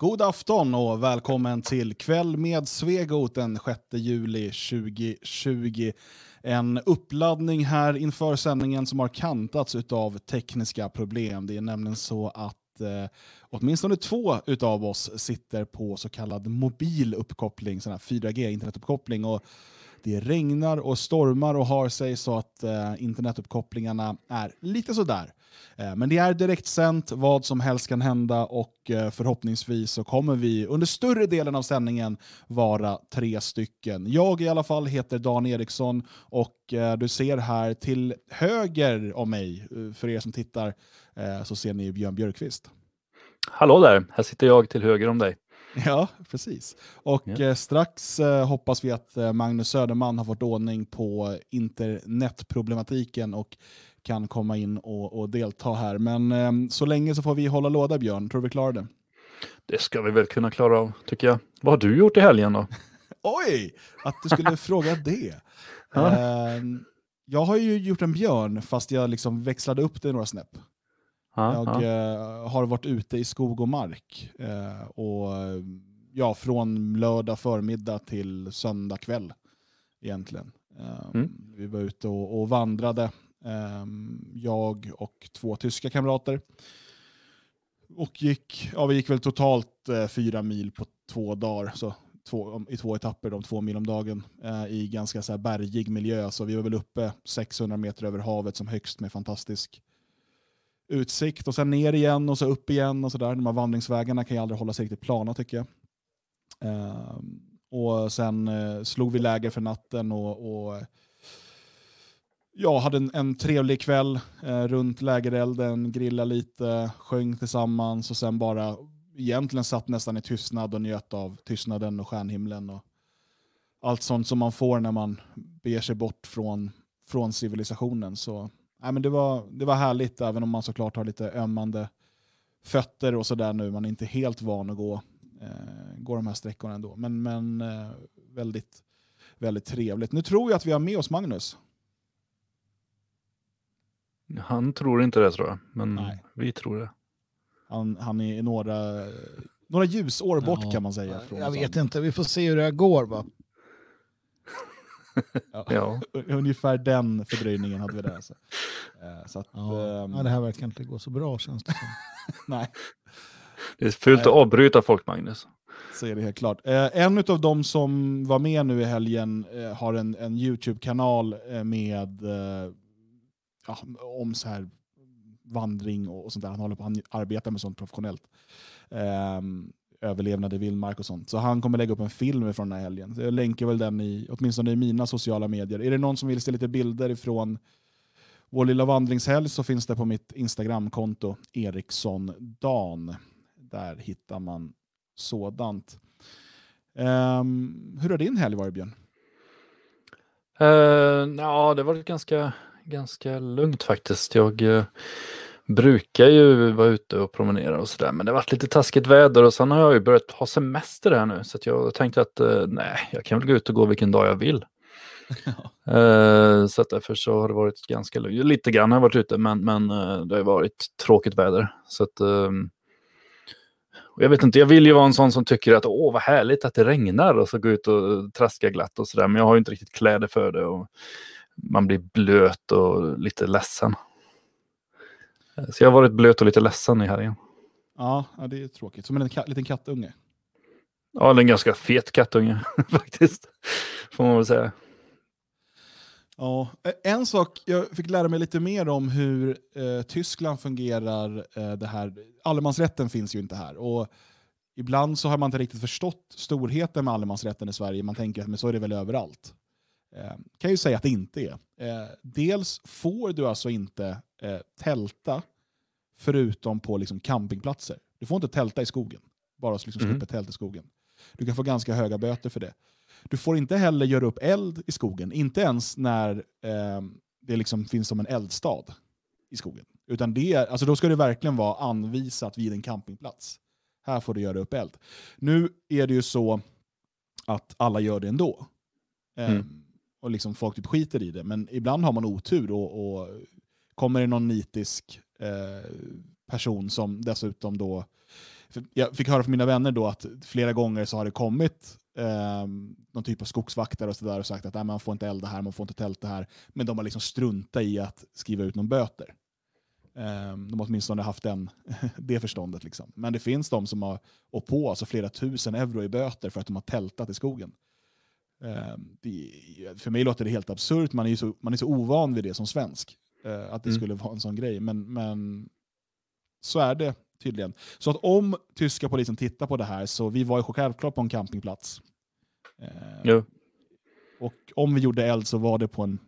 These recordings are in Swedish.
God afton och välkommen till Kväll med Svegot den 6 juli 2020. En uppladdning här inför sändningen som har kantats av tekniska problem. Det är nämligen så att eh, åtminstone två av oss sitter på så kallad mobil uppkoppling, sån här 4G internetuppkoppling. Och det regnar och stormar och har sig så att eh, internetuppkopplingarna är lite sådär. Eh, men det är direktsänt, vad som helst kan hända och eh, förhoppningsvis så kommer vi under större delen av sändningen vara tre stycken. Jag i alla fall heter Dan Eriksson och eh, du ser här till höger om mig, för er som tittar, så ser ni Björn Björkqvist. Hallå där, här sitter jag till höger om dig. Ja, precis. Och Ja. strax hoppas vi att Magnus Söderman har fått ordning på internetproblematiken och kan komma in och, och delta här. Men eh, så länge så får vi hålla låda Björn, tror du vi klarar det? Det ska vi väl kunna klara av, tycker jag. Vad har du gjort i helgen då? Oj, att du skulle fråga det. Eh, jag har ju gjort en björn fast jag liksom växlade upp det några snäpp. Ja, Jag ja. eh, har varit ute i skog och mark. Eh, och, ja, från lördag förmiddag till söndag kväll egentligen. Eh, Mm. Vi var ute och, och vandrade, Ehm, jag och två tyska kamrater. Och gick, ja, vi gick väl totalt eh, fyra mil på två dagar. Så två, i två etapper, de två mil om dagen, eh, i ganska så här bergig miljö. Så vi var väl uppe 600 meter över havet som högst med fantastisk utsikt och sen ner igen och så upp igen och sådär. De här vandringsvägarna kan ju aldrig hålla sig riktigt plana tycker jag. Ehm, och sen eh, slog vi läger för natten och, och ja, hade en, en trevlig kväll eh, runt lägerelden, grilla lite, sjöng tillsammans och sen bara egentligen satt nästan i tystnad och njöt av tystnaden och stjärnhimlen och allt sånt som man får när man beger sig bort från, från civilisationen. Så Nej, men det, var, det var härligt, även om man såklart har lite ömmande fötter och sådär nu. Man är inte helt van att gå, eh, gå de här sträckorna ändå. Men, men eh, väldigt, väldigt trevligt. Nu tror jag att vi har med oss Magnus. Han tror inte det tror jag, men Nej. vi tror det. Han, han är några, några ljusår bort Ja, kan man säga. Från Jag oss vet inte, vi får se hur det här går va. Ja. Ja. Ungefär den fördröjningen hade vi där. Alltså. Eh, så att, Ja. Ja, det här verkar inte gå så bra känns det som. nej. Det är fult att avbryta folk, Magnus. Så är det helt klart. Eh, en av de som var med nu i helgen eh, har en, en YouTube-kanal med eh, ja, om så här vandring och, och sånt där. Han håller på han arbetar med sånt professionellt. Um, överlevnad i vildmark och sånt. Så han kommer lägga upp en film från den här helgen. Så jag länkar väl den i, åtminstone i mina sociala medier. Är det någon som vill se lite bilder ifrån vår lilla vandringshelg så finns det på mitt Instagramkonto Eriksson Dan. Där hittar man sådant. Um, hur har din helg varit Björn? Uh, ja, det var ganska, ganska lugnt faktiskt. Jag eh, brukar ju vara ute och promenera och sådär, men det har varit lite taskigt väder och sen har jag ju börjat ha semester här nu, så att jag tänkte att eh, nej, jag kan väl gå ut och gå vilken dag jag vill. Eh, så att därför så har det varit ganska lugnt. Lite grann har jag varit ute, men, men eh, det har varit tråkigt väder. Så att, ehm, jag vet inte, jag vill ju vara en sån som tycker att åh vad härligt att det regnar och så gå ut och traska glatt och sådär. Men jag har ju inte riktigt kläder för det och man blir blöt och lite ledsen. Eh, Så jag har varit blöt och lite ledsen i helgen. Ja, det är tråkigt. Som en liten kattunge. Ja, en ganska fet kattunge faktiskt. Får man väl säga. Ja, eh, en sak, jag fick lära mig lite mer om hur eh, Tyskland fungerar. Eh, det här. Allemansrätten finns ju inte här. Och ibland så har man inte riktigt förstått storheten med allemansrätten i Sverige. Man tänker att men så är det väl överallt. Eh, kan ju säga att det inte är. Eh, dels får du alltså inte eh, tälta förutom på liksom, campingplatser. Du får inte tälta i skogen. Bara så liksom, Mhm. slippa tält i skogen. Du kan få ganska höga böter för det. Du får inte heller göra upp eld i skogen, inte ens när eh, det liksom finns som en eldstad i skogen. Utan det, alltså då ska det verkligen vara anvisat vid en campingplats. Här får du göra upp eld. Nu är det ju så att alla gör det ändå. Mm. Och liksom folk typ skiter i det. Men ibland har man otur och, och kommer det någon nitisk eh, person som dessutom då jag fick höra från mina vänner då att flera gånger så har det kommit eh, någon typ av skogsvaktare och, så där och sagt att Nej, man får inte elda här, man får inte tälta här. Men de har liksom struntat i att skriva ut någon böter. Eh, de har åtminstone haft den, det förståndet. Liksom. Men det finns de som har och på alltså flera tusen euro i böter för att de har tältat i skogen. Eh, det, för mig låter det helt absurt, man är, så, man är så ovan vid det som svensk. Eh, att det Mm. skulle vara en sån grej. Men, men så är det tydligen. Så att om tyska polisen tittar på det här, så vi var ju självklart på en campingplats. Eh, Jo. Och om vi gjorde eld så var det på en,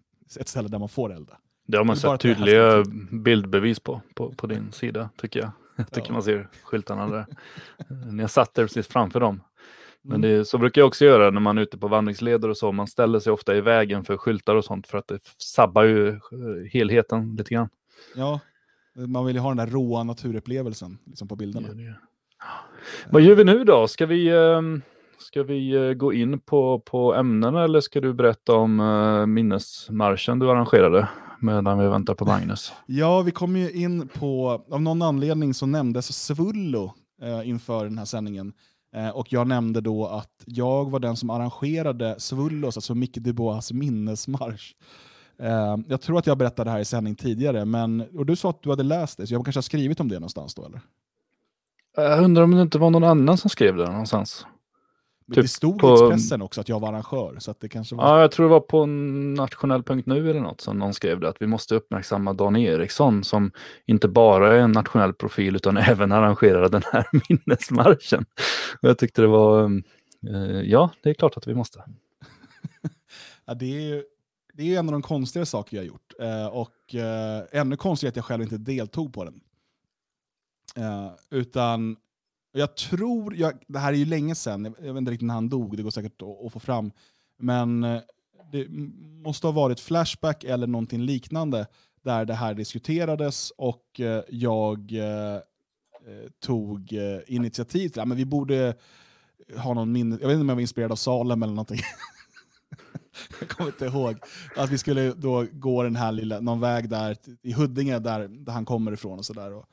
ett ställe där man får elda. Det har man Det sett tydliga bildbevis på, på, på din sida, tycker jag. Jag tycker Ja. man ser skyltarna där. Ni har satt er precis framför dem. Men Mm. det, så brukar jag också göra när man är ute på vandringsleder och så. Man ställer sig ofta i vägen för skyltar och sånt för att det sabbar ju eh, helheten lite grann. Ja, man vill ju ha den där råa naturupplevelsen liksom på bilderna. Gör det. Vad gör vi nu då? Ska vi, ehm, ska vi eh, gå in på, på ämnena eller ska du berätta om eh, minnesmarschen du arrangerade medan vi väntar på Magnus? Ja, vi kom ju in på, av någon anledning så nämndes Svullo inför den här sändningen. Eh, och jag nämnde då att jag var den som arrangerade Svullos, alltså Micke Dubois minnesmarsch. Eh, jag tror att jag berättade det här i sändning tidigare, men, och du sa att du hade läst det, så jag kanske har skrivit om det någonstans då eller? Eh, jag undrar om det inte var någon annan som skrev det någonstans. Men Typ det stod på- i Expressen också att jag var arrangör, så att det kanske var... Ja, jag tror det var på nationell.nu eller något som någon skrev det, att vi måste uppmärksamma Dan Eriksson som inte bara är en nationell profil utan även arrangerade den här minnesmarschen. Och jag tyckte det var, eh, ja, det är klart att vi måste. Ja, det, är, ju- det är ju en av de konstigare saker jag har gjort. Eh, och eh, ännu konstigare att jag själv inte deltog på den. Eh, utan jag tror, jag, det här är ju länge sedan, jag, jag vet inte riktigt när han dog, det går säkert att, att få fram. Men eh, det måste ha varit Flashback eller någonting liknande där det här diskuterades och eh, jag eh, eh tog initiativ till det. Men vi borde ha någon minne, jag vet inte om jag var inspirerad av Salem eller någonting. jag kommer inte ihåg. Att vi skulle då gå den här lilla, någon väg där i Huddinge där, där han kommer ifrån och sådär. Och,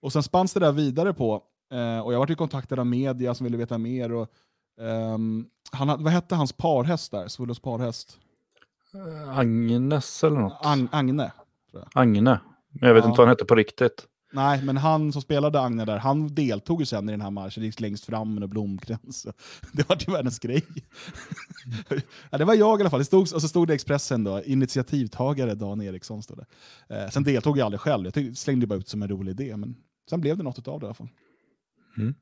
och sen spanns det där vidare på, eh, och jag var i kontaktad av media som ville veta mer. Och, ehm, han, vad hette hans parhäst där? Svullos parhäst? Eh, Agnes eller något? Ag- Agne. Agne. Men jag vet Ja. inte vad han hette på riktigt. Nej, men han som spelade Agne där, han deltog ju sen i den här marschen, gick längst fram med en blomkrans. Det var ju världens grej. ja, det var jag i alla fall. Det stod, och så stod det Expressen då, initiativtagare Dan Eriksson. Stod det. Eh, sen deltog jag aldrig själv, jag tyckte, slängde bara ut som en rolig idé. Men sen blev det något av det i alla fall. Mm.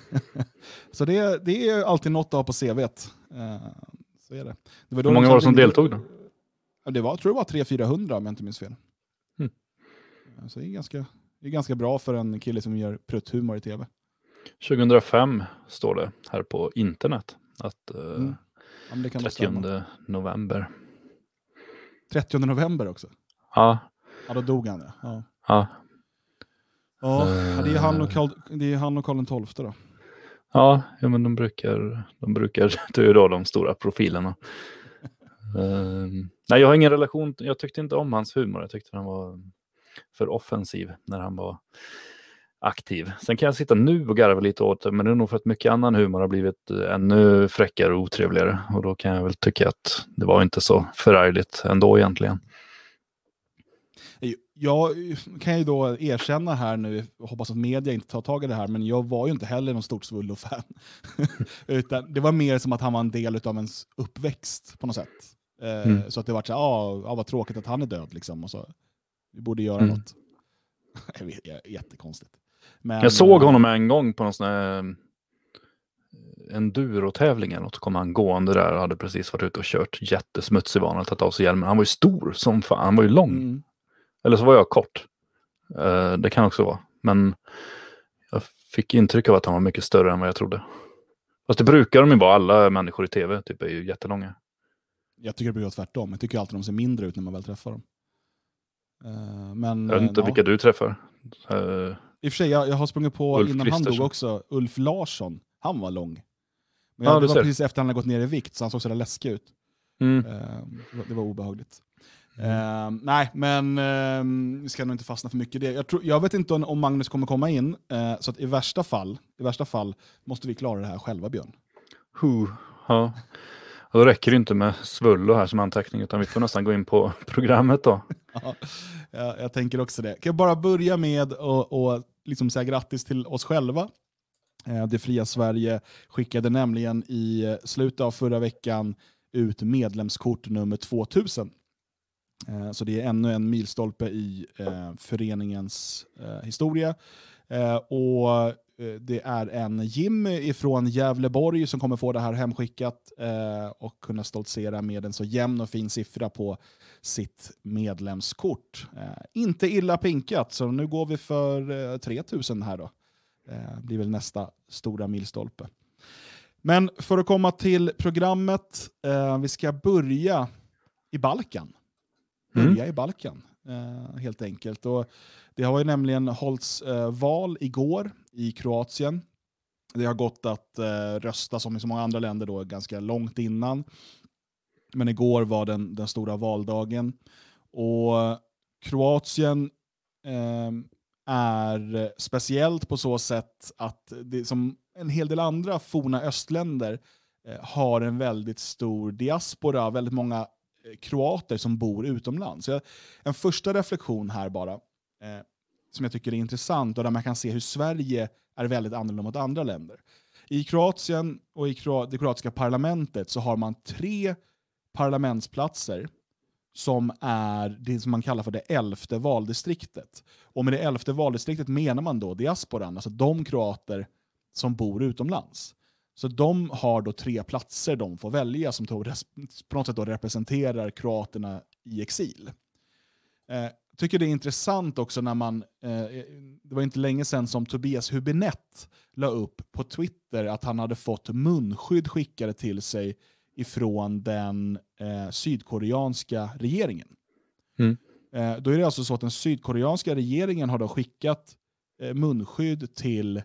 så det, det är alltid något att ha på CVt. Eh, så är det. det var då Hur många de var det som deltog då? Det var, jag tror det var 300-400 om jag inte minns fel. Mm. Eh, Så det är, ganska, det är ganska bra för en kille som gör prutthumor i tv. 2005 står det här på internet. Att eh, Mm. Ja, men det kan nog 30 stämma. november. 30 november också. Ja, Ja, då dog han. Ja, ja. Ja, Eh. det är han och Karl, det är han och Karl XII då. Ja, ja men de brukar, de brukar, är ju då de stora profilerna. Ehm, nej, jag har ingen relation, jag tyckte inte om hans humor, jag tyckte han var för offensiv när han var aktiv. Sen kan jag sitta nu och garva lite åt det, men det är nog för att mycket annan humor har blivit eh, ännu fräckare och otrevligare. Och då kan jag väl tycka att det var inte så förargligt ändå egentligen. Jag kan ju då erkänna här nu, hoppas att media inte tar tag i det här, men jag var ju inte heller någon stort Svullo-fan. Utan det var mer som att han var en del av ens uppväxt på något sätt. Eh, Mm. Så att det var så ah, ah, vad tråkigt att han är död liksom. Och så, vi borde göra Mm. något. Jättekonstigt. Men, Jag såg eh, honom en gång på någon sån här eh, enduro-tävling eller något. Kom han gående där och hade precis varit ute och kört jättesmutsig bana och tagit av sig hjälmen. Han var ju stor som fan. Han var ju lång. Mm. Eller så var jag kort. Eh, det kan också vara. Men jag fick intryck av att han var mycket större än vad jag trodde. Fast det brukar de ju vara. Alla människor i tv typ är ju jättelånga. Jag tycker det blir tvärtom. Jag tycker alltid de ser mindre ut när man väl träffar dem. Eh, men, Jag vet inte ja. vilka du träffar. Eh, I och för sig, jag, jag har sprungit på, Ulf innan han dog också, Ulf Larsson. Han var lång. Men Ja, jag, du det var ser. precis efter han hade gått ner i vikt, så han såg sådär läskig ut. mm. Eh, det var- det obehagligt. Eh, nej, men eh, vi ska nog inte fastna för mycket i det. Jag, tror, jag vet inte om, om Magnus kommer komma in, eh, så i värsta, fall, i värsta fall måste vi klara det här själva, Björn. Huh. Ja. Och då räcker det inte med svullo här som anteckning, utan vi får nästan gå in på programmet då. Ja, jag, jag tänker också det. Kan jag bara börja med att liksom säga grattis till oss själva. Eh, det fria Sverige skickade nämligen i slutet av förra veckan ut medlemskort nummer 2000. Eh, så det är ännu en milstolpe i eh, föreningens eh, historia. Eh, och det är en Jim ifrån Gävleborg som kommer få det här hemskickat och kunna stoltsera med en så jämn och fin siffra på sitt medlemskort. Inte illa pinkat, så nu går vi för 3000 här då. Det blir väl nästa stora milstolpe. Men för att komma till programmet, eh, vi ska börja i Balkan. Mm. Börja mm. i Balkan, eh, helt enkelt. Och det har ju nämligen hållits eh, val igår i Kroatien. Det har gått att eh, rösta som i så många andra länder då, ganska långt innan. Men igår var den, den stora valdagen. Och Kroatien eh, är speciellt på så sätt att det som en hel del andra forna östländer eh, har en väldigt stor diaspora, väldigt många Eh, kroater som bor utomlands. Så en första reflektion här bara, eh, som jag tycker är intressant och där man kan se hur Sverige är väldigt annorlunda mot andra länder. I Kroatien och i det kroatiska parlamentet så har man tre parlamentsplatser som är det som man kallar för det elfte valdistriktet. Och med det elfte valdistriktet menar man då diasporan, alltså de kroater som bor utomlands. Så de har då tre platser de får välja som på något sätt då representerar kroaterna i exil. Jag eh, tycker det är intressant också när man, eh, det var inte länge sedan som Tobias Hübinette la upp på Twitter att han hade fått munskydd skickade till sig ifrån den eh, sydkoreanska regeringen. Mm. Eh, då är det alltså så att den sydkoreanska regeringen har då skickat eh, munskydd till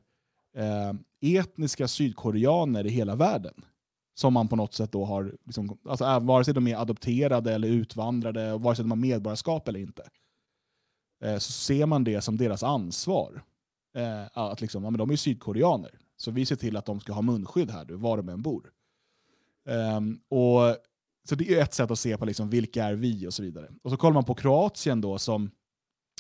eh, etniska sydkoreaner i hela världen. Som man på något sätt då har, liksom, alltså, äh, vare sig de är adopterade eller utvandrade, vare sig de har medborgarskap eller inte. Eh, så ser man det som deras ansvar. Eh, att liksom, ja, men de är sydkoreaner, så vi ser till att de ska ha munskydd här, var de än bor. Um, och, så det är ett sätt att se på liksom, vilka är vi och så vidare. Och så kollar man på Kroatien då, som,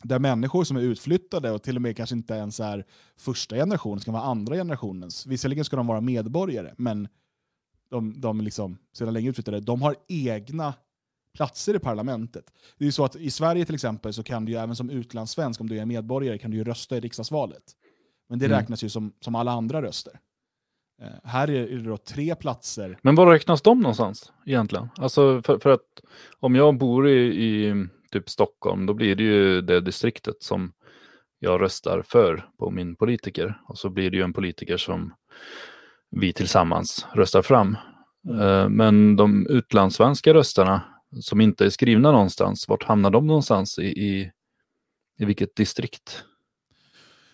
där människor som är utflyttade och till och med kanske inte ens är första generationen, ska vara andra generationens. Visserligen ska de vara medborgare, men de, de liksom, sedan länge utflyttade, de har egna platser i parlamentet. Det är så att i Sverige till exempel så kan du ju även som utlandssvensk, om du är medborgare, kan du ju rösta i riksdagsvalet. Men det mm. räknas ju som, som alla andra röster. Eh, här är det då tre platser. Men var räknas de någonstans egentligen? Alltså för, för att om jag bor i, i typ Stockholm, då blir det ju det distriktet som jag röstar för på min politiker. Och så blir det ju en politiker som vi tillsammans röstar fram. Mm. Eh, men de utlandssvenska rösterna som inte är skrivna någonstans, vart hamnar de någonstans i, i, i vilket distrikt?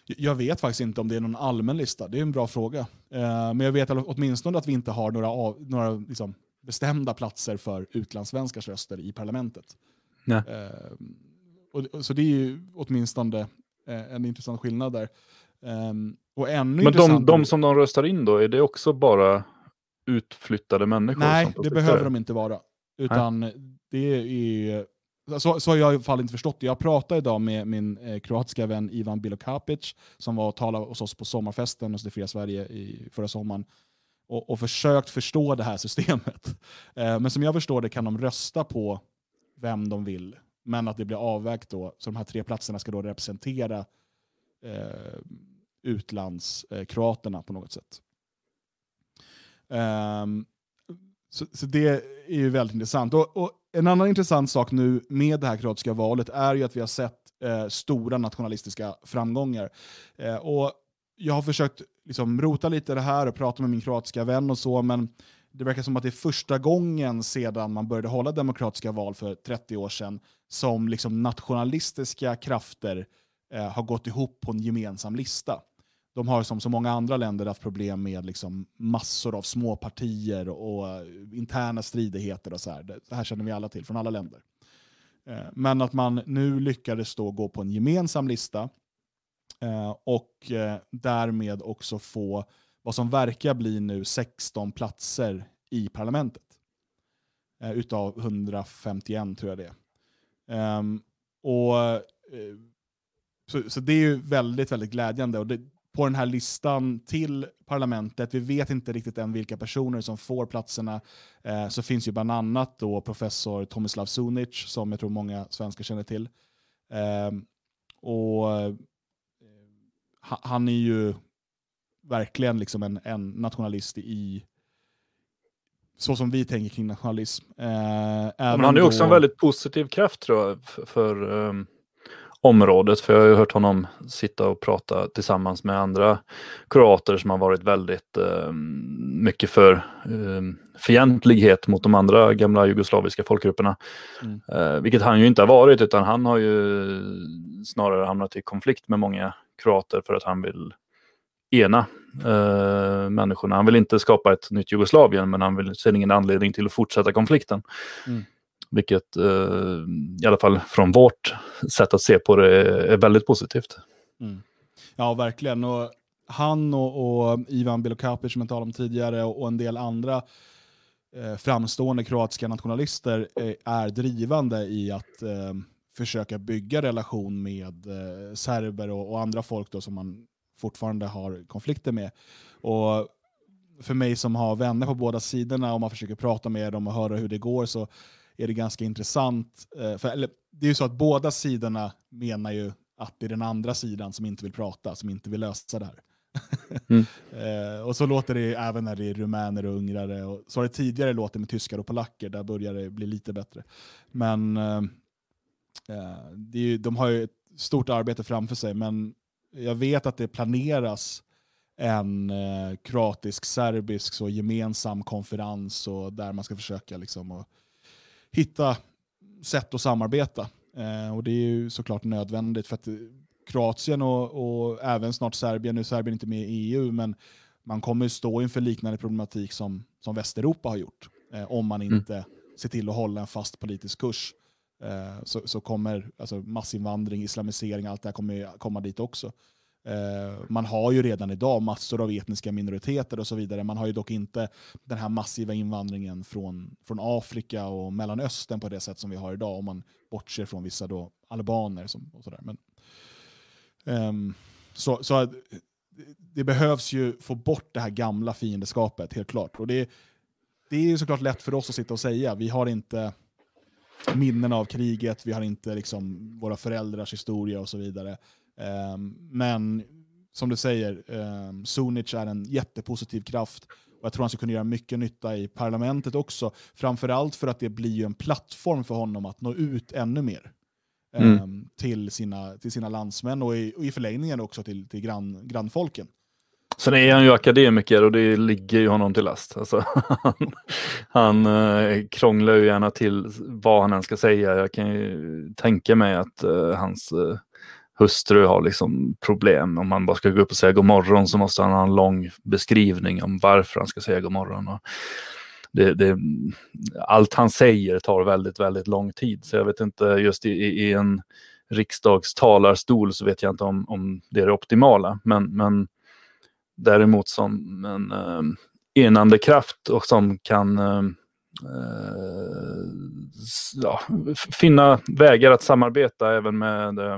Jag vet faktiskt inte om det är någon allmän lista, det är en bra fråga. Eh, men jag vet åtminstone att vi inte har några, av, några liksom bestämda platser för utlandssvenskars röster i parlamentet. Nej. Eh, och, så det är ju åtminstone eh, en intressant skillnad där. Um, och ännu Men de, de som de röstar in då, är det också bara utflyttade människor? Nej, det behöver de inte vara. Utan Nej. det är så, så har jag i alla fall inte förstått det. Jag pratade idag med min eh, kroatiska vän Ivan Bilokapic som var och talade hos oss på sommarfesten hos Det fria Sverige i förra sommaren och, och försökt förstå det här systemet. Eh, men som jag förstår det kan de rösta på vem de vill, men att det blir avvägt då, så de här tre platserna ska då representera eh, utlandskroaterna på något sätt. Um, så, så, det är ju väldigt intressant. Och, och, En annan intressant sak nu med det här kroatiska valet är ju att vi har sett eh, stora nationalistiska framgångar. Eh, och Jag har försökt liksom, rota lite i det här och prata med min kroatiska vän och så, men det verkar som att det är första gången sedan man började hålla demokratiska val för 30 år sedan som liksom, nationalistiska krafter eh, har gått ihop på en gemensam lista de har som så många andra länder haft problem med liksom massor av småpartier och eh, interna stridigheter. och så här. Det här känner vi alla till från alla länder. Eh, men att man nu lyckades då gå på en gemensam lista eh, och eh, därmed också få vad som verkar bli nu 16 platser i parlamentet. Eh, utav 151 tror jag det är. Um, och, eh, så, så det är ju väldigt, väldigt glädjande. Och det, på den här listan till parlamentet, vi vet inte riktigt än vilka personer som får platserna, eh, så finns ju bland annat då professor Tomislav Sunic, som jag tror många svenskar känner till. Eh, och eh, Han är ju verkligen liksom en, en nationalist i så som vi tänker kring nationalism. Eh, Men han är också en väldigt positiv kraft tror jag för, för um, området. För jag har ju hört honom sitta och prata tillsammans med andra kroater som har varit väldigt um, mycket för um, fientlighet mot de andra gamla jugoslaviska folkgrupperna. Mm. Uh, vilket han ju inte har varit utan han har ju snarare hamnat i konflikt med många kroater för att han vill ena eh, människorna. Han vill inte skapa ett nytt Jugoslavien, men han vill, ser ingen anledning till att fortsätta konflikten. Mm. Vilket eh, i alla fall från vårt sätt att se på det är väldigt positivt. Mm. Ja, verkligen. Och han och, och Ivan Bilokapic som jag talade om tidigare och, och en del andra eh, framstående kroatiska nationalister eh, är drivande i att eh, försöka bygga relation med eh, serber och, och, andra folk då som man fortfarande har konflikter med. Och för mig som har vänner på båda sidorna och man försöker prata med dem och höra hur det går så är det ganska intressant. Eh, för, eller, det är ju så att båda sidorna menar ju att det är den andra sidan som inte vill prata, som inte vill lösa det här. Mm. eh, och så låter det även när det är rumäner och ungrare. Och så har det tidigare låtit med tyskar och polacker, där börjar det bli lite bättre. Men eh, eh det är ju, de har ju ett stort arbete framför sig, men jag vet att det planeras en eh, kroatisk-serbisk så gemensam konferens och där man ska försöka liksom, att hitta sätt att samarbeta. Eh, och Det är ju såklart nödvändigt för att Kroatien och, och, även snart Serbien, nu är Serbien inte med i EU, men man kommer stå inför liknande problematik som, som Västeuropa har gjort. Eh, om man mm. inte mm. ser till att hålla en fast politisk kurs. Eh, så, så kommer alltså, massinvandring, islamisering, allt det här kommer komma dit också. Eh, man har ju redan idag massor av etniska minoriteter och så vidare. Man har ju dock inte den här massiva invandringen från, från Afrika och Mellanöstern på det sätt som vi har idag, om man bortser från vissa då albaner. Som, och så där. Men, ehm, så, så det behövs ju få bort det här gamla fiendeskapet, helt klart. Och det, det är ju såklart lätt för oss att sitta och säga. Vi har inte minnen av kriget, vi har inte liksom våra föräldrars historia och så vidare. Um, men som du säger, um, Sunic är en jättepositiv kraft och jag tror han ska kunna göra mycket nytta i parlamentet också. Framförallt för att det blir en plattform för honom att nå ut ännu mer. Mm. Um, till, sina, till sina landsmän och i, och i förlängningen också till, till grann, grannfolken. Sen är han ju akademiker och det ligger ju honom till last. Alltså, han han eh, krånglar ju gärna till vad han än ska säga. Jag kan ju tänka mig att eh, hans eh, hustru har liksom problem. Om han bara ska gå upp och säga god morgon så måste han ha en lång beskrivning om varför han ska säga god morgon. Och det, det, allt han säger tar väldigt, väldigt lång tid. Så jag vet inte, just i, i en riksdagstalarstol så vet jag inte om, om det är det optimala. Men, men däremot som en eh, enande kraft och som kan eh, ja, finna vägar att samarbeta även med eh,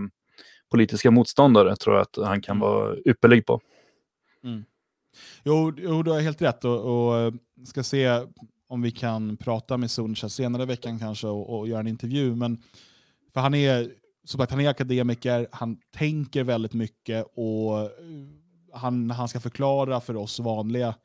politiska motståndare tror jag att han kan mm. vara ypperlig på. Mm. Jo, jo, du har helt rätt. Och, och, eh, ska se om vi kan prata med Suncha senare i veckan kanske och, och göra en intervju. Men, för han är, som sagt, han är akademiker, han tänker väldigt mycket och eh, han, han ska förklara för oss vanliga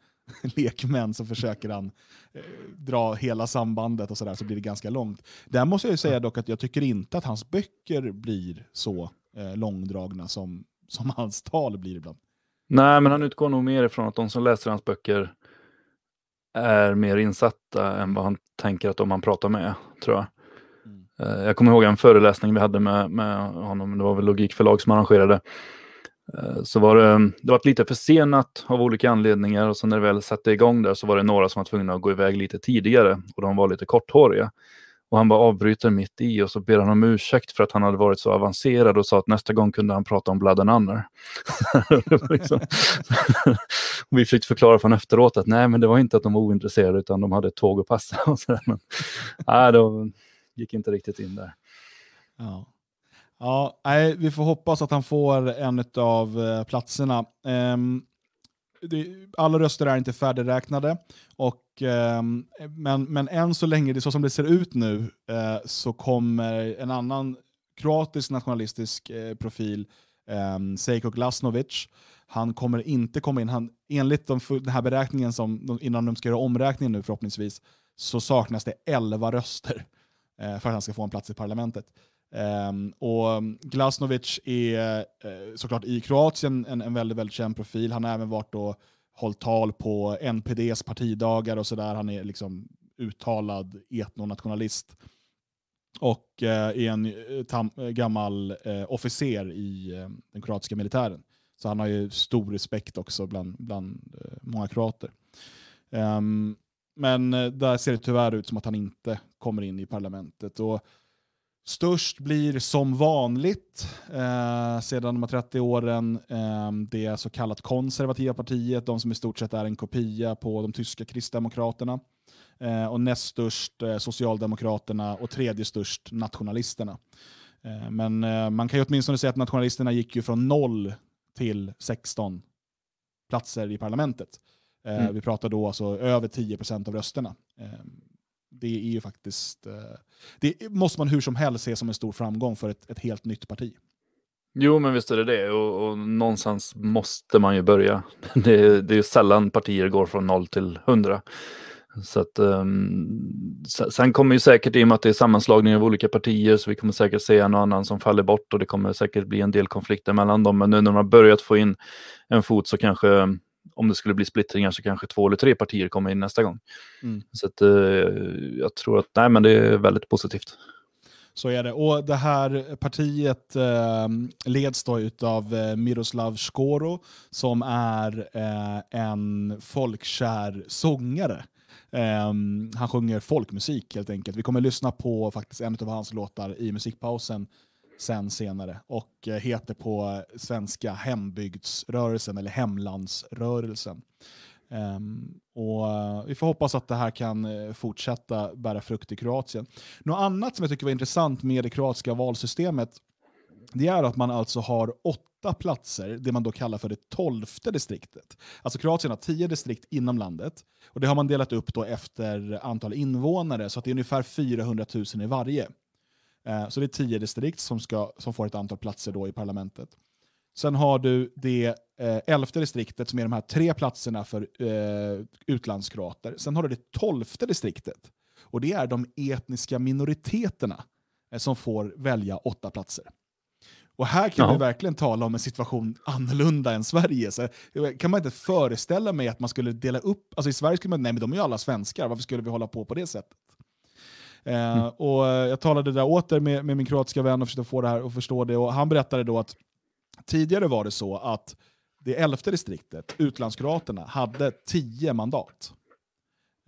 lekmän så försöker han eh, dra hela sambandet och sådär så blir det ganska långt. Där måste jag säga dock att jag tycker inte att hans böcker blir så eh, långdragna som, som hans tal blir ibland. Nej, men han utgår nog mer ifrån att de som läser hans böcker är mer insatta än vad han tänker att de han pratar med, tror jag. Mm. Eh, jag kommer ihåg en föreläsning vi hade med, med honom, det var väl Logikförlag som arrangerade. Eh, så var det, det var lite försenat av olika anledningar och så när det väl satte igång där så var det några som var tvungna att gå iväg lite tidigare och de var lite korthåriga. Och han bara avbryter mitt i och så ber han om ursäkt för att han hade varit så avancerad och sa att nästa gång kunde han prata om Blood and Honor. liksom. vi försökte förklara för honom efteråt att nej, men det var inte att de var ointresserade utan de hade ett tåg att passa. Och så men, nej, de gick inte riktigt in där. Ja. Ja, nej, vi får hoppas att han får en av eh, platserna. Um, det, alla röster är inte färdigräknade, och, um, men, men än så länge, det så som det ser ut nu, uh, så kommer en annan kroatisk nationalistisk uh, profil, um, Sejko Glasnovic, han kommer inte komma in. Han, enligt de, den här beräkningen, som, innan de ska göra omräkningen nu förhoppningsvis, så saknas det 11 röster uh, för att han ska få en plats i parlamentet. Um, och Glasnovic är uh, såklart i Kroatien en, en väldigt, väldigt känd profil. Han har även varit och hållit tal på NPDs partidagar och sådär. Han är liksom uttalad etnonationalist. Och uh, är en eh, tam, gammal officer i den kroatiska militären. Så han har ju stor respekt också bland, bland många kroater. Um, men där ser det tyvärr ut som att han inte kommer in i parlamentet. Och Störst blir som vanligt eh, sedan de här 30 åren eh, det så kallat konservativa partiet, de som i stort sett är en kopia på de tyska kristdemokraterna. Eh, och näst störst eh, Socialdemokraterna och tredje störst nationalisterna. Eh, men eh, man kan ju åtminstone säga att nationalisterna gick ju från 0 till 16 platser i parlamentet. Mm. Vi pratar då alltså över 10% av rösterna det är ju faktiskt, eh, det måste man hur som helst se som en stor framgång för ett, ett helt nytt parti. Jo, men visst är det det. Och, och någonstans måste man ju börja. Det, det är ju sällan partier går från noll till hundra. Så att, um, sen kommer ju säkert, i och med att det är sammanslagning av olika partier, så vi kommer säkert se en och annan som faller bort och det kommer säkert bli en del konflikter mellan dem. Men nu när de har börjat få in en fot så kanske om det skulle bli splittringar så kanske två eller tre partier kommer in nästa gång. Mm. Så att, eh, jag tror att nej, men det är väldigt positivt. Så är det. Och det här partiet eh, leds då av eh, Miroslav Skoro som är eh, en folkkär sångare. Eh, han sjunger folkmusik helt enkelt. Vi kommer lyssna på faktiskt en av hans låtar i musikpausen sen senare och eh, heter på svenska hembygdsrörelsen eller hemlandsrörelsen. Um, och uh, vi får hoppas att det här kan uh, fortsätta bära frukt i Kroatien. Något annat som jag tycker var intressant med det kroatiska valsystemet det är att man alltså har åtta platser, det man då kallar för det tolfte distriktet. Alltså Kroatien har tio distrikt inom landet och det har man delat upp då efter antal invånare så att det är ungefär 400 000 i varje. Eh, så det är tio distrikt som, ska, som får ett antal platser då i parlamentet. Sen har du det eh, elfte distriktet som är de här tre platserna för eh, utlandskroater. Sen har du det tolfte distriktet och det är de etniska minoriteterna eh, som får välja åtta platser. Och här kan ja. vi verkligen tala om en situation annorlunda än Sverige. Så kan man inte föreställa mig att man skulle dela upp, alltså i Sverige skulle man nej men de är ju alla svenskar, varför skulle vi hålla på på det sättet? Eh, och jag talade där åter med, med min kroatiska vän och försökte få det här att förstå det. Och han berättade då att tidigare var det så att det elfte distriktet, utlandskroaterna, hade tio mandat.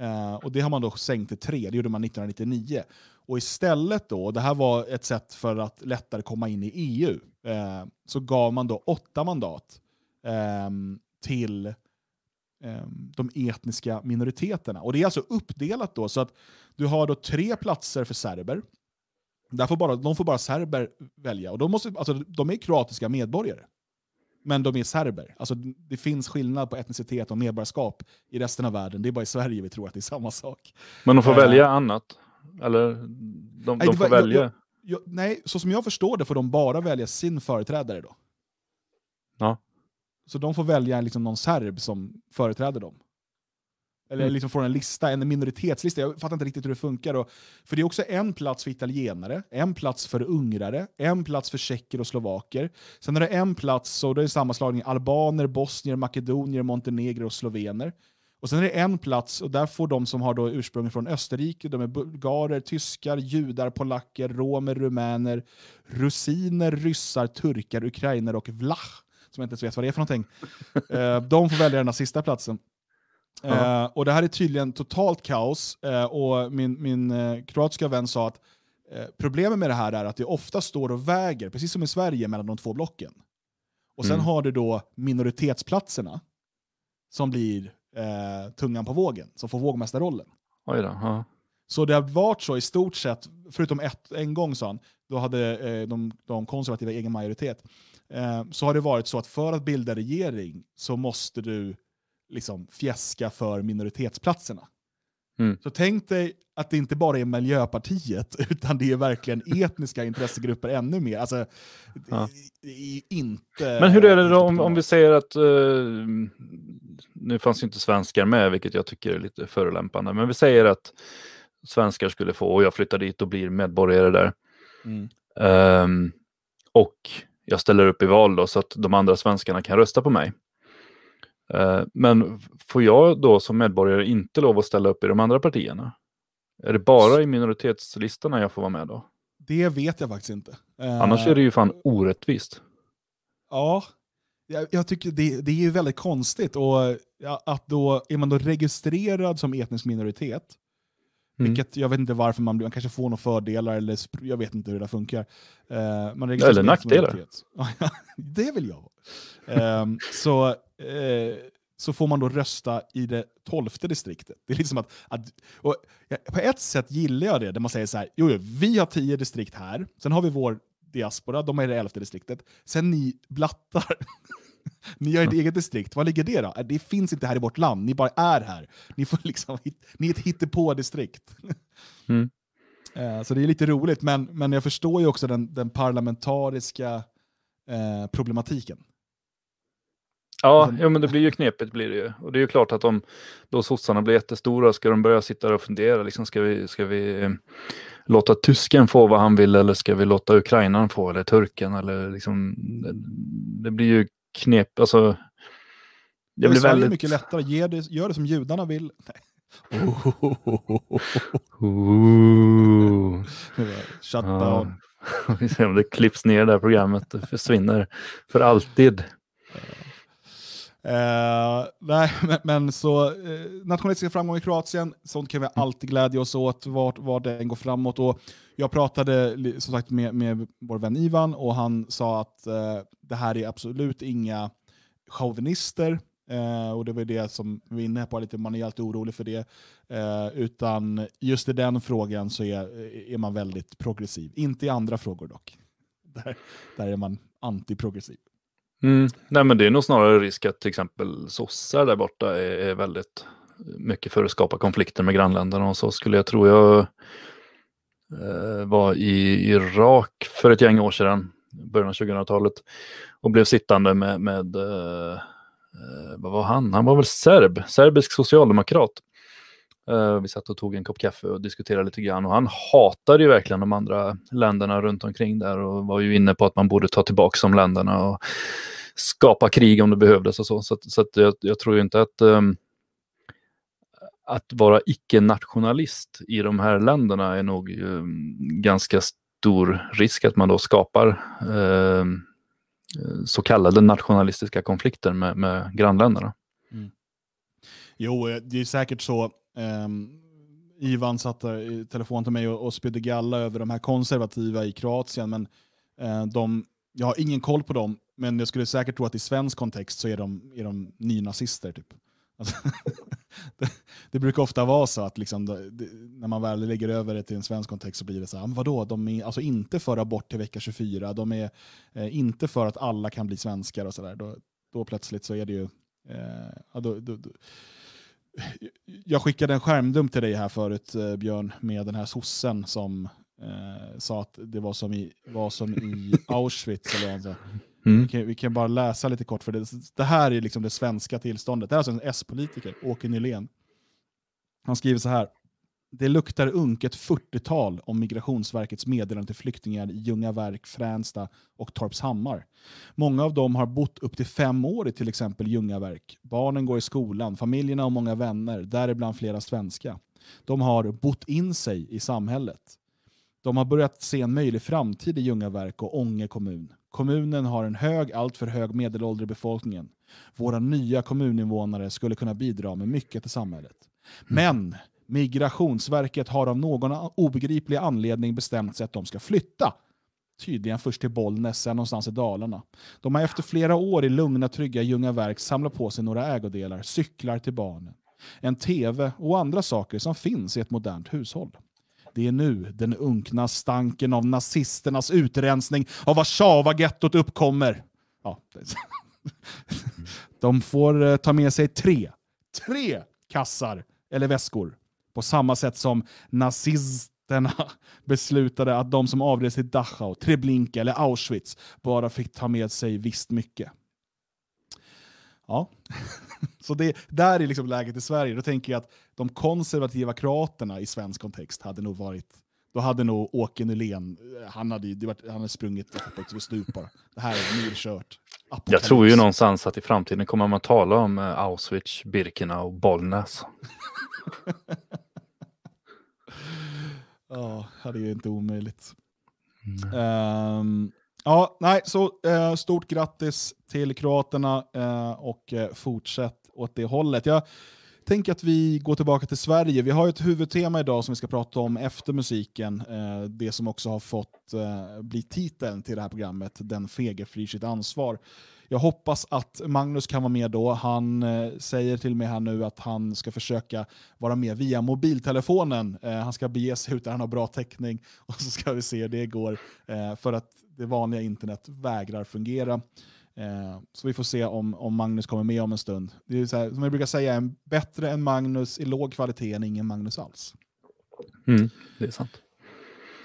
Eh, och det har man då sänkt till tre, det gjorde man 1999. Och istället då, det här var ett sätt för att lättare komma in i EU, eh, så gav man då åtta mandat eh, till de etniska minoriteterna. Och Det är alltså uppdelat då, så att du har då tre platser för serber. Där får bara, de får bara serber välja. Och de, måste, alltså, de är kroatiska medborgare. Men de är serber. Alltså, det finns skillnad på etnicitet och medborgarskap i resten av världen. Det är bara i Sverige vi tror att det är samma sak. Men de får uh, välja annat? Eller de, nej, de får var, välja? Jag, jag, nej, så som jag förstår det får de bara välja sin företrädare då. Ja. Så de får välja liksom någon serb som företräder dem. Eller mm. liksom får en lista, en minoritetslista. Jag fattar inte riktigt hur det funkar. Och, för det är också en plats för italienare, en plats för ungrare, en plats för tjecker och slovaker. Sen är det en plats, och det är sammanslagning, albaner, bosnier, makedonier, montenegro och slovener. Och sen är det en plats, och där får de som har då ursprung från Österrike, de är bulgarer, tyskar, judar, polacker, romer, rumäner, rusiner, ryssar, turkar, ukrainer och vlach som jag inte ens vet vad det är för någonting. Eh, de får välja den här sista platsen. Eh, och det här är tydligen totalt kaos. Eh, och min, min kroatiska vän sa att problemet med det här är att det ofta står och väger, precis som i Sverige, mellan de två blocken. Och sen Mm. har du då minoritetsplatserna som blir eh, tungan på vågen, som får vågmästarrollen. Oj då. Ja. Så det har varit så i stort sett, förutom ett, en gång sa han, då hade eh, de, de konservativa egen majoritet, så har det varit så att för att bilda regering så måste du liksom fjäska för minoritetsplatserna. Mm. Så tänk dig att det inte bara är Miljöpartiet, utan det är verkligen etniska intressegrupper ännu mer. Alltså, Ja. inte... Men hur är det då om, om vi säger att, eh, nu fanns ju inte svenskar med, vilket jag tycker är lite förolämpande, men vi säger att svenskar skulle få, och jag flyttar dit och blir medborgare där. Mm. Ehm, och jag ställer upp i val då så att de andra svenskarna kan rösta på mig. Eh, men får jag då som medborgare inte lov att ställa upp i de andra partierna? Är det bara i minoritetslistorna jag får vara med då? Det vet jag faktiskt inte. Annars är det ju fan orättvist. Ja, jag, jag tycker det, det är ju väldigt konstigt. Och att då är man då registrerad som etnisk minoritet, Mm. vilket jag vet inte varför man blir, man kanske får några fördelar eller jag vet inte hur det funkar. Eh, man Eller nackdelar. det vill jag vara. Ehm, så, eh, så får man då rösta i det tolfte distriktet. Det är liksom att, att och, på ett sätt gillar jag det, där man säger så här, jo, jo, vi har tio distrikt här, sen har vi vår diaspora, de är i det elfte distriktet. Sen ni blattar, ni har ett eget distrikt, vad ligger det då? Äh, Det finns inte här i vårt land, ni bara är här. Ni, får liksom, ni är ett hittepå-distrikt. Mm. Eh, Så det är lite roligt, men, men jag förstår ju också den, den parlamentariska eh, problematiken. Ja, Alltså- ja, men det blir ju knepigt blir det ju. Och det är ju klart att om då sossarna blir jättestora ska de börja sitta där och fundera. Liksom, ska vi, ska vi eh, låta tysken få vad han vill eller ska vi låta ukrainaren få eller turken? Eller liksom, det, det blir ju knep, alltså. Det blir väldigt... väldigt... mycket lättare, Ge det, gör det som judarna vill. Nej. Ooh. Shut down. Vi ser om det klipps ner det här programmet. Det försvinner för alltid. Eh, nej, men, men så eh, nationalistiska framgångar i Kroatien, sånt kan vi alltid glädja oss åt, vart, vart det än går framåt. Och jag pratade som sagt med, med vår vän Ivan och han sa att eh, det här är absolut inga chauvinister. Eh, och det var det som vi var inne på, lite, man är alltid orolig för det. Eh, utan just i den frågan så är, är man väldigt progressiv. Inte i andra frågor dock. Där, där är man antiprogressiv. Mm. Nej, men det är nog snarare risk att till exempel sossar där borta är, är väldigt mycket för att skapa konflikter med grannländerna och så skulle jag tro jag eh, var i Irak för ett gäng år sedan, början av 2000-talet, och blev sittande med, med eh, eh, vad var han? Han var väl serb, serbisk socialdemokrat. Eh, vi satt och tog en kopp kaffe och diskuterade lite grann och han hatade ju verkligen de andra länderna runt omkring där och var ju inne på att man borde ta tillbaka de länderna och skapa krig om det behövdes och så. Så, att, så att jag, jag tror ju inte att um, att vara icke-nationalist i de här länderna är nog um, ganska stor risk att man då skapar um, så kallade nationalistiska konflikter med, med grannländerna. Mm. Jo, eh, det är säkert så. Um, Ivan satt i telefon till mig och, och spydde galla över de här konservativa i Kroatien. Men uh, de, jag har ingen koll på dem, men jag skulle säkert tro att i svensk kontext så är de, är de nynazister. Typ. Alltså, det, det brukar ofta vara så att liksom, det, när man väl lägger över det till en svensk kontext så blir det så här, ah, vadå, de är alltså inte för abort till vecka 24, de är eh, inte för att alla kan bli svenskar och sådär. Då, då plötsligt så är det ju eh, ja, då, då, då, jag skickade en skärmdump till dig här förut, eh, Björn, med den här sossen som eh, sa att det var som i, var som i Auschwitz. Eller. Mm. vi, kan, vi kan bara läsa lite kort, för det, det här är liksom det svenska tillståndet. Det är alltså en S-politiker, Åke Nylén. Han skriver så här. Det luktar unket 40-tal om Migrationsverkets meddelande till flyktingar i Ljungaverk, Fränsta och Torpshammar. Många av dem har bott upp till fem år i till exempel Ljungaverk. Barnen går i skolan, familjerna har många vänner, däribland flera svenska. De har bott in sig i samhället. De har börjat se en möjlig framtid i Ljungaverk och Ånge kommun. Kommunen har en hög, alltför hög medelålder i befolkningen. Våra nya kommuninvånare skulle kunna bidra med mycket till samhället. Men Migrationsverket har av någon obegriplig anledning bestämt sig att de ska flytta. Tydligen först till Bollnäs, sen någonstans i Dalarna. De har efter flera år i lugna, trygga Ljungaverk samlat på sig några ägodelar, cyklar till barnen, en tv och andra saker som finns i ett modernt hushåll. Det är nu den unkna stanken av nazisternas utrensning av Warszawagettot uppkommer. Ja, de får eh, ta med sig tre, tre kassar eller väskor. På samma sätt som nazisterna beslutade att de som avreste till Dachau, Treblinka eller Auschwitz bara fick ta med sig visst mycket. Ja, så det, där är liksom läget i Sverige. Då tänker jag att de konservativa kroaterna i svensk kontext hade nog varit då hade nog Åke Nylén, han hade, varit, han hade sprungit och stup bara. Det här är nerkört. Jag tror ju någonstans att i framtiden kommer man tala om eh, Auschwitz, Birkenau och Bollnäs. ja, det är ju inte omöjligt. Mm. Um, ja, nej, så uh, stort grattis till kroaterna uh, och uh, fortsätt åt det hållet. Jag Tänk att vi går tillbaka till Sverige. Vi har ett huvudtema idag som vi ska prata om efter musiken. Eh, det som också har fått eh, bli titeln till det här programmet, Den fege flyr sitt ansvar. Jag hoppas att Magnus kan vara med då. Han eh, säger till mig här nu att han ska försöka vara med via mobiltelefonen. Eh, han ska bege sig ut där han har bra täckning och så ska vi se hur det går. Eh, för att det vanliga internet vägrar fungera. Eh, så vi får se om, om Magnus kommer med om en stund. Det är här, som jag brukar säga, en bättre än Magnus i låg kvalitet än ingen Magnus alls. Mm, det är sant.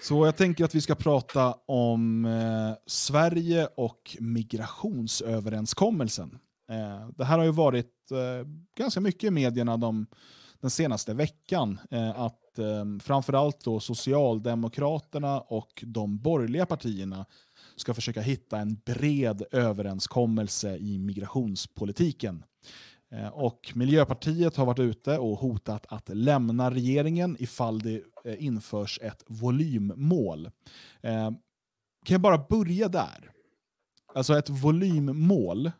Så jag tänker att vi ska prata om eh, Sverige och migrationsöverenskommelsen. Eh, det här har ju varit eh, ganska mycket i medierna de, den senaste veckan. Eh, att eh, framförallt då Socialdemokraterna och de borgerliga partierna ska försöka hitta en bred överenskommelse i migrationspolitiken. Eh, och Miljöpartiet har varit ute och hotat att lämna regeringen ifall det eh, införs ett volymmål. Eh, kan jag bara börja där? Alltså ett volymmål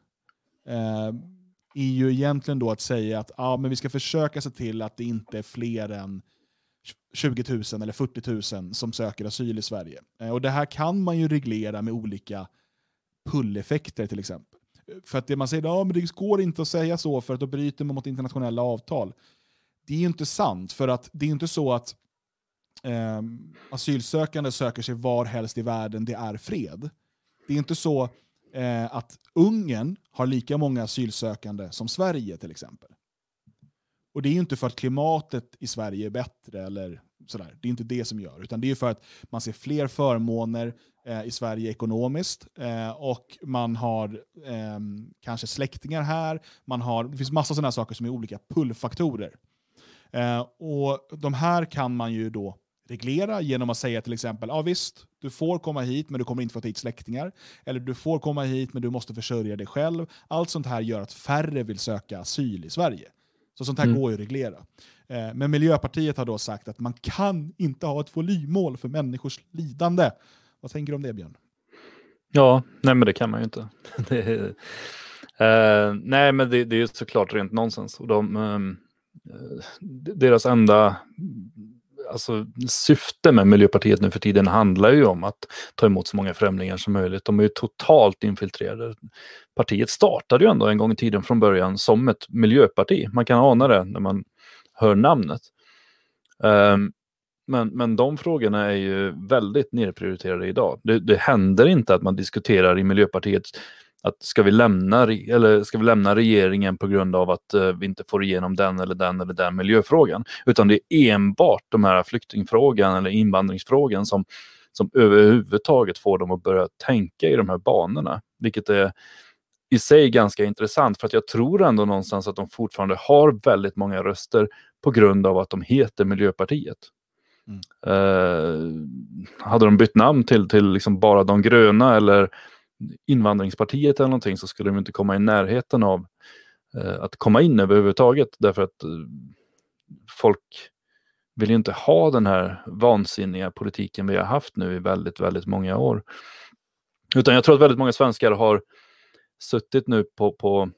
är ju egentligen då att säga att ja, men vi ska försöka se till att det inte är fler än 20 000 eller 40 000 som söker asyl i Sverige. Eh, och Det här kan man ju reglera med olika pulleffekter till exempel. Eh, för att det man säger, ja men det går inte att säga så för att då bryter man mot internationella avtal. Det är ju inte sant, för att det är inte så att eh, asylsökande söker sig var helst i världen det är fred. Det är inte så eh, att Ungern har lika många asylsökande som Sverige till exempel. Och det är ju inte för att klimatet i Sverige är bättre eller sådär. Det är inte det som gör, utan det är för att man ser fler förmåner eh, i Sverige ekonomiskt eh, och man har eh, kanske släktingar här. Man har, det finns massa sådana saker som är olika pullfaktorer. Eh, och De här kan man ju då reglera genom att säga till exempel, ja visst, du får komma hit men du kommer inte få ta hit släktingar. Eller du får komma hit men du måste försörja dig själv. Allt sånt här gör att färre vill söka asyl i Sverige. Så sånt här mm. går ju att reglera. Eh, men Miljöpartiet har då sagt att man kan inte ha ett volymmål för människors lidande. Vad tänker du om det Björn? Ja, nej men det kan man ju inte. är, eh, nej men det, det, är såklart rent nonsens. Och de, ehm, eh, deras enda alltså, syfte med Miljöpartiet nu för tiden handlar ju om att ta emot så många främlingar som möjligt. De är ju totalt infiltrerade. Partiet startade ju ändå en gång i tiden från början som ett miljöparti. Man kan ana det när man hör namnet. Um, men, men de frågorna är ju väldigt nedprioriterade idag. Det, det händer inte att man diskuterar i Miljöpartiet att ska vi lämna, eller ska vi lämna regeringen på grund av att uh, vi inte får igenom den eller den eller den miljöfrågan. Utan det är enbart de här flyktingfrågan eller invandringsfrågan som, som överhuvudtaget får dem att börja tänka i de här banorna. Vilket är i sig ganska intressant för att jag tror ändå någonstans att de fortfarande har väldigt många röster på grund av att de heter Miljöpartiet. Mm. Uh, hade de bytt namn till, till liksom bara de gröna eller invandringspartiet eller någonting så skulle de inte komma i närheten av eh, att komma in överhuvudtaget därför att eh, folk vill ju inte ha den här vansinniga politiken vi har haft nu i väldigt, väldigt många år. Utan jag tror att väldigt många svenskar har suttit nu på, på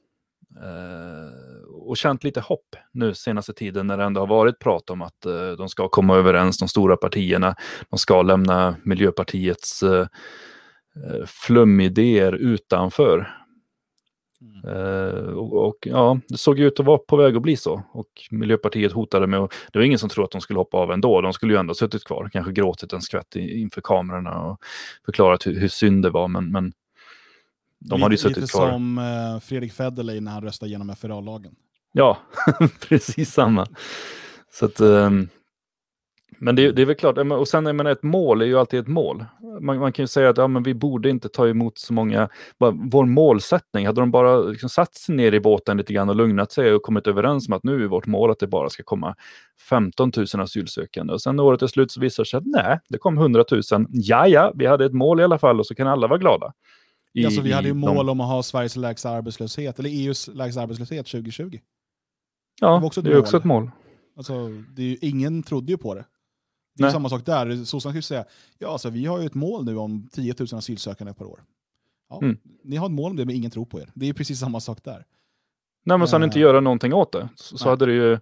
Eh, och känt lite hopp nu senaste tiden när det ändå har varit prat om att eh, de ska komma överens, de stora partierna. De ska lämna Miljöpartiets eh flumidéer utanför. Mm. Uh, och, och, ja, det såg ut att vara på väg att bli så. Och Miljöpartiet hotade med att, det var ingen som trodde att de skulle hoppa av ändå. De skulle ju ändå suttit kvar, kanske gråtit en skvätt inför kamerorna och förklarat hur, hur synd det var. Men, men de lite, hade ju suttit lite kvar. Lite som uh, Fredrik Federley när han röstade igenom FRA-lagen. Ja, precis samma. Så att, um, men det, det, är väl klart, och sen är man ett mål är ju alltid ett mål. Man, man kan ju säga att ja, men vi borde inte ta emot så många, vår målsättning, hade de bara liksom satt sig ner i båten lite grann och lugnat sig och kommit överens om att nu är vårt mål att det bara ska komma 15 000 asylsökande. Och sen när året är slut så visar det sig att nej, det kom 100 000. Ja, ja, vi hade ett mål i alla fall och så kan alla vara glada. I, alltså, vi hade ju mål de... om att ha Sveriges lägsta arbetslöshet, eller EUs lägsta arbetslöshet 2020. Ja, det, var också det är mål. också ett mål. Alltså, det är ju, ingen trodde ju på det. Det är samma sak där. Sossarna skulle säga, ja alltså, vi har ju ett mål nu om 10 000 asylsökande per år. Ja, mm. Ni har ett mål om det, men ingen tror på er. Det är precis samma sak där. Nej, men sen uh, inte göra någonting åt det. Så, så hade det ju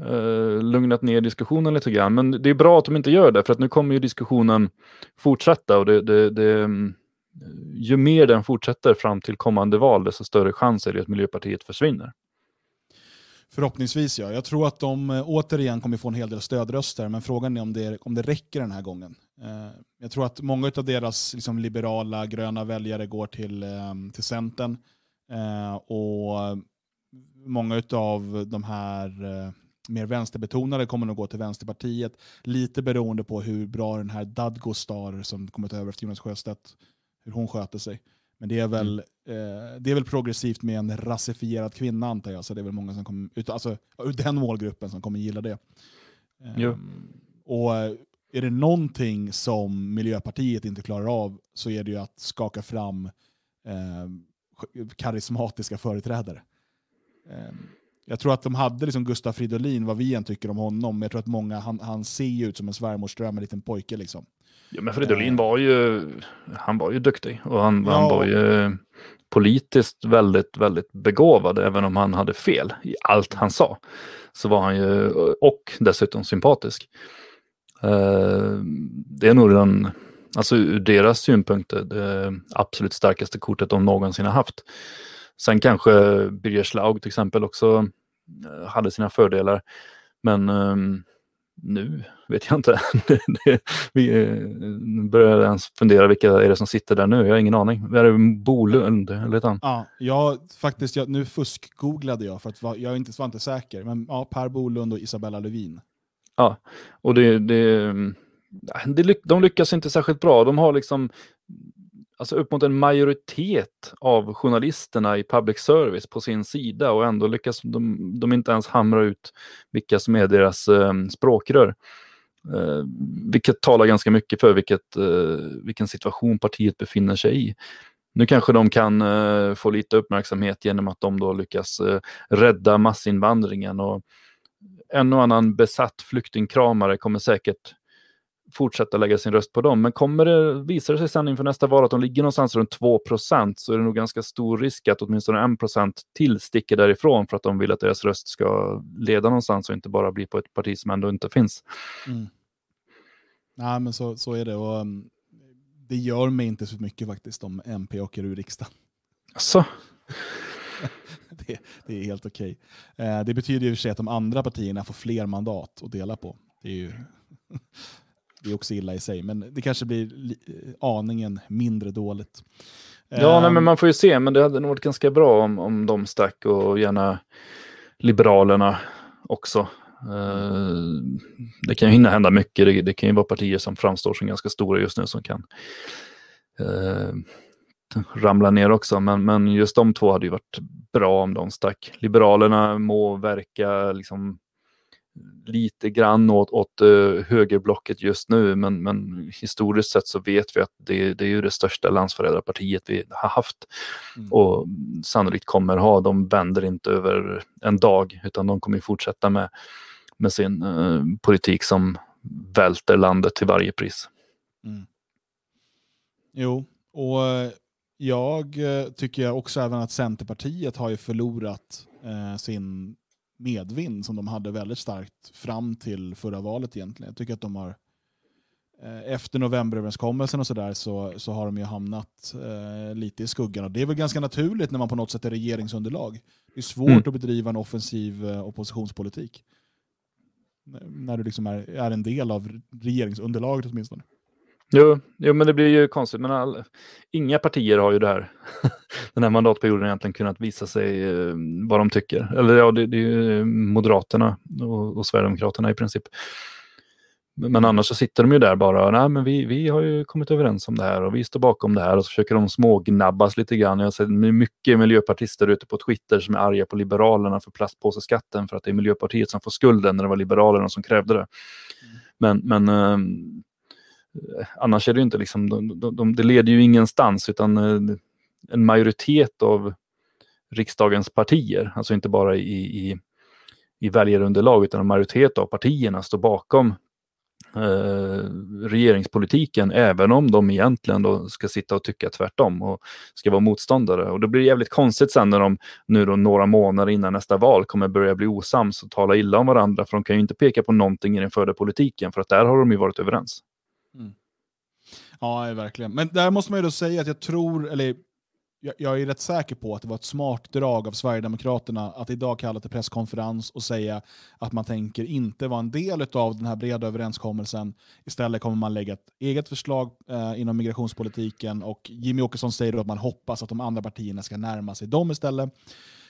uh, lugnat ner diskussionen lite grann. Men det är bra att de inte gör det, för att nu kommer ju diskussionen fortsätta. Och det, det, det, mm, ju mer den fortsätter fram till kommande val, desto större chans är det att Miljöpartiet försvinner. Förhoppningsvis ja. Jag tror att de eh, återigen kommer få en hel del stödröster, men frågan är om det, om det räcker den här gången. Eh, jag tror att många av deras liksom, liberala, gröna väljare går till, ehm, till Centern. Eh, och många av de här mer vänsterbetonade kommer nog gå till Vänsterpartiet. Lite beroende på hur bra den här Dadgostar som kommit över efter Jonas Sjöstedt, hur hon sköter sig. Men det är väl, mm. eh, det är väl progressivt med en rasifierad kvinna antar jag, så det är väl många som kommer, ut, alltså, ur den målgruppen som kommer gilla det. Eh, och är det någonting som Miljöpartiet inte klarar av så är det ju att skaka fram eh, karismatiska företrädare. Eh, jag tror att de hade liksom Gustaf Fridolin, vad vi än tycker om honom, men jag tror att många, han, han ser ut som en svärmorsdröm, en liten pojke. Liksom. Ja, men Fridolin var ju, han var ju duktig och han, ja. han var ju politiskt väldigt, väldigt begåvad, även om han hade fel i allt han sa. Så var han ju, och dessutom sympatisk. Uh, det är nog den, alltså ur deras synpunkt, det absolut starkaste kortet de någonsin har haft. Sen kanske Birger Schlaug till exempel också uh, hade sina fördelar. Men um, nu vet jag inte. vi eh, börjar ens fundera vilka är det som sitter där nu. Jag har ingen aning. Är det Bolund? Eller han? Ja, jag, faktiskt, jag, nu fuskgooglade jag för att jag inte, var inte säker. Men ja, Per Bolund och Isabella Lövin. Ja, och det, det, det, de lyckas inte särskilt bra. De har liksom alltså upp mot en majoritet av journalisterna i public service på sin sida och ändå lyckas de, de inte ens hamra ut vilka som är deras eh, språkrör. Eh, vilket talar ganska mycket för vilket, eh, vilken situation partiet befinner sig i. Nu kanske de kan eh, få lite uppmärksamhet genom att de då lyckas eh, rädda massinvandringen och en och annan besatt flyktingkramare kommer säkert fortsätta lägga sin röst på dem. Men kommer det, visar det sig sen inför nästa val att de ligger någonstans runt 2% så är det nog ganska stor risk att åtminstone 1 till sticker därifrån för att de vill att deras röst ska leda någonstans och inte bara bli på ett parti som ändå inte finns. Mm. Nej, men så, så är det. Och, um, det gör mig inte så mycket faktiskt om MP åker ur riksdagen. Alltså. det, det, är helt okej. Okay. Eh, det betyder ju för sig att de andra partierna får fler mandat att dela på. Det är ju det är också illa i sig, men det kanske blir aningen mindre dåligt. Ja, um, nej, men ehm. man får ju se, men det hade nog varit ganska bra om, om de stack och gärna Liberalerna också. Uh, det kan ju hinna hända mycket. Det, det, kan ju vara partier som framstår som ganska stora just nu som kan uh, ramla ner också. Men, men just de två hade ju varit bra om de stack. Liberalerna må verka liksom lite grann åt, åt uh, högerblocket just nu, men, men historiskt sett så vet vi att det, det är ju det största landsförrädarpartiet vi har haft mm. och sannolikt kommer ha. De vänder inte över en dag, utan de kommer fortsätta med, med sin uh, politik som välter landet till varje pris. Mm. Jo, och jag eh, tycker också även att Centerpartiet har ju förlorat eh, sin medvind som de hade väldigt starkt fram till förra valet egentligen. Jag tycker att de har eh, efter novemberöverenskommelsen och sådär så, så har de ju hamnat eh, lite i skuggan. Och det är väl ganska naturligt när man på något sätt är regeringsunderlag. Det är svårt Mm. att bedriva en offensiv eh, oppositionspolitik. När du liksom är, är en del av regeringsunderlaget åtminstone. Jo, jo, men det blir ju konstigt. Men all, inga partier har ju det här, den här mandatperioden egentligen kunnat visa sig eh, vad de tycker. Eller ja, det, det är ju Moderaterna och, och Sverigedemokraterna i princip. Men, annars så sitter de ju där bara, nej men vi, vi har ju kommit överens om det här och vi står bakom det här och så försöker de smågnabbas lite grann. Jag har sett mycket miljöpartister ute på Twitter som är arga på Liberalerna för plastpåseskatten för att det är Miljöpartiet som får skulden när det var Liberalerna som krävde det. Men, men ehm, annars är det ju inte liksom, de, de, de, det leder ju ingenstans utan eh, en majoritet av riksdagens partier, alltså inte bara i, i, i väljarunderlag utan en majoritet av partierna står bakom eh, regeringspolitiken även om de egentligen då ska sitta och tycka tvärtom och ska vara motståndare. Och det blir jävligt konstigt sen när de nu då några månader innan nästa val kommer börja bli osams och tala illa om varandra för de kan ju inte peka på någonting i den förda politiken för att där har de ju varit överens. Mm. Ja, verkligen. Men där måste man ju då säga att jag tror, eller jag, jag är rätt säker på att det var ett smart drag av Sverigedemokraterna att idag kalla till presskonferens och säga att man tänker inte vara en del av den här breda överenskommelsen. Istället kommer man lägga ett eget förslag eh, inom migrationspolitiken och Jimmy Åkesson säger då att man hoppas att de andra partierna ska närma sig dem istället.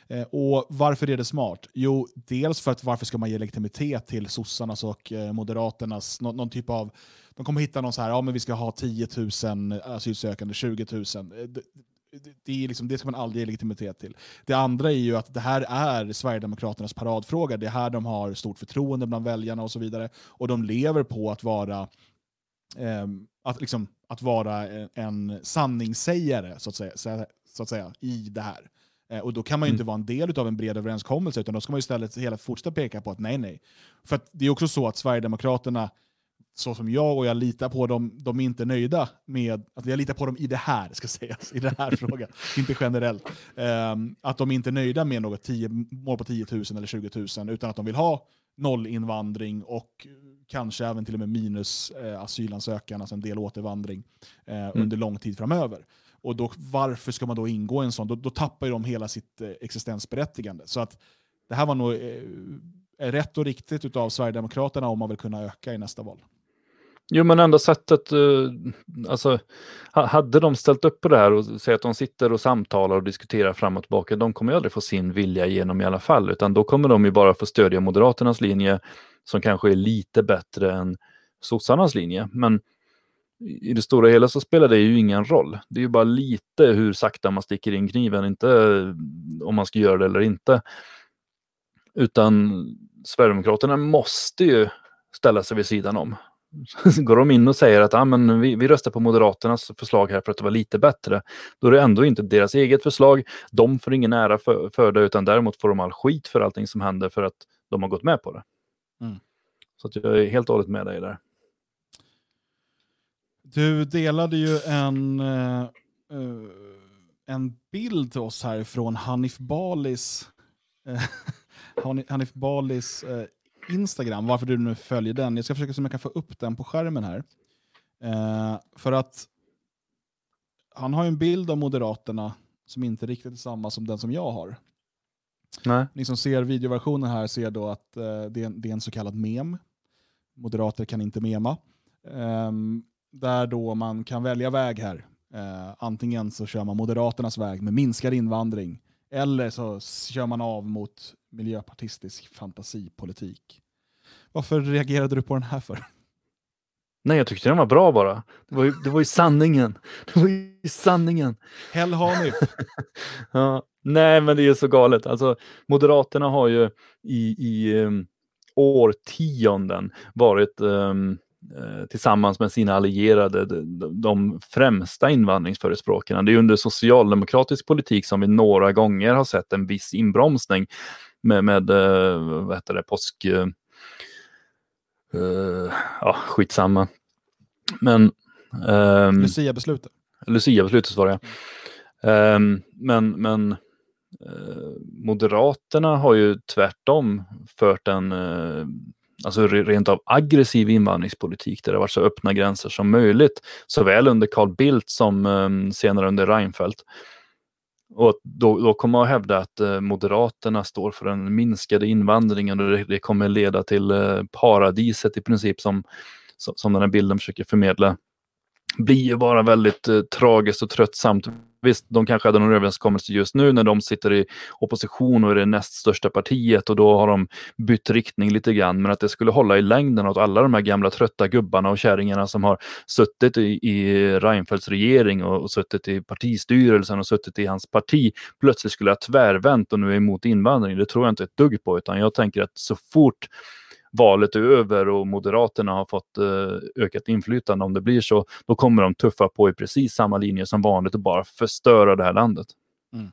Eh, och Varför är det smart? Jo, dels för att varför ska man ge legitimitet till sossarnas och eh, moderaternas, någon, någon typ av de kommer hitta någon så här, ja men vi ska ha 10 000 asylsökande, 20 000. Eh, Det, det, är liksom, det ska man aldrig ge legitimitet till. Det andra är ju att det här är Sverigedemokraternas paradfråga. Det är här de har stort förtroende bland väljarna och så vidare. Och de lever på att vara, ehm, att liksom, att vara en, en sanningssägare så att, säga, så, att säga, i det här. Eh, Och då kan man ju Mm. inte vara en del av en bred överenskommelse, utan då ska man ju istället hela fortsätta peka på att nej, nej. För att det är också så att Sverigedemokraterna så som jag och jag litar på dem, de är inte nöjda med, att jag litar på dem i det här, ska sägas, i den här frågan, inte generellt. Ehm, att de inte är nöjda med något 10, mål på 10 000 eller 20 000, utan att de vill ha noll invandring och kanske även till och med minus eh, asylansökan, alltså en del återvandring eh, under lång tid framöver. Och då, varför ska man då ingå i en sån? Då, då tappar ju de hela sitt eh, existensberättigande. Så att det här var nog eh, rätt och riktigt av Sverigedemokraterna om man vill kunna öka i nästa val. Jo, men enda sättet, eh, alltså, hade de ställt upp på det här och säger att de sitter och samtalar och diskuterar fram och tillbaka, de kommer ju aldrig få sin vilja igenom i alla fall, utan då kommer de ju bara få stödja Moderaternas linje som kanske är lite bättre än sossarnas linje. Men i det stora hela så spelar det ju ingen roll. Det är ju bara lite hur sakta man sticker in kniven, inte eh, om man ska göra det eller inte. Utan Sverigedemokraterna måste ju ställa sig vid sidan om. Går de in och säger att ah, men vi, vi röstar på Moderaternas förslag här för att det var lite bättre, då är det ändå inte deras eget förslag. De får ingen ära för, för det, utan däremot får de all skit för allting som händer för att de har gått med på det. Mm. Så att jag är helt och hållet med dig där. Du delade ju en, eh, eh, en bild till oss här från Hanif Balis, eh, Hani- Hanif Balis eh, Instagram, varför du nu följer den. Jag ska försöka se om jag kan få upp den på skärmen här. Eh, för att han har ju en bild av Moderaterna som inte riktigt är samma som den som jag har. Nej. Ni som ser videoversionen här ser då att eh, det, är en, det är en så kallad mem. Moderater kan inte mema. Ehm, där då man kan välja väg här. Eh, antingen så kör man Moderaternas väg med minskad invandring eller så kör man av mot miljöpartistisk fantasipolitik. Varför reagerade du på den här för? Nej, jag tyckte den var bra bara. Det var ju, det var ju sanningen. Det var ju sanningen. Hell! Ja, nej, men det är så galet. Alltså, Moderaterna har ju i, i um, årtionden varit um, tillsammans med sina allierade de, de främsta invandringsförespråkarna. Det är under socialdemokratisk politik som vi några gånger har sett en viss inbromsning med, med eh, vad heter det, påsk... eh, ja, skitsamma. Men... ehm, Lucia-beslutet. Lucia-beslutet var det. Um, men men uh, Moderaterna har ju tvärtom fört en uh, alltså rent av aggressiv invandringspolitik där det varit så öppna gränser som möjligt, såväl under Carl Bildt som um, senare under Reinfeldt. Och då, då kommer man att hävda att eh, Moderaterna står för den minskade invandringen och det, det kommer leda till eh, paradiset i princip som, som, som den här bilden försöker förmedla. blir ju bara väldigt eh, tragiskt och tröttsamt. Visst, de kanske hade någon överenskommelse just nu när de sitter i opposition och är det näst största partiet och då har de bytt riktning lite grann. Men att det skulle hålla i längden åt alla de här gamla trötta gubbarna och kärringarna som har suttit i, i Reinfeldts regering och, och suttit i partistyrelsen och suttit i hans parti plötsligt skulle ha tvärvänt och nu är emot invandring. Det tror jag inte ett dugg på, utan jag tänker att så fort valet är över och Moderaterna har fått eh, ökat inflytande, om det blir så, då kommer de tuffa på i precis samma linje som vanligt och bara förstöra det här landet. Mm.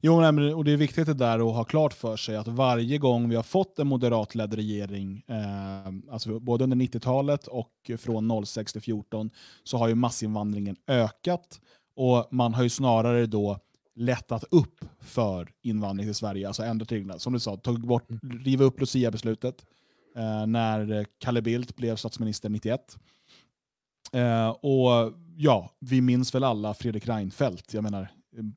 Jo, nej, och det är viktigt det där att ha klart för sig att varje gång vi har fått en moderatledd regering, eh, alltså både under 90-talet och från 06 till 14, så har ju massinvandringen ökat och man har ju snarare då lättat upp för invandring till Sverige, alltså ändrat reglerna. Som du sa, tagit bort, mm. riva upp Lucia-beslutet, när Kalle Bildt blev statsminister 91. Eh, och ja, vi minns väl alla Fredrik Reinfeldt. Jag menar,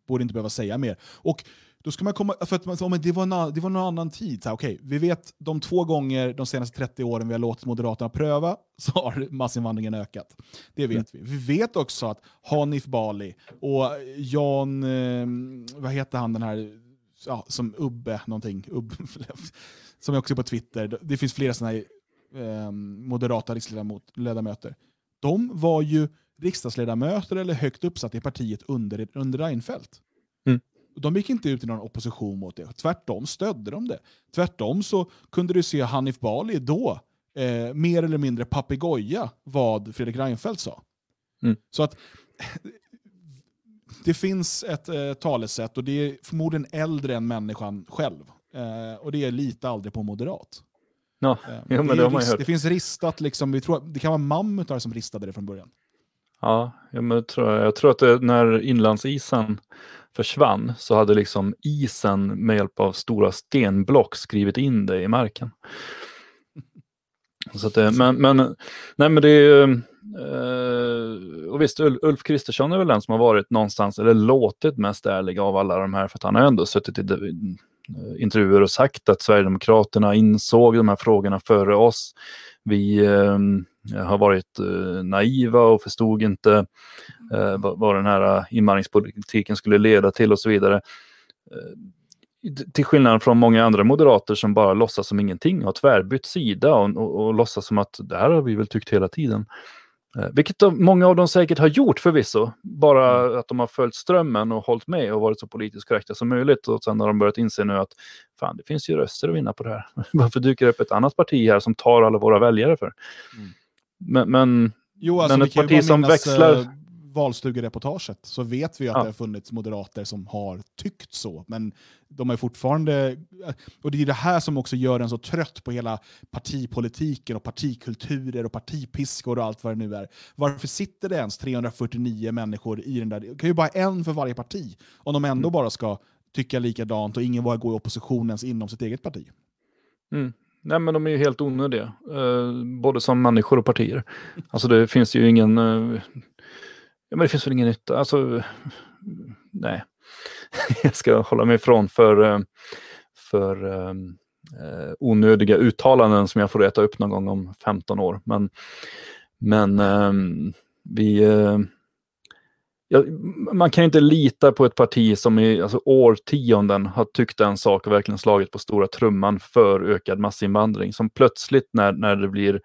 borde inte behöva säga mer. Och då ska man komma, för att man, det, var en, det var någon annan tid. Så här, okay, vi vet de två gånger de senaste 30 åren vi har låtit Moderaterna pröva så har massinvandringen ökat. Det vet mm. vi. Vi vet också att Hanif Bali och Jan, eh, vad heter han den här, ja, som Ubbe någonting, Ubbe, som är också på Twitter, det finns flera sådana här eh, moderata riksdagsledamöter. De var ju riksdagsledamöter eller högt uppsatta i partiet under, under Reinfeldt. Mm. De gick inte ut i någon opposition mot det. Tvärtom stödde de det. Tvärtom så kunde du se Hanif Bali då eh, mer eller mindre papegoja vad Fredrik Reinfeldt sa. Mm. Så att det finns ett eh, talesätt och det är förmodligen äldre än människan själv. Eh, och det är lite aldrig på moderat. Ja, eh, jo, men det, det, rist, det finns ristat, liksom, vi tror, det kan vara mammutar som ristade det från början. Ja, men jag, tror, jag tror att det, när inlandsisen försvann så hade liksom isen med hjälp av stora stenblock skrivit in det i marken. Så det, men, men, nej, men det är Uh, och visst, Ulf Kristersson är väl den som har varit någonstans, eller låtit mest ärlig av alla de här, för att han har ändå suttit i Eh, intervjuer och sagt att Sverigedemokraterna insåg de här frågorna före oss. Vi eh, har varit eh, naiva och förstod inte eh, vad, vad den här eh, invandringspolitiken skulle leda till och så vidare. Eh, till skillnad från många andra moderater som bara låtsas som ingenting, har tvärbytt sida och, och, och låtsas som att det här har vi väl tyckt hela tiden. Eh, vilket de, många av dem säkert har gjort förvisso. Bara mm. att de har följt strömmen och hållit med och varit så politiskt korrekta som möjligt. Och sen har de börjat inse nu att fan, det finns ju röster att vinna på det här. Varför dyker det upp ett annat parti här som tar alla våra väljare för? Mm. Men, men, jo, alltså, men ett parti som växlar... Valstugereportaget så vet vi att ja. det har funnits moderater som har tyckt så. Men de är fortfarande... Och det är det här som också gör en så trött på hela partipolitiken och partikulturer och partipiskor och allt vad det nu är. Varför sitter det ens 349 människor i den där... Det kan ju bara en för varje parti. Om de ändå mm. bara ska tycka likadant och ingen vågar gå i opposition ens inom sitt eget parti. Mm. Nej, men de är ju helt onödiga. Eh, både som människor och partier. Alltså det finns ju ingen... Eh, Ja, men det finns väl ingen nytta. Alltså, nej. Jag ska hålla mig ifrån för, eh, för um, uh, onödiga uttalanden som jag får äta upp någon gång om 15 år. Men, men um, vi... Uh, ja, man kan inte lita på ett parti som i alltså, årtionden har tyckt en sak och verkligen slagit på stora trumman för ökad massinvandring. Som plötsligt när, när det blir Eh,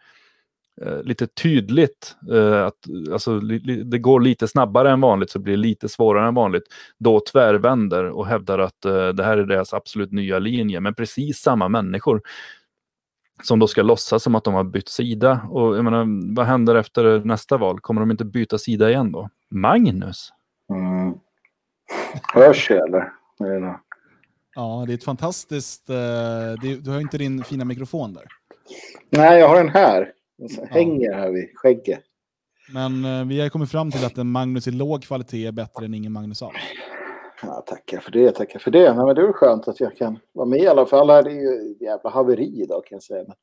lite tydligt, eh, att alltså, li, det går lite snabbare än vanligt så blir det lite svårare än vanligt, då tvärvänder och hävdar att eh, det här är deras absolut nya linje. Men precis samma människor som då ska låtsas som att de har bytt sida. Och jag menar, vad händer efter nästa val? Kommer de inte byta sida igen då? Magnus? Mm. Hörs eller? Ja, det är ett fantastiskt... Det, du har inte din fina mikrofon där. Nej, jag har den här. Den hänger här vid skägget. Men eh, vi har kommit fram till att en Magnus i låg kvalitet är bättre än ingen Magnus alls. Ja, tackar för det, tackar för det. Nej, men det är skönt att jag kan vara med i alla fall. Det är ju jävla haveri idag kan jag säga. Men,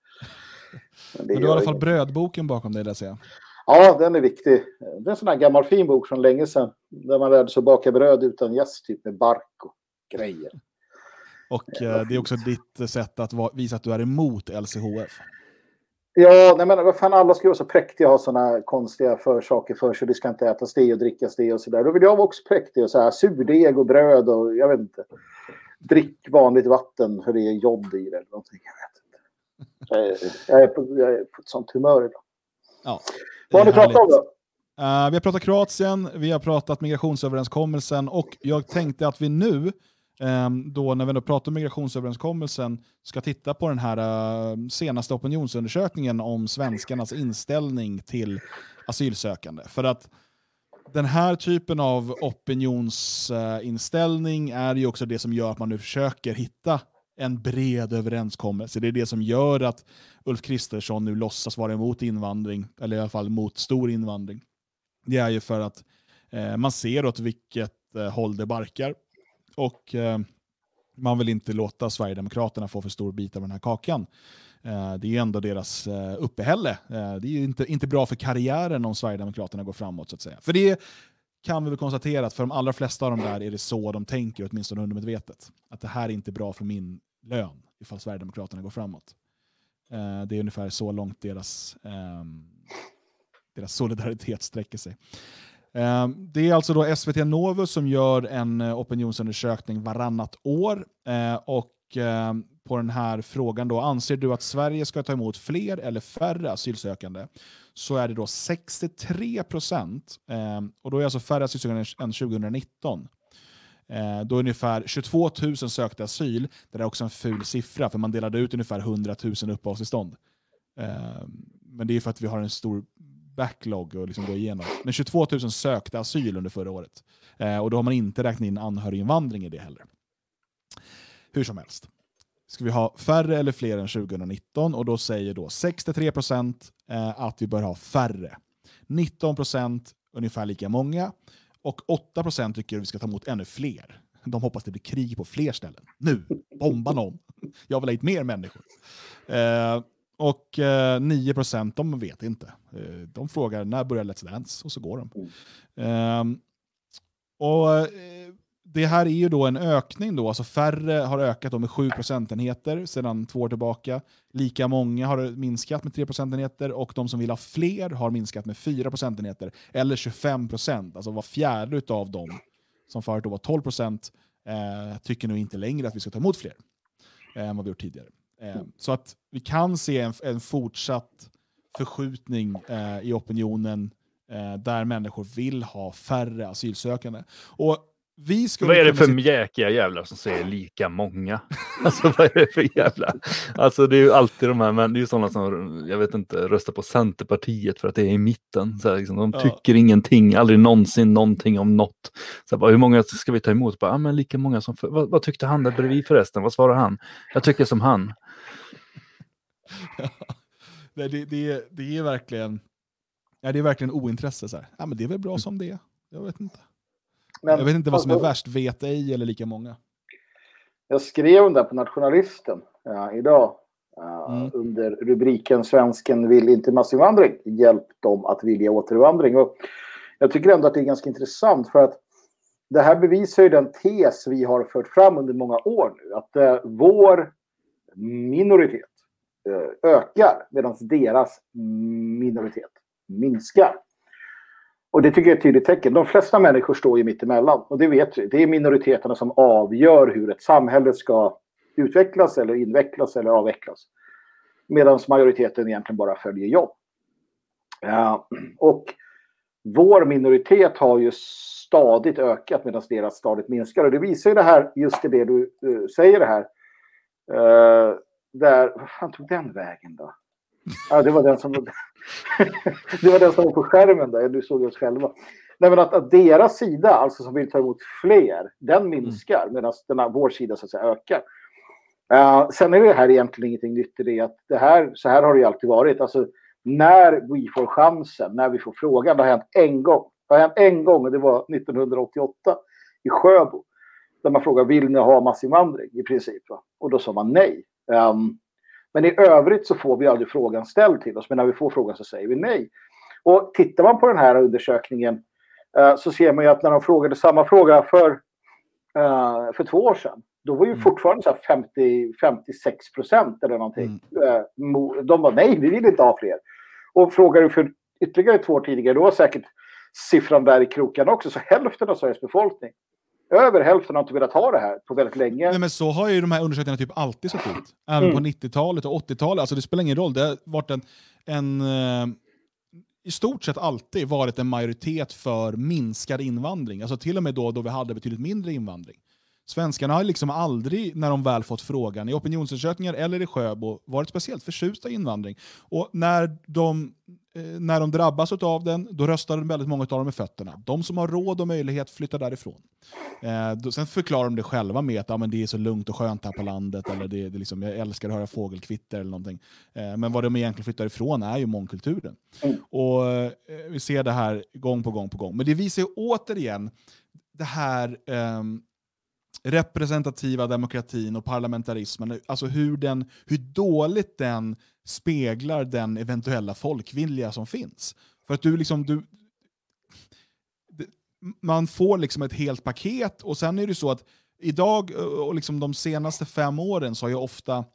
men Men du har i alla fall brödboken bakom dig, läser jag. Ja, den är viktig. Det är en sån här gammal fin bok från länge sedan. Där man lärde sig att baka bröd utan jäst, typ med bark och grejer. Och eh, det är också ditt sätt att visa att du är emot LCHF. Ja, nej men vad fan, alla ska ju vara så präktiga och ha såna konstiga försaker för sig. Det ska inte ätas det och drickas det och sådär. Då vill jag vara också präktig och så här surdeg och bröd och jag vet inte. Drick vanligt vatten för det är jod i det eller någonting. Jag vet inte. Jag är, på, jag är på ett sånt humör idag. Ja, Vad har ni pratat om då? Eh, vi har pratat Kroatien, vi har pratat migrationsöverenskommelsen och jag tänkte att vi nu, Ehm, då när vi ändå pratar om migrationsöverenskommelsen, ska titta på den här ehm, senaste opinionsundersökningen om svenskarnas inställning till asylsökande. För att den här typen av opinionsinställning är ju också det som gör att man nu försöker hitta en bred överenskommelse. Det är det som gör att Ulf Kristersson nu låtsas vara emot invandring, eller i alla fall mot stor invandring. Det är ju för att eh, man ser åt vilket eh, håll det barkar. Och eh, man vill inte låta Sverigedemokraterna få för stor bit av den här kakan. Eh, det är ju ändå deras eh, uppehälle. Eh, det är ju inte, inte bra för karriären om Sverigedemokraterna går framåt så att säga. För det kan vi väl konstatera att för de allra flesta av dem där är det så de tänker, åtminstone undermedvetet. Att det här är inte bra för min lön ifall Sverigedemokraterna går framåt. Eh, det är ungefär så långt deras, ehm, deras solidaritet sträcker sig. Ehm, det är alltså då SVT Novus som gör en eh, opinionsundersökning varannat år. Eh, och ehm, på den här frågan då, anser du att Sverige ska ta emot fler eller färre asylsökande? Så är det då 63 procent, ehm, och då är alltså färre asylsökande än 2019. Eh, då ungefär 22 000 sökte asyl. Det där är också en ful siffra, för man delade ut ungefär 100 000 uppehållstillstånd. Men det är för att vi har en stor backlog och liksom gå igenom. Men 22 000 sökte asyl under förra året. Eh, och då har man inte räknat in anhöriginvandring i det heller. Hur som helst. Ska vi ha färre eller fler än 2019? Och då säger då 63 procent eh, att vi bör ha färre. 19 procent ungefär lika många. Och 8 procent tycker att vi ska ta emot ännu fler. De hoppas det blir krig på fler ställen. Nu! Bomba någon! Jag vill ha hit mer människor. Eh, och eh, 9 procent, de vet inte. Eh, de frågar när börjar Let's Dance? Och så går de. Ehm, och eh, Det här är ju då en ökning. Då, alltså färre har ökat med 7 procentenheter sedan två år tillbaka. Lika många har minskat med 3 procentenheter och de som vill ha fler har minskat med 4 procentenheter. Eller 25 procent, alltså var fjärde av dem som förut då var 12 procent eh, tycker nu inte längre att vi ska ta emot fler eh, än vad vi gjort tidigare. Eh, så att vi kan se en, en fortsatt förskjutning eh, i opinionen eh, där människor vill ha färre asylsökande. Och vi skulle Vad är det för se- mjäkiga jävlar som säger lika många? Alltså vad är det för jävla... Alltså det är ju alltid de här, men det är ju sådana som, jag vet inte, röstar på Centerpartiet för att det är i mitten. Så här, liksom, de Ja. tycker ingenting, aldrig någonsin någonting om något. Så här, bara, hur många ska vi ta emot? Bara, ah, men lika många som... För, vad, vad tyckte han där bredvid förresten? Vad svarar han? Jag tycker som han. Det, det, det är verkligen ja, det är verkligen ointresse. Så här. Ja, men det är väl bra som det är. Jag vet inte. Men, jag vet inte vad som är alltså, värst, vet ej eller lika många. Jag skrev om det på Nationalisten ja, idag. ja, Mm. Under rubriken Svensken vill inte massinvandring. Hjälp dem att vilja återvandring. Och jag tycker ändå att det är ganska intressant för att det här bevisar ju den tes vi har fört fram under många år nu. Att eh, vår minoritet Eh, ökar medan deras minoritet minskar. Och det tycker jag är ett tydligt tecken. De flesta människor står ju mitt emellan. Och det vet vi. Det är minoriteterna som avgör hur ett samhälle ska utvecklas eller invecklas eller avvecklas. Medan majoriteten egentligen bara följer jobb. Ja, och vår minoritet har ju stadigt ökat medan deras stadigt minskar. Och det visar ju det här, just det du eh, säger det här. Där, vad fan tog den vägen då? Ja, det var den som, det var den som var på skärmen där, du såg oss själva. Nej, men att, att deras sida, alltså som vill ta emot fler, den minskar mm. medan vår sida så att säga ökar. Uh, sen är det här egentligen ingenting nytt i det att det här, så här har det ju alltid varit. Alltså, när vi får chansen, när vi får frågan. Det har hänt en gång. Det har hänt en gång och det var 1988 i Sjöbo. Där man frågar vill ni ha massinvandring i princip. Va? Och då sa man nej. Um, men i övrigt så får vi aldrig frågan ställd till oss. Men när vi får frågan så säger vi nej. Och tittar man på den här undersökningen uh, så ser man ju att när de frågade samma fråga för, uh, för två år sedan. Då var ju mm. fortfarande så 50, 56 procent eller någonting. Mm. Uh, de var nej, vi vill inte ha fler. Och frågar du för ytterligare två år tidigare, då var säkert siffran där i krokarna också. Så hälften av Sveriges befolkning över hälften har inte velat ha det här på väldigt länge. Nej, men så har ju de här undersökningarna typ alltid sett ut. Även mm. på 90-talet och 80-talet. Alltså det spelar ingen roll. Det har varit en, en uh, i stort sett alltid varit en majoritet för minskad invandring. Alltså till och med då, då vi hade betydligt mindre invandring. Svenskarna har liksom aldrig, när de väl fått frågan, i opinionsundersökningar eller i Sjöbo, varit speciellt förtjusta i invandring. Och när de, eh, när de drabbas av den, då röstar väldigt många av dem med fötterna. De som har råd och möjlighet flyttar därifrån. Eh, sen förklarar de det själva med att ja, men det är så lugnt och skönt här på landet, eller det, det liksom, jag älskar att höra fågelkvitter eller någonting. Eh, men vad de egentligen flyttar ifrån är ju mångkulturen. Mm. Och eh, Vi ser det här gång på gång på gång. Men det visar ju återigen det här um, representativa demokratin och parlamentarismen, alltså hur, den, hur dåligt den speglar den eventuella folkvilja som finns. För att du liksom, du, man får liksom ett helt paket och sen är det så att idag eh, och liksom de senaste fem åren så har ju ofta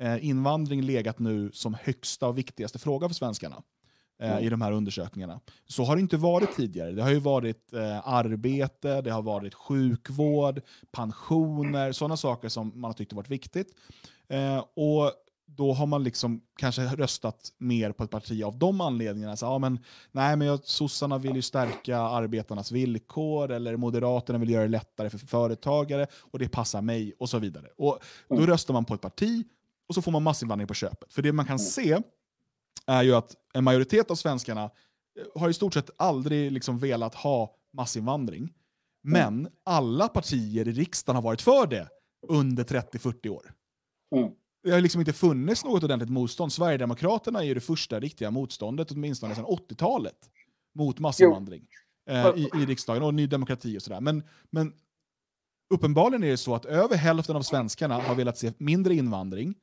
eh, invandring legat nu som högsta och viktigaste fråga för svenskarna eh, i de här undersökningarna. Så har det inte varit tidigare. Det har ju varit eh, arbete, det har varit sjukvård, pensioner, sådana saker som man har tyckt varit viktigt. Eh, och då har man liksom kanske röstat mer på ett parti av de anledningarna. Så, ja, men, nej, men jag, sossarna vill ju stärka arbetarnas villkor, eller Moderaterna vill göra det lättare för företagare, och det passar mig, och så vidare. Och Då mm. röstar man på ett parti, och så får man massinvandring på köpet. För det man kan mm. se är ju att en majoritet av svenskarna eh, har i stort sett aldrig liksom velat ha massinvandring. Mm. Men mm. alla partier i riksdagen har varit för det under 30-40 år. Mm. Det har liksom inte funnits något ordentligt motstånd. Sverigedemokraterna är ju det första riktiga motståndet, åtminstone sedan 80-talet, mot massinvandring eh, i, i riksdagen och Ny Demokrati och sådär. Men, men uppenbarligen är det så att över hälften av svenskarna har velat se mindre invandring,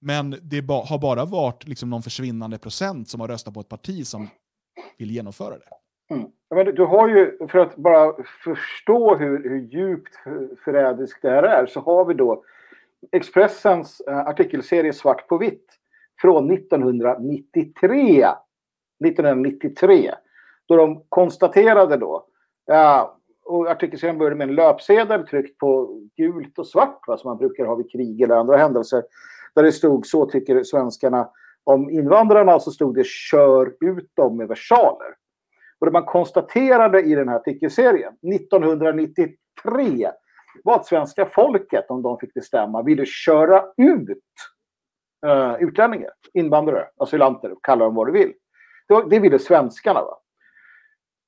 men det ba har bara varit liksom någon försvinnande procent som har röstat på ett parti som vill genomföra det. Mm. Men du har ju, för att bara förstå hur, hur djupt förrädiskt det här är, så har vi då Expressens eh, artikelserie Svart på vitt från 1993. 1993. Då de konstaterade då, ja, och artikelserien började med en löpsedel tryckt på gult och svart, va, som man brukar ha vid krig eller andra händelser där det stod så tycker svenskarna om invandrarna så stod det kör ut dem med versaler. Och det man konstaterade i den här artikelserien 1993 var att svenska folket, om de fick bestämma, ville köra ut uh, utlänningar, invandrare, asylanter, kalla dem vad du vill. Det, var, det ville svenskarna. Va?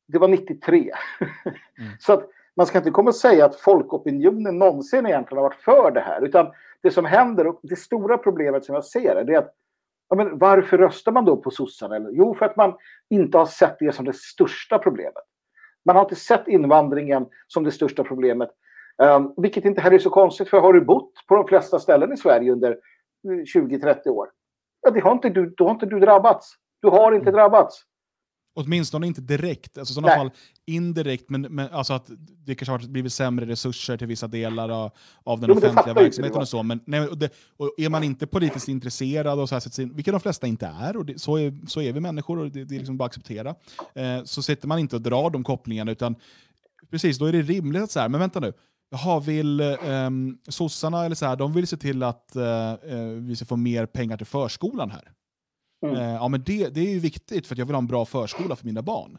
Det var 93. Mm. så att man ska inte komma och säga att folkopinionen någonsin egentligen har varit för det här. Utan det som händer, och det stora problemet som jag ser det, är att ja, men varför röstar man då på sossarna? Jo, för att man inte har sett det som det största problemet. Man har inte sett invandringen som det största problemet. Um, vilket inte heller är så konstigt, för har du bott på de flesta ställen i Sverige under 20-30 år, ja, det har inte du, då har inte du drabbats. Du har inte mm. drabbats. Åtminstone inte direkt, alltså i sådana fall indirekt, men, men alltså att det kanske har blivit sämre resurser till vissa delar av, av den jo, offentliga verksamheten och så. Men nej, och det, och är man inte politiskt intresserad, och så här, vilket de flesta inte är, och det, så, är så är vi människor och det, det är liksom bara att acceptera, eh, så sitter man inte och drar de kopplingarna, utan precis, då är det rimligt att så här, men vänta nu, Jaha, vill eh, sossarna eller så här, de vill se till att eh, eh, vi ska få mer pengar till förskolan här. Mm. Eh, ja, men det, det är ju viktigt för jag vill ha en bra förskola för mina barn.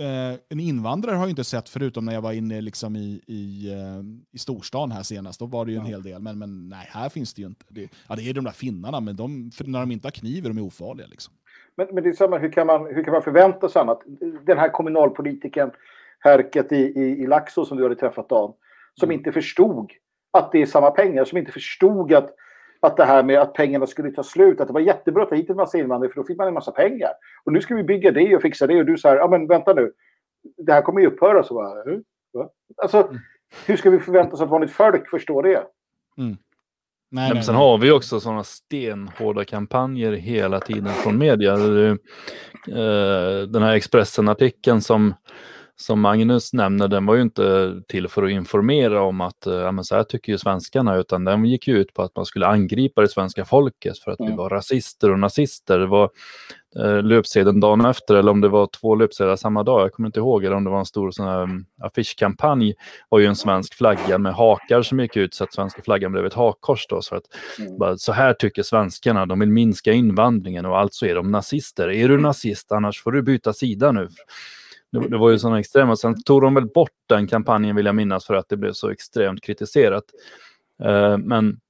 Eh, en invandrare har jag inte sett förutom när jag var inne liksom i, i, eh, i storstan här senast. Då var det ju en ja. hel del. Men, men nej, här finns det ju inte. Det, ja, det är de där finnarna, men de, när de inte har kniv är de ofarliga. Liksom. Men, men det är samma, hur kan man, hur kan man förvänta sig annat? Den här kommunalpolitiken Härket i, i, i Laxå som du hade träffat Dan, som mm. inte förstod att det är samma pengar, som inte förstod att att det här med att pengarna skulle ta slut, att det var jättebra att ta hit en massa invandrare för då fick man en massa pengar. Och nu ska vi bygga det och fixa det och du säger, ja men vänta nu, det här kommer ju upphöra. Så bara, "Eh, va?" Alltså, Mm. hur ska vi förvänta oss att vanligt folk förstår det? Nej, Men nej, sen nej. har vi också sådana stenhårda kampanjer hela tiden från media. Eh, Den här Expressen-artikeln som, som Magnus nämner, den var ju inte till för att informera om att eh, ja, men så här tycker ju svenskarna, utan den gick ju ut på att man skulle angripa det svenska folket för att vi Mm. var rasister och nazister. Det var eh, löpsedeln dagen efter, eller om det var två löpsedlar samma dag, jag kommer inte ihåg, eller om det var en stor sån här um, affischkampanj, var ju en svensk flagga med hakar som gick ut så att svenska flaggan blev ett hakkors då, så att Mm. bara, så här tycker svenskarna, de vill minska invandringen och alltså är de nazister. Är du nazist annars får du byta sida nu. Det, det var ju sådana extrema. Sen tog de väl bort den kampanjen vill jag minnas för att det blev så extremt kritiserat. Uh, men,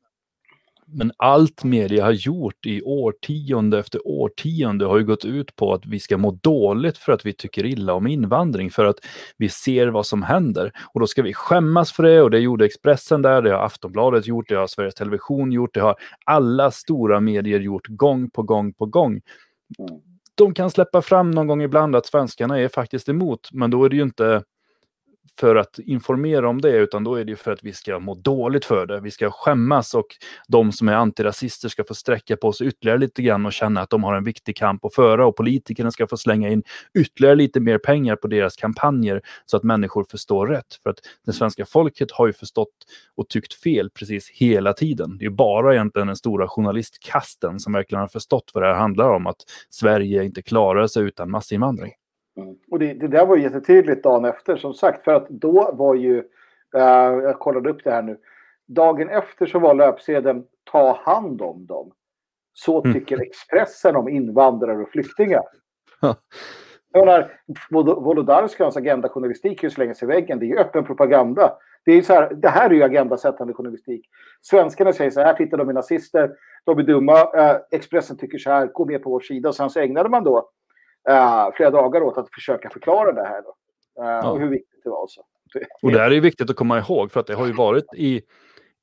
men allt media har gjort i årtionde efter årtionde har ju gått ut på att vi ska må dåligt för att vi tycker illa om invandring, för att vi ser vad som händer. Och då ska vi skämmas för det och det gjorde Expressen där, det har Aftonbladet gjort, det har Sveriges Television gjort, det har alla stora medier gjort gång på gång på gång. De kan släppa fram någon gång ibland att svenskarna är faktiskt emot, men då är det ju inte för att informera om det, utan då är det för att vi ska må dåligt för det. Vi ska skämmas och de som är antirasister ska få sträcka på sig ytterligare lite grann och känna att de har en viktig kamp att föra och politikerna ska få slänga in ytterligare lite mer pengar på deras kampanjer så att människor förstår rätt. För att det svenska folket har ju förstått och tyckt fel precis hela tiden. Det är bara egentligen den stora journalistkasten som verkligen har förstått vad det här handlar om, att Sverige inte klarar sig utan massinvandring. Mm. Och det, det där var jättetydligt dagen efter som sagt. För att då var ju, eh, jag kollade upp det här nu. Dagen efter så var löpsedeln ta hand om dem. Så Mm. tycker Expressen om invandrare och flyktingar. Ja. Jag menar, Volo- Volodarskans agendajournalistik är ju slänga sig i väggen. Det är ju öppen propaganda. Det, är så här, det här är ju agendasättande journalistik. Svenskarna säger så här, titta de är nazister, de är dumma, eh, Expressen tycker så här, gå med på vår sida. Och sen så ägnade man då eh, flera dagar åt att försöka förklara det här. Då. Eh, Och hur viktigt det var. Så. Det- Och det här är viktigt att komma ihåg för att det har ju varit i,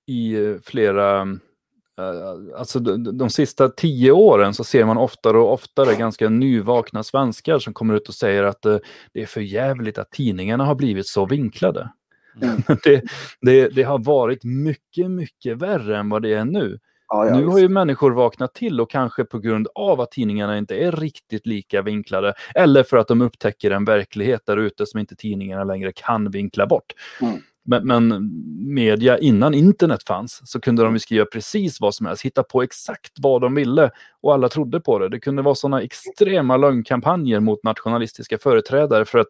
i eh, flera, eh, alltså de, de sista tio åren så ser man oftare och oftare ganska nyvakna svenskar som kommer ut och säger att eh, det är för jävligt att tidningarna har blivit så vinklade. Mm. det, det, det har varit mycket, mycket värre än vad det är nu. Ja, ja, nu har ju människor vaknat till och kanske på grund av att tidningarna inte är riktigt lika vinklade eller för att de upptäcker en verklighet där ute som inte tidningarna längre kan vinkla bort. Mm. Men, men media innan internet fanns så kunde de skriva precis vad som helst, hitta på exakt vad de ville och alla trodde på det. Det kunde vara sådana extrema lögnkampanjer mot nationalistiska företrädare för att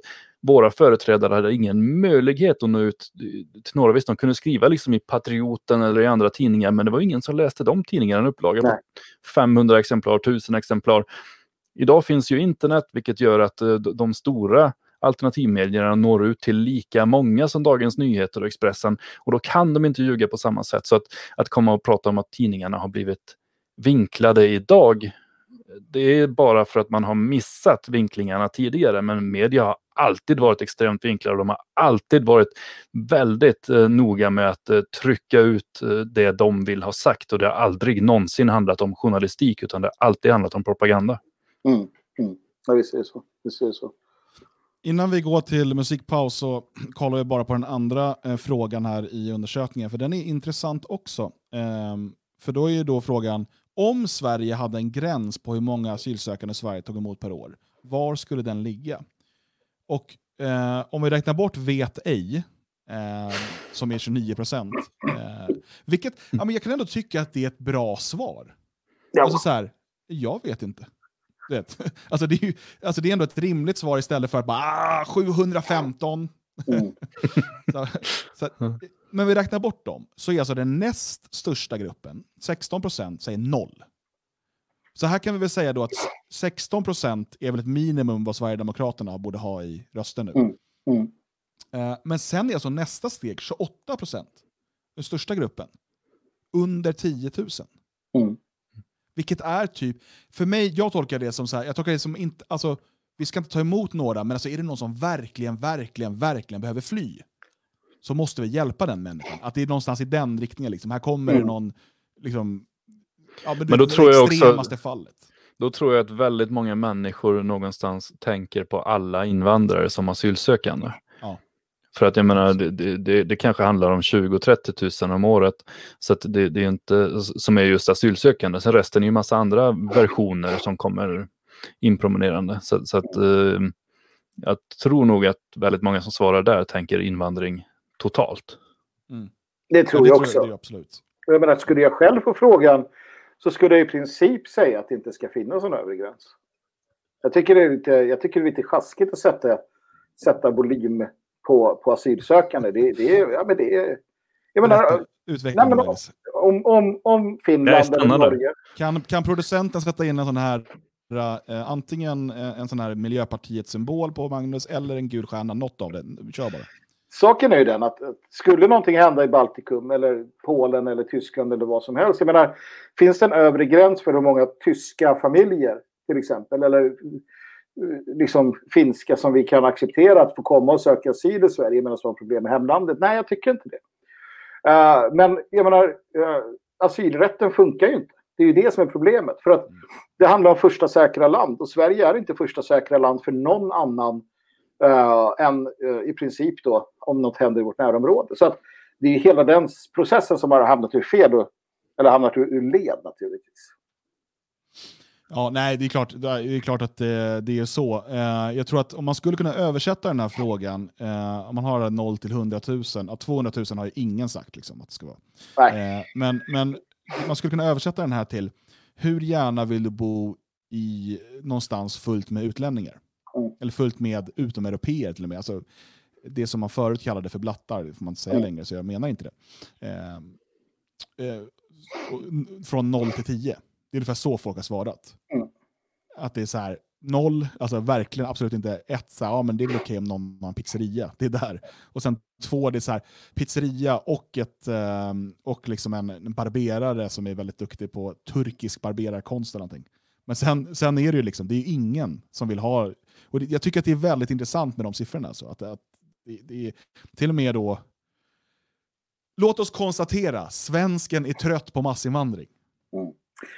våra företrädare hade ingen möjlighet att nå ut till några. Visst, de kunde skriva liksom i Patrioten eller i andra tidningar, men det var ingen som läste de tidningarna. En upplaga på Nej. 500 exemplar, 1000 exemplar. Idag finns ju internet, vilket gör att eh, de de stora alternativmedierna når ut till lika många som Dagens Nyheter och Expressen. Och då kan de inte ljuga på samma sätt. Så att, att komma och prata om att tidningarna har blivit vinklade idag, det är bara för att man har missat vinklingarna tidigare. Men media har alltid varit extremt vinklade. De har alltid varit väldigt eh, noga med att eh, trycka ut eh, det de vill ha sagt. Och det har aldrig någonsin handlat om journalistik, utan det har alltid handlat om propaganda. Mm. Mm. Ja, visst är det så. Visst är det så. Innan vi går till musikpaus så kollar vi bara på den andra eh, frågan här i undersökningen, för den är intressant också. Ehm, för då är ju då frågan, om Sverige hade en gräns på hur många asylsökande Sverige tog emot per år, var skulle den ligga? Och eh, om vi räknar bort vet ej, eh, som är 29 procent, eh, vilket, ja, men jag kan ändå tycka att det är ett bra svar. Ja. Alltså så här, jag vet inte. Vet. Alltså, det är ju, alltså det är ändå ett rimligt svar istället för att bara ah, 715. Mm. Så, så, men vi räknar bort dem, så är alltså den näst största gruppen, 16%, säger noll. Så här kan vi väl säga då att 16% är väl ett minimum vad Sverigedemokraterna borde ha i rösten nu. Mm. Mm. Eh, Men sen är alltså nästa steg 28%, den största gruppen, under 10 000. Mm. Vilket är typ, för mig, jag tolkar det som så här, jag tolkar det som inte, alltså, vi ska inte ta emot några, men alltså är det någon som verkligen, verkligen, verkligen behöver fly, så måste vi hjälpa den människan. Att det är någonstans i den riktningen. Liksom. Här kommer det Mm. någon liksom, Ja, men, Men då det tror jag också- fallet. Då tror jag att väldigt många människor någonstans tänker på alla invandrare som asylsökande. Ja. För att jag menar, det, det, det, det kanske handlar om 20-30 000 om året. Så att det, det är inte, som är just asylsökande. Sen resten är ju massa andra versioner som kommer inpromenerande. Så, så att eh, jag tror nog att väldigt många som svarar där tänker invandring totalt. Det Ja, tror det jag tror också. jag, det är absolut. Jag menar, skulle jag själv få frågan så skulle jag i princip säga att det inte ska finnas någon övre gräns. Jag tycker det är lite, jag tycker det är lite sjaskigt att sätta, sätta volym på, på asylsökande. Det, det, är, ja, men det är... Jag menar, Utveckla Nej, om, om, om är Finland eller. Norge... Kan, kan producenten sätta in en sån här, eh, antingen eh, en sån här Miljöpartiet-symbol på Magnus eller en gul stjärna, något av det. Kör bara. Saken är ju den att att skulle någonting hända i Baltikum eller Polen eller Tyskland eller vad som helst. Jag menar, finns det en övre gräns för hur många tyska familjer till exempel eller eh, liksom finska som vi kan acceptera att få komma och söka asyl i Sverige medan vi har problem med hemlandet? Nej, jag tycker inte det. Eh, men jag menar, uh, asylrätten funkar ju inte. Det är ju det som är problemet. För att det handlar om första säkra land och Sverige är inte första säkra land för någon annan uh, än uh, i princip då om något händer i vårt närområde. Så att det är hela den processen som har hamnat ur fel, och, eller hamnat ur, ur led naturligtvis. Ja, nej, det är klart, det är klart att det, det är så. Eh, jag tror att om man skulle kunna översätta den här frågan, eh, om man har 0 till 100 000, ja, 200 000 har ju ingen sagt liksom, att det ska vara. Eh, men, men man skulle kunna översätta den här till, hur gärna vill du bo i någonstans fullt med utlänningar? Eller fullt med utomeuropeer till och med. Alltså, det som man förut kallade för blattar, det får man inte säga Mm. längre, så jag menar inte det. Eh, eh, från 0 till 10. Det är ungefär så folk har svarat. Mm. Att det är så här, noll, alltså verkligen absolut inte ett, så här, ja men det är väl okej om någon har en pizzeria. Det är där. Och sen två, det är så här, pizzeria och, ett, ehm, och liksom en, en barberare som är väldigt duktig på turkisk barberarkonst eller någonting. Men sen, sen är det ju liksom, det är ingen som vill ha, och det, jag tycker att det är väldigt intressant med de siffrorna. Så att, att det, det är till och med då, låt oss konstatera, svensken är trött på massinvandring. Mm.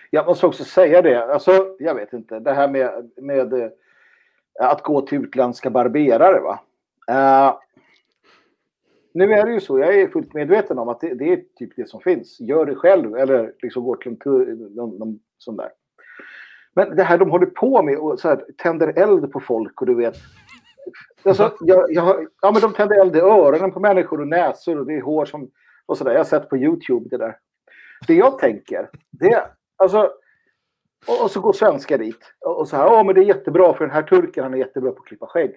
Jag måste också säga det, alltså, jag vet inte, det här med, med eh, att gå till utländska barberare. Va? Uh, nu är det ju så, jag är fullt medveten om att det, det är typ det som finns. Gör det själv eller liksom gå till en någon, någon sån där. Men det här de håller på med och så här, tänder eld på folk och du vet. Alltså, jag, jag, ja, men de tänder eld i öronen på människor och näsor och det är hår som... Och så där. Jag har sett på YouTube det där. Det jag tänker, det är... Alltså, och, och så går svenskar dit och, och så här, ja men det är jättebra för den här turken han är jättebra på att klippa skägg.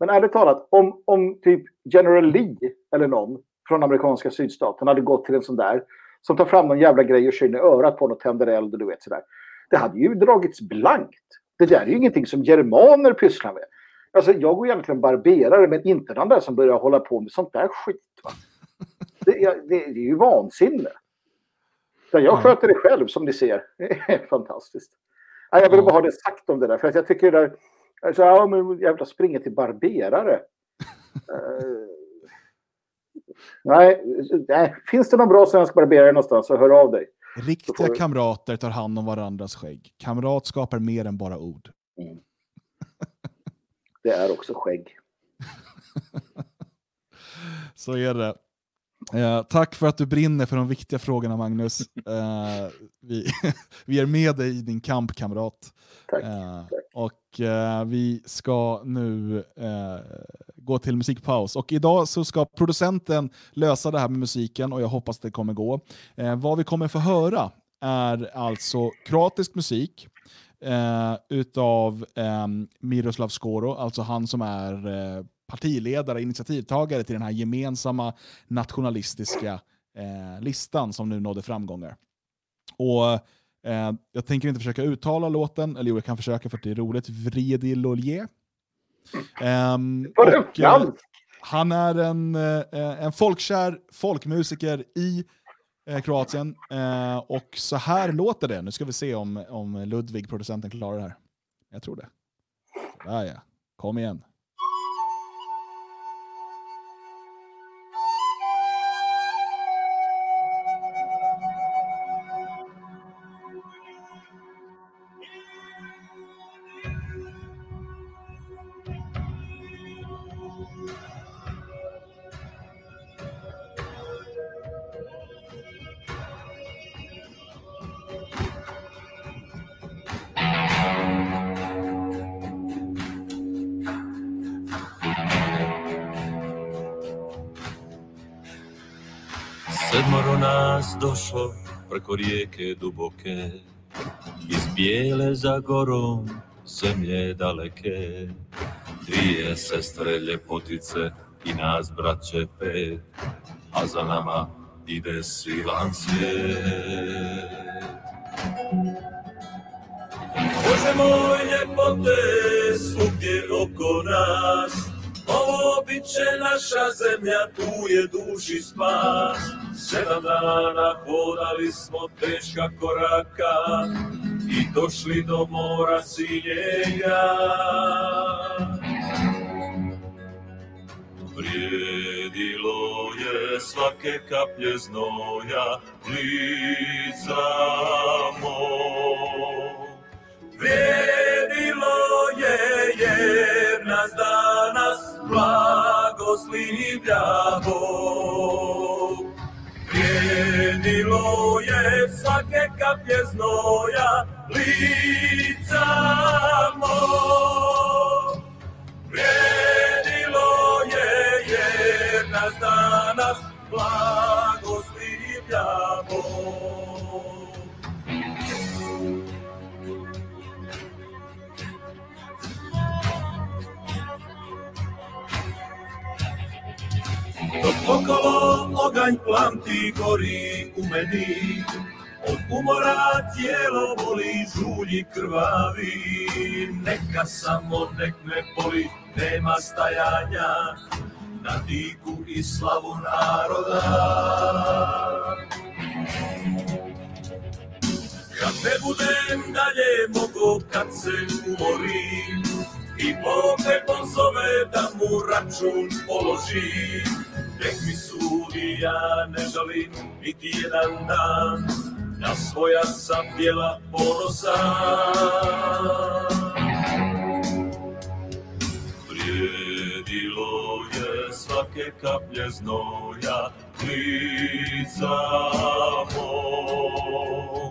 Men ärligt talat, om, om typ General Lee eller någon från amerikanska sydstaten hade gått till en sån där som tar fram någon jävla grej och kör in i örat på honom och tänder eld och du vet sådär. Det hade ju dragits blankt. Det där är ju ingenting som germaner pysslar med. Alltså jag går egentligen barberare men inte den där som börjar hålla på med sånt där skit. Va? Det, är- det, det är ju vansinne. Så jag Ja. sköter det själv som ni ser. Det är fantastiskt. Ja, jag vill bara ha det sagt om det där. För att jag tycker det där... Alltså, ja, men jävla springa till barberare. Eh, nej, nej, finns det någon bra svensk barberare någonstans så hör av dig. Riktiga vi- kamrater tar hand om varandras skägg. Kamrat skapar mer än bara ord. Det är också skägg. Så är det. Eh, tack för att du brinner för de viktiga frågorna Magnus. Eh, vi, vi är med dig i din kamp kamrat. Tack. Eh, och eh, vi ska nu eh, gå till musikpaus. Och idag så ska producenten lösa det här med musiken och jag hoppas det kommer gå. Vad vi kommer få höra är alltså kroatisk musik utav eh, Miroslav Skoro, alltså han som är partiledare, initiativtagare till den här gemensamma nationalistiska eh, listan som nu nådde framgångar. Och eh, Jag tänker inte försöka uttala låten, eller jo, jag kan försöka för att det är roligt. Vredi Lolje. Um, det fransk? han är en, eh, en folkkär folkmusiker i eh, Kroatien. Eh, och så här låter det. Nu ska vi se om, om Ludvig, producenten, klarar det här. Jag tror det. Där ja. Kom igen. Došlo preko rijeke duboke, iz bijele za gorom zemlje daleke. Dvije sestre ljepotice i nas braće pet, a za nama ide silan svijet. Bože moj ljepote svugdje oko nas, ovo bit će naša zemlja, tu je duši spas. Sedam dana hodali smo teška koraka i došli do mora sinjega. Vrijedilo je svake kaplje znoja lica moj. Vrijedilo je jer nas danas blagoslivlja Bog. Vrijedilo je svake kaplje znoja lica moj. Vrijedilo je jer nas danas blagoslivlja Bog. Dok okolo oganj plamti gori u meni, od umora tijelo boli, žulji krvavi. Neka samo nek me boli, nema stajanja, na diku i slavu naroda. Kad ne budem dalje mogo, kad se umorim, i Bog me pozove da mu račun položim. Nek mi sudi, ja ne žalim niti jedan dan, na svoja sam djela ponosan. Vrijedilo je svake kaplje znoja, lica moj.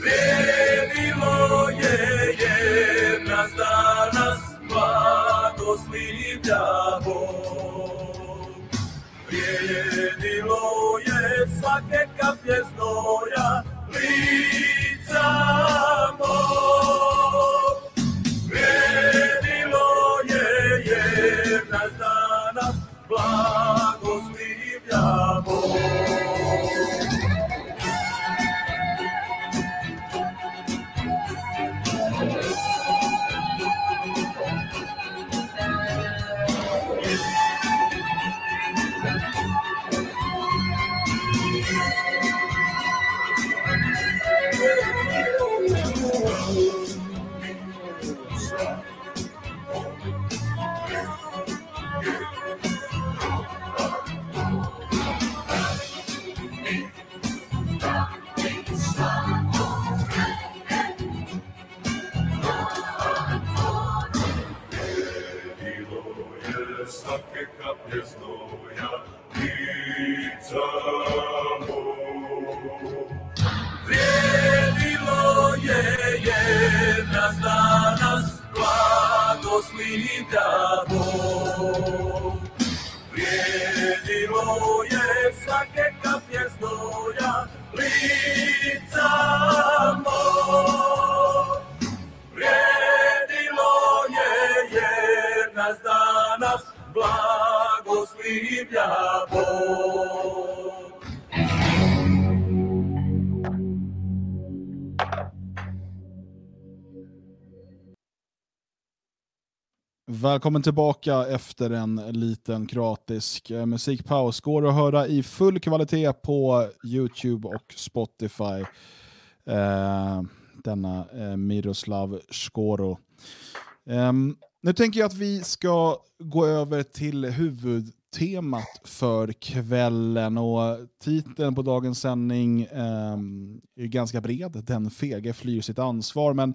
Vrijedilo je jer nas danas blagoslivlja Bog. Vrijedilo je svake kaplje znoja lica moj. God. Välkommen tillbaka efter en liten kroatisk eh, musikpaus. Går att höra i full kvalitet på YouTube och Spotify. Eh, denna eh, Miroslav Skoro. Eh, nu tänker jag att vi ska gå över till huvudtemat för kvällen. Och titeln på dagens sändning ehm, är ganska bred. Den fege flyr sitt ansvar. Men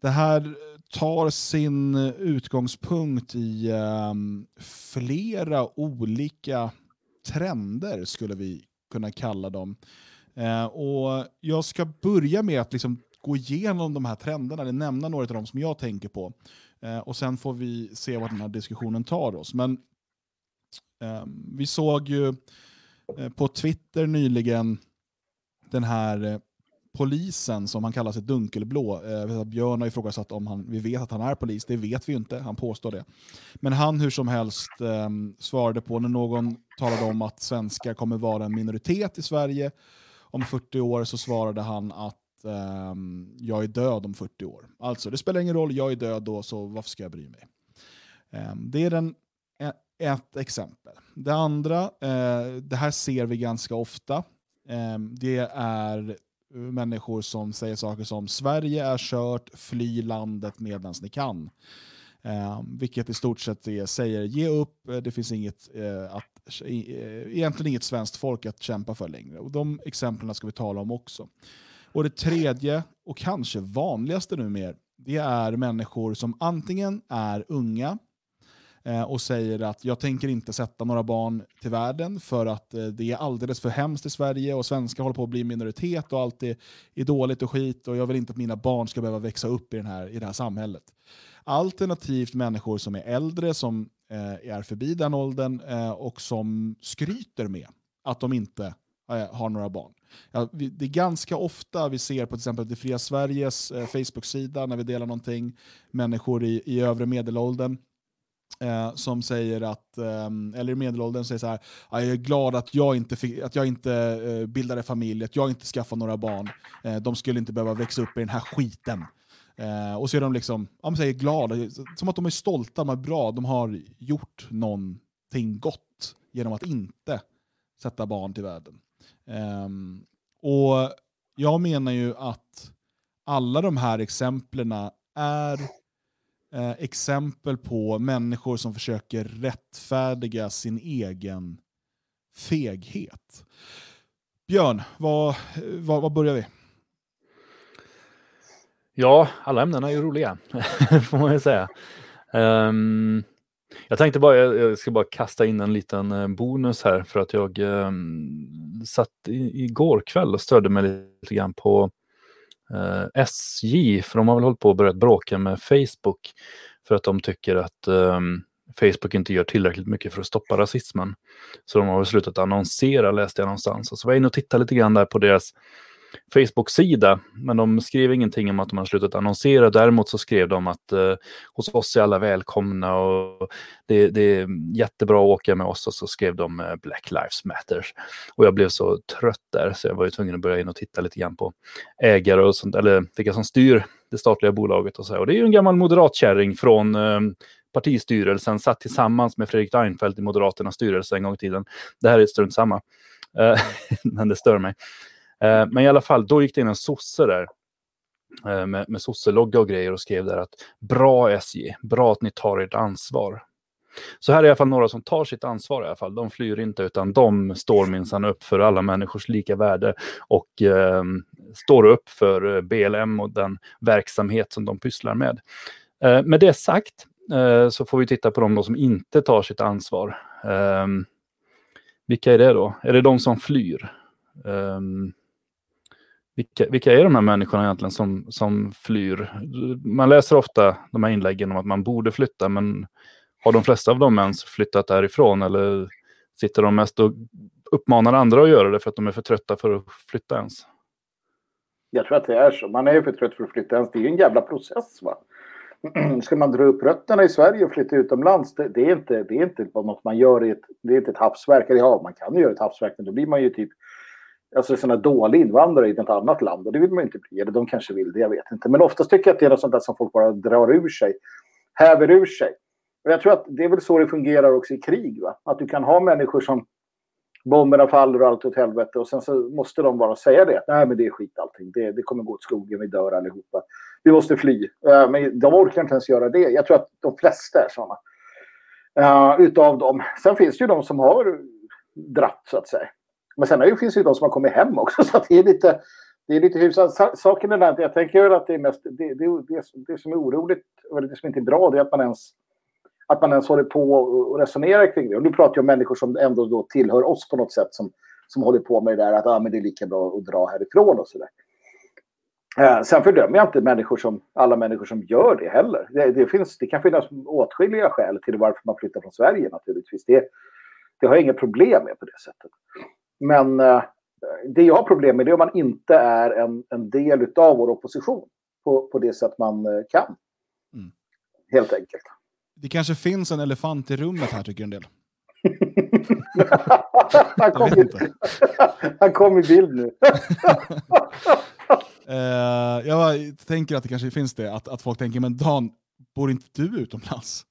det här tar sin utgångspunkt i um, flera olika trender, skulle vi kunna kalla dem. Uh, och jag ska börja med att liksom gå igenom de här trenderna, eller nämna några av dem som jag tänker på. Uh, och sen får vi se vad den här diskussionen tar oss. Men ehm, vi såg ju eh, på Twitter nyligen den här polisen som han kallar sig Dunkelblå. Eh, Björn har ifrågasatt om han, vi vet att han är polis, det vet vi ju inte, han påstår det. Men han hur som helst eh, svarade på när någon talade om att svenskar kommer vara en minoritet i Sverige om 40 år så svarade han att eh, jag är död om 40 år. Alltså, det spelar ingen roll, jag är död då, så varför ska jag bry mig? Eh, det är den, ett exempel. Det andra, eh, det här ser vi ganska ofta. Ehm, det är människor som säger saker som Sverige är kört, fly landet medan ni kan. Eh, vilket i stort sett är, säger ge upp, eh, det finns inget, eh, att, eh, egentligen inget svenskt folk att kämpa för längre. Och De exemplen ska vi tala om också. Och Det tredje, och kanske vanligaste numera, det är människor som antingen är unga, Eh, och säger att jag tänker inte sätta några barn till världen för att eh, det är alldeles för hemskt i Sverige och svenskar håller på att bli minoritet och allt är, är dåligt och skit och jag vill inte att mina barn ska behöva växa upp i, den här, i det här samhället. Alternativt människor som är äldre, som eh, är förbi den åldern eh, och som skryter med att de inte eh, har några barn. Ja, vi, det är ganska ofta vi ser på till exempel Det fria Sveriges eh, Facebook-sida när vi delar någonting, människor i, i övre medelåldern Eh, som säger att, eh, eller i medelåldern säger så här, jag är glad att jag inte, fick, att jag inte eh, bildade familj, att jag inte skaffade några barn. Eh, de skulle inte behöva växa upp i den här skiten. Eh, och så är de liksom, ja, säger glada, som att de är stolta, de är bra, de har gjort någonting gott genom att inte sätta barn till världen. Ehm, och jag menar ju att alla de här exemplen är eh, exempel på människor som försöker rättfärdiga sin egen feghet. Björn, vad, vad, vad börjar vi? Ja, alla ämnen är ju roliga, får man ju säga. Um, jag tänkte bara, jag ska bara kasta in en liten eh, bonus här för att jag um, satt i, igår kväll och stödde mig lite grann på eh, SJ, för de har väl hållit på och börjat bråka med Facebook för att de tycker att eh, Facebook inte gör tillräckligt mycket för att stoppa rasismen. Så de har slutat annonsera, läste jag någonstans. Och så var jag inne och tittade lite grann där på deras Facebook-sida, men de skrev ingenting om att de har slutat annonsera. Däremot så skrev de att eh, hos oss är alla välkomna och det, det, är jättebra att åka med oss. Och så skrev de eh, Black Lives Matter. Och jag blev så trött där så jag var ju tvungen att börja in och titta lite grann på ägare och sånt, eller vilka som styr det statliga bolaget och så. Och det är ju en gammal moderatkärring från eh, partistyrelsen, satt tillsammans med Fredrik Reinfeldt i Moderaternas styrelse en gång i tiden. Det här är strunt samma, eh, men det stör mig. Eh, men i alla fall, då gick det in en sosse där eh, med, med sosselogga och grejer och skrev där att bra SJ, bra att ni tar ert ansvar. Så här är i alla fall några som tar sitt ansvar i alla fall. De flyr inte utan de står minsann upp för alla människors lika värde och eh, står upp för eh, BLM och den verksamhet som de pysslar med. Eh, med det sagt eh, så får vi titta på de som inte tar sitt ansvar. Vilka är det då? Är det de som flyr? Um, vilka, vilka är de här människorna egentligen som, som flyr? Man läser ofta de här inläggen om att man borde flytta, men har de flesta av dem ens flyttat därifrån? Eller sitter de mest och uppmanar andra att göra det för att de är för trötta för att flytta ens? Jag tror att det är så. Man är ju för trött för att flytta ens. Det är ju en jävla process. Va? Ska man dra upp rötterna i Sverige och flytta utomlands, det, det är inte, det är inte något man gör i ett, det är inte ett havsverk. Eller ja, man kan ju göra ett havsverk, men då blir man ju typ alltså sådana dåliga invandrare i ett annat land. Och det vill man inte bli. Eller de kanske vill det, jag vet inte. Men oftast tycker jag att det är något sånt där som folk bara drar ur sig. Häver ur sig. Och jag tror att det är väl så det fungerar också i krig. Va? Att du kan ha människor som bomberna faller och allt åt helvete. Och sen så måste de bara säga det. Nej, men det är skit allting. Det, det kommer gå åt skogen. Vi dör allihopa. Vi måste fly. Uh, men de orkar inte ens göra det. Jag tror att de flesta är sådana. Uh, utav dem. Sen finns det ju de som har dratt, så att säga. Men sen det, finns det ju de som har kommit hem också, så det är lite, det är lite hyfsat. Saken är att jag tänker att det är mest, det, det, det, det som är oroligt, och det som inte är bra, det är att man ens, att man ens håller på och resonerar kring det. Och nu pratar jag om människor som ändå då tillhör oss på något sätt, som, som håller på med det där att ah, men det är lika bra att dra härifrån och sådär. Eh, sen fördömer jag inte människor som, alla människor som gör det heller. Det, det, finns, det kan finnas åtskilliga skäl till varför man flyttar från Sverige naturligtvis. Det, det har jag inga problem med på det sättet. Men eh, det jag har problem med är om man inte är en, en del av vår opposition på, på det sätt man eh, kan. Mm. Helt enkelt. Det kanske finns en elefant i rummet här tycker en del. han, kom i, han kom i bild nu. Eh, jag tänker att det kanske finns det, att, att folk tänker, men Dan, bor inte du utomlands?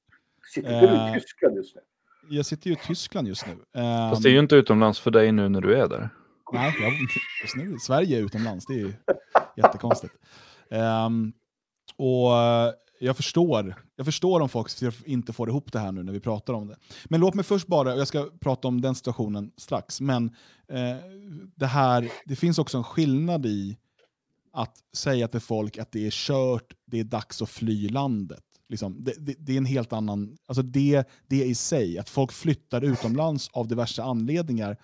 Sitter du Eh. i Tyskland just nu? Jag sitter ju i Tyskland just nu. Eh, Fast det är ju inte utomlands för dig nu när du är där. Nej, jag, just nu, Sverige är utomlands, det är ju jättekonstigt. Ehm, och eh, jag förstår, jag förstår om folk inte får ihop det här nu när vi pratar om det. Men låt mig först bara, jag ska prata om den situationen strax, men eh, det här, det finns också en skillnad i att säga till folk att det är kört, det är dags att fly landet. Liksom, det, det, det är en helt annan, alltså det, det i sig, att folk flyttar utomlands av diverse anledningar,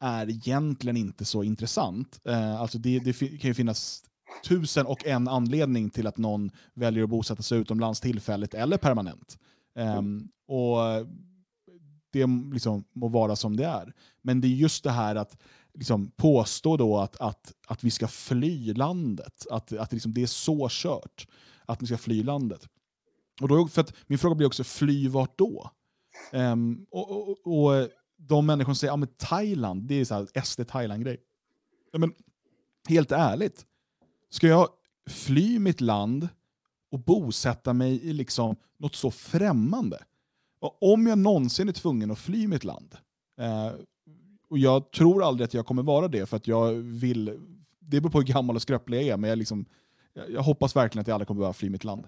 är egentligen inte så intressant. Eh, alltså det, det kan ju finnas tusen och en anledning till att någon väljer att bosätta sig utomlands tillfälligt eller permanent. Ehm, och det liksom må vara som det är. Men det är just det här att liksom påstå då att, att, att vi ska fly landet. Att, att liksom det är så kört att vi ska fly landet. Och då, för att min fråga blir också, fly vart då? Um, och, och, och de människor som säger att ja, Thailand, det är så här SD Thailand-grej. Ja, men helt ärligt, ska jag fly mitt land och bosätta mig i liksom något så främmande? Och om jag någonsin är tvungen att fly mitt land, eh, och jag tror aldrig att jag kommer vara det för att jag vill, det beror på hur gammal och skröplig jag är, men jag, liksom, jag, jag hoppas verkligen att jag aldrig kommer behöva fly mitt land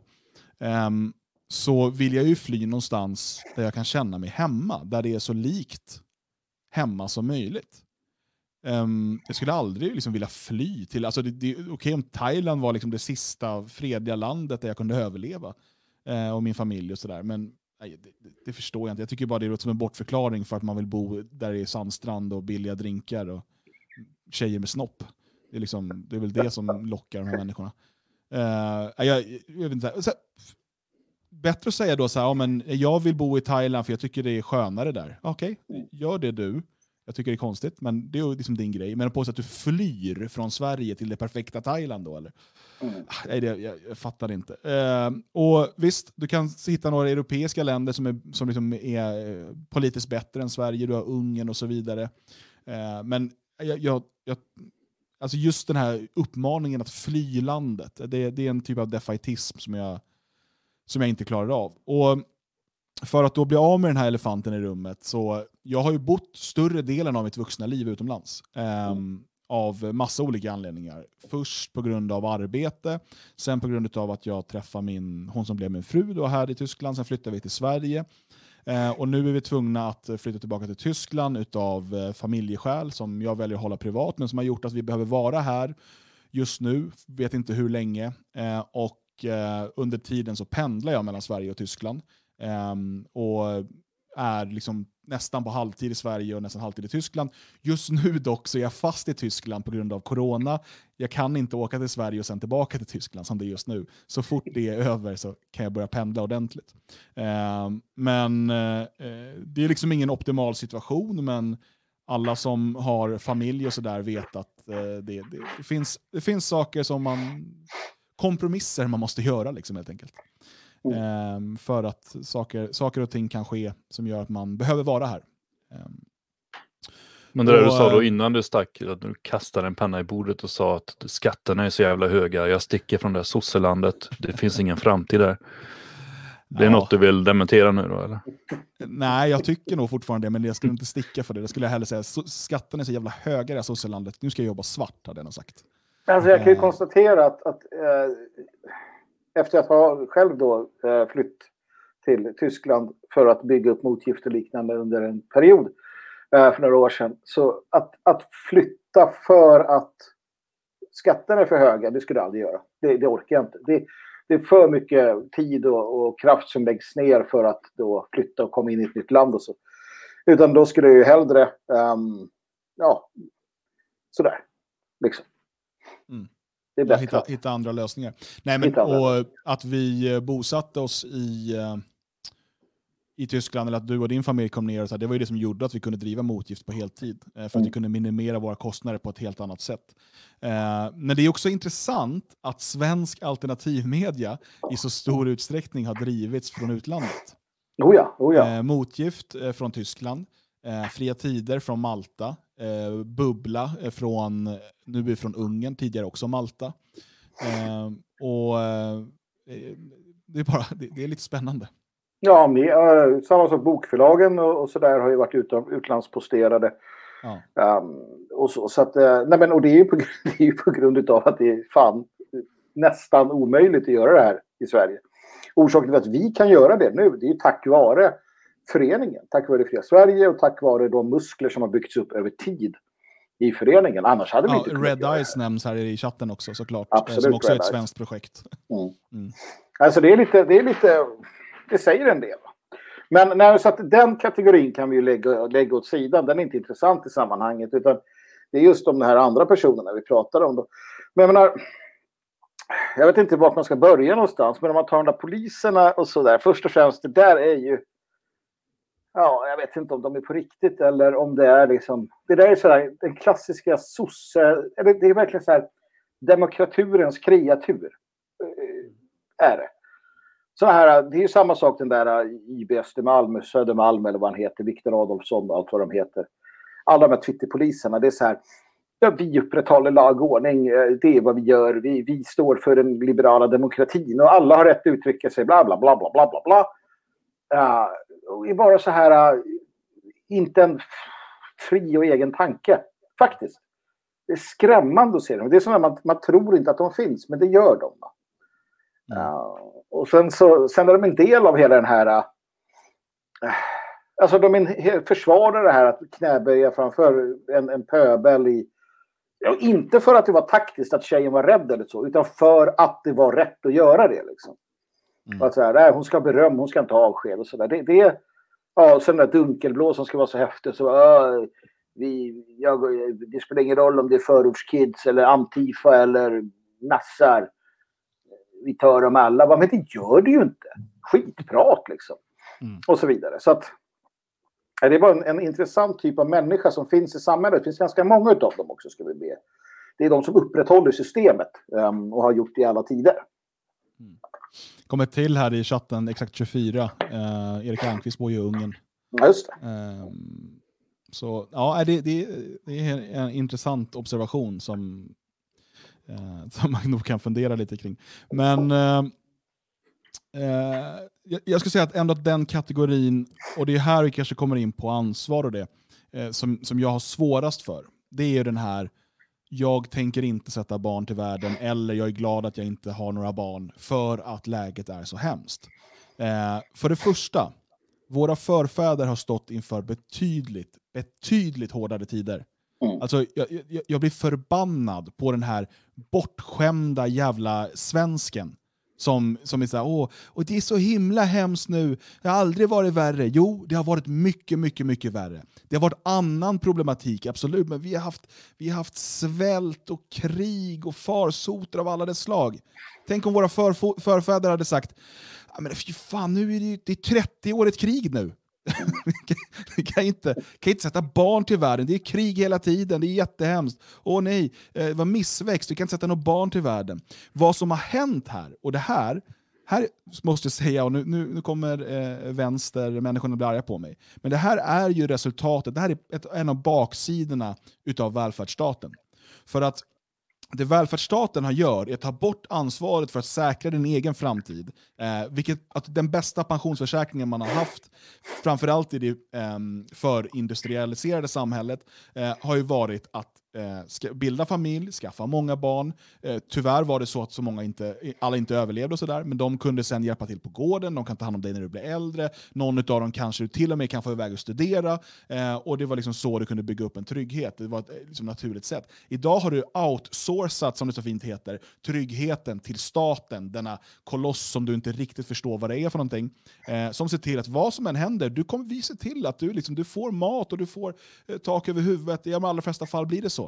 um, så vill jag ju fly någonstans där jag kan känna mig hemma, där det är så likt hemma som möjligt. Um, jag skulle aldrig liksom vilja fly till, alltså det, det, okej om Thailand var liksom det sista fredliga landet där jag kunde överleva, uh, och min familj och sådär, men nej, det, det, det förstår jag inte. Jag tycker bara det låter som en bortförklaring för att man vill bo där det är sandstrand och billiga drinkar och tjejer med snopp. Det är, liksom, det är väl det som lockar de här människorna. Eh, jag, jag vet inte, så här, bättre att säga då så här, ja, men jag vill bo i Thailand för jag tycker det är skönare där. Okej, gör det du. Jag tycker det är konstigt, men det är ju liksom din grej. Men att påstå att du flyr från Sverige till det perfekta Thailand då, eller? Mm. Ah, Nej, det, jag, jag fattar inte. Eh, och visst, du kan hitta några europeiska länder som är, som liksom är eh, politiskt bättre än Sverige. Du har Ungern och så vidare. Eh, men jag, jag, jag, alltså just den här uppmaningen att fly landet, det, det är en typ av defaitism som jag, som jag inte klarar av. Och för att då bli av med den här elefanten i rummet, så jag har ju bott större delen av mitt vuxna liv utomlands. ehm, av massa olika anledningar. Först på grund av arbete, sen på grund av att jag träffade min, hon som blev min fru då här i Tyskland, sen flyttade vi till Sverige. Eh, och nu är vi tvungna att eh, flytta tillbaka till Tyskland utav eh, familjeskäl som jag väljer att hålla privat, men som har gjort att vi behöver vara här just nu, vet inte hur länge. Och under tiden så pendlar jag mellan Sverige och Tyskland. Ehm, och är liksom nästan på halvtid i Sverige och nästan halvtid i Tyskland. Just nu dock så är jag fast i Tyskland på grund av corona. Jag kan inte åka till Sverige och sen tillbaka till Tyskland som det är just nu. Så fort det är över så kan jag börja pendla ordentligt. Eh, men eh, eh, det är liksom ingen optimal situation, men alla som har familj och sådär vet att eh, det, det, det, finns, det finns saker som man kompromisser man måste göra liksom helt enkelt. Ehm, för att saker, saker och ting kan ske som gör att man behöver vara här. Ehm, Men det där du sa då eh, innan du stack, att du kastade en penna i bordet och sa att skatterna är så jävla höga, jag sticker från det här sosselandet, det finns ingen framtid där. Det är Ja. något du vill dementera nu då eller? nej, jag tycker nog fortfarande det, men jag skulle inte sticka för det. Det skulle jag hellre säga. Så, skatten är så jävla höga i det här sosselandet. Nu ska jag jobba svart, hade jag nog sagt. Alltså jag kan ju Eh. konstatera att, att eh, efter att ha själv då eh, flytt till Tyskland för att bygga upp motgift och liknande under en period eh, för några år sedan. Så att, att flytta för att skatterna är för höga, det skulle jag aldrig göra. Det, det orkar jag inte. Det, det är för mycket tid och, och kraft som läggs ner för att då flytta och komma in i ett nytt land och så. Utan då skulle jag ju hellre, um, ja, sådär, liksom. Mm. Det är bättre. hitta, hitta andra lösningar. Nej, men, och att vi eh, bosatte oss i, eh, i Tyskland, eller att du och din familj kom ner, och så här, det var ju det som gjorde att vi kunde driva motgift på heltid. Eh, för att vi Mm. kunde minimera våra kostnader på ett helt annat sätt. Eh, men det är också intressant att svensk alternativmedia i så stor utsträckning har drivits från utlandet. Oh ja, oh ja. Eh, motgift eh, från Tyskland, eh, Fria Tider från Malta, eh, Bubbla eh, från, nu är från Ungern, tidigare också Malta. Eh, och eh, det, är bara, det, det är lite spännande. Ja, med, eh, samma sak bokförlagen och, och sådär har ju varit ut, utlandsposterade. Ja. Um, och så, så att, eh, nej men, och det är ju på, det är ju på grund av att det är fan nästan omöjligt att göra det här i Sverige. Orsaken till att vi kan göra det nu, det är ju tack vare föreningen. Tack vare Fria Sverige och tack vare de muskler som har byggts upp över tid i föreningen. Annars hade vi Ja, inte kunnat Red Eyes nämns här i chatten också såklart. eh, Absolut, som också är ett Eyes. svenskt projekt. Alltså det är lite, det är lite, det säger en del. Men nej, så att den kategorin kan vi ju lägga, lägga åt sidan. Den är inte intressant i sammanhanget. Utan det är just de här andra personerna vi pratar om. Då. Men jag menar, jag vet inte vart man ska börja någonstans. Men om man tar de där poliserna och så där. Först och främst, det där är ju... Ja, jag vet inte om de är på riktigt eller om det är liksom... Det där är sådär, den klassiska sosse... Eller det är verkligen så här demokraturens kreatur. Eh, är det. Så här, det är ju samma sak den där eh, IB Östermalm, Södermalm eller vad han heter, Viktor Adolfsson och allt vad de heter. Alla de här Twitterpoliserna, det är så här. Ja, vi upprätthåller lag och ordning, eh, det är vad vi gör, vi, vi står för den liberala demokratin och alla har rätt att uttrycka sig, bla bla bla bla bla bla bla är bara så här, eh, inte en fri och egen tanke, faktiskt. Det är skrämmande att se dem. Det är som att man, man tror inte att de finns, men det gör de. Mm. Ja, och sen, så, sen är de en del av hela den här... äh, alltså de är försvarar det här att knäböja framför en, en pöbel i... Ja, inte för att det var taktiskt att tjejen var rädd eller så, utan för att det var rätt att göra det. Liksom. Mm. Att så här, nej, hon ska ha beröm, hon ska inte ha avsked och sådär. Det, det, ja, sen den där dunkelblå som ska vara så häftig. Så, äh, vi, jag, det spelar ingen roll om det är förortskids eller Antifa eller nassar vi tar dem alla. Men det gör det ju inte. Skitprat liksom. Mm. Och så vidare. Så att, det är bara en, en intressant typ av människa som finns i samhället. Det finns ganska många av dem också ska vi be. Det är de som upprätthåller systemet ehm, och har gjort det i alla tider. Kommer till här i chatten, exakt 24. Eh, Erik Almqvist bor ju i Ungern. Just det. Ehm, så ja, det, det, det är en intressant observation som, eh, som man nog kan fundera lite kring. Men eh, eh, jag, jag skulle säga att ändå den kategorin, och det är här vi kanske kommer in på ansvar och det, eh, som, som jag har svårast för, det är ju den här jag tänker inte sätta barn till världen eller jag är glad att jag inte har några barn för att läget är så hemskt. Eh, för det första, våra förfäder har stått inför betydligt, betydligt hårdare tider. Mm. Alltså, jag, jag, jag blir förbannad på den här bortskämda jävla svensken. Som, som är såhär, åh, och det är så himla hemskt nu, det har aldrig varit värre. Jo, det har varit mycket, mycket, mycket värre. Det har varit annan problematik, absolut, men vi har haft, vi har haft svält och krig och farsoter av alla dess slag. Tänk om våra förfäder hade sagt, men fy fan, nu är det, ju- det är 30-årigt krig nu. Vi kan inte, kan inte sätta barn till världen, det är krig hela tiden, det är jättehemskt. Åh nej, eh, det var missväxt, vi kan inte sätta något barn till världen. Vad som har hänt här, och det här, här måste jag säga, och nu, nu, nu kommer eh, vänstermänniskorna bli arga på mig, men det här är ju resultatet, det här är ett, en av baksidorna utav välfärdsstaten. För att det välfärdsstaten har gör är att ta bort ansvaret för att säkra din egen framtid. Eh, vilket, att den bästa pensionsförsäkringen man har haft, framförallt i det eh, förindustrialiserade samhället, eh, har ju varit att eh, bilda familj, skaffa många barn. Eh, tyvärr var det så att så många inte, alla inte överlevde och sådär, men de kunde sen hjälpa till på gården, de kan ta hand om dig när du blir äldre, någon av dem kanske till och med kan få iväg och studera, eh, och det var liksom så du kunde bygga upp en trygghet. Det var ett eh, liksom, naturligt sätt. Idag har du outsourcat, som det så fint heter, tryggheten till staten, denna koloss som du inte riktigt förstår vad det är för någonting, eh, som ser till att vad som än händer, du kommer vi se till att du, liksom, du får mat och du får eh, tak över huvudet. I de allra flesta fall blir det så.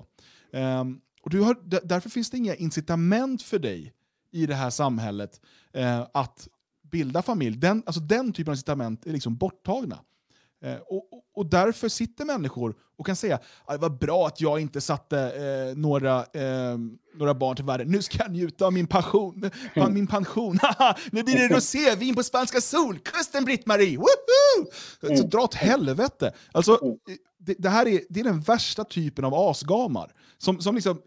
Ehm, och du har, därför finns det inga incitament för dig i det här samhället eh, att bilda familj, den, alltså den typen av incitament är liksom borttagna. Eh, och, och, och därför sitter människor och kan säga att det var bra att jag inte satte eh, några, eh, några barn till världen. Nu ska jag njuta av min passion. min pension. nu blir det rosévin på spanska solkusten, Britt-Marie! Woho! Så dra åt helvete! Alltså, det, det här är, det är den värsta typen av asgamar. Som, som liksom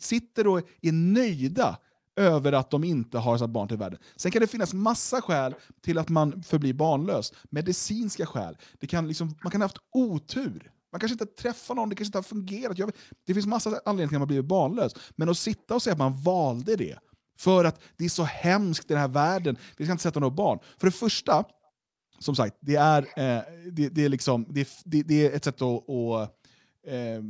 sitter och är nöjda över att de inte har satt barn till världen. Sen kan det finnas massa skäl till att man förblir barnlös. Medicinska skäl. Det kan liksom, man kan ha haft otur. Man kanske inte träffar någon, det kanske inte har fungerat. Jag vet, det finns massa anledningar till att man blivit barnlös. Men att sitta och säga att man valde det för att det är så hemskt i den här världen, vi ska inte sätta några barn. För det första, som sagt, det är, eh, det, det, är, liksom, det, det, det är ett sätt att, att eh,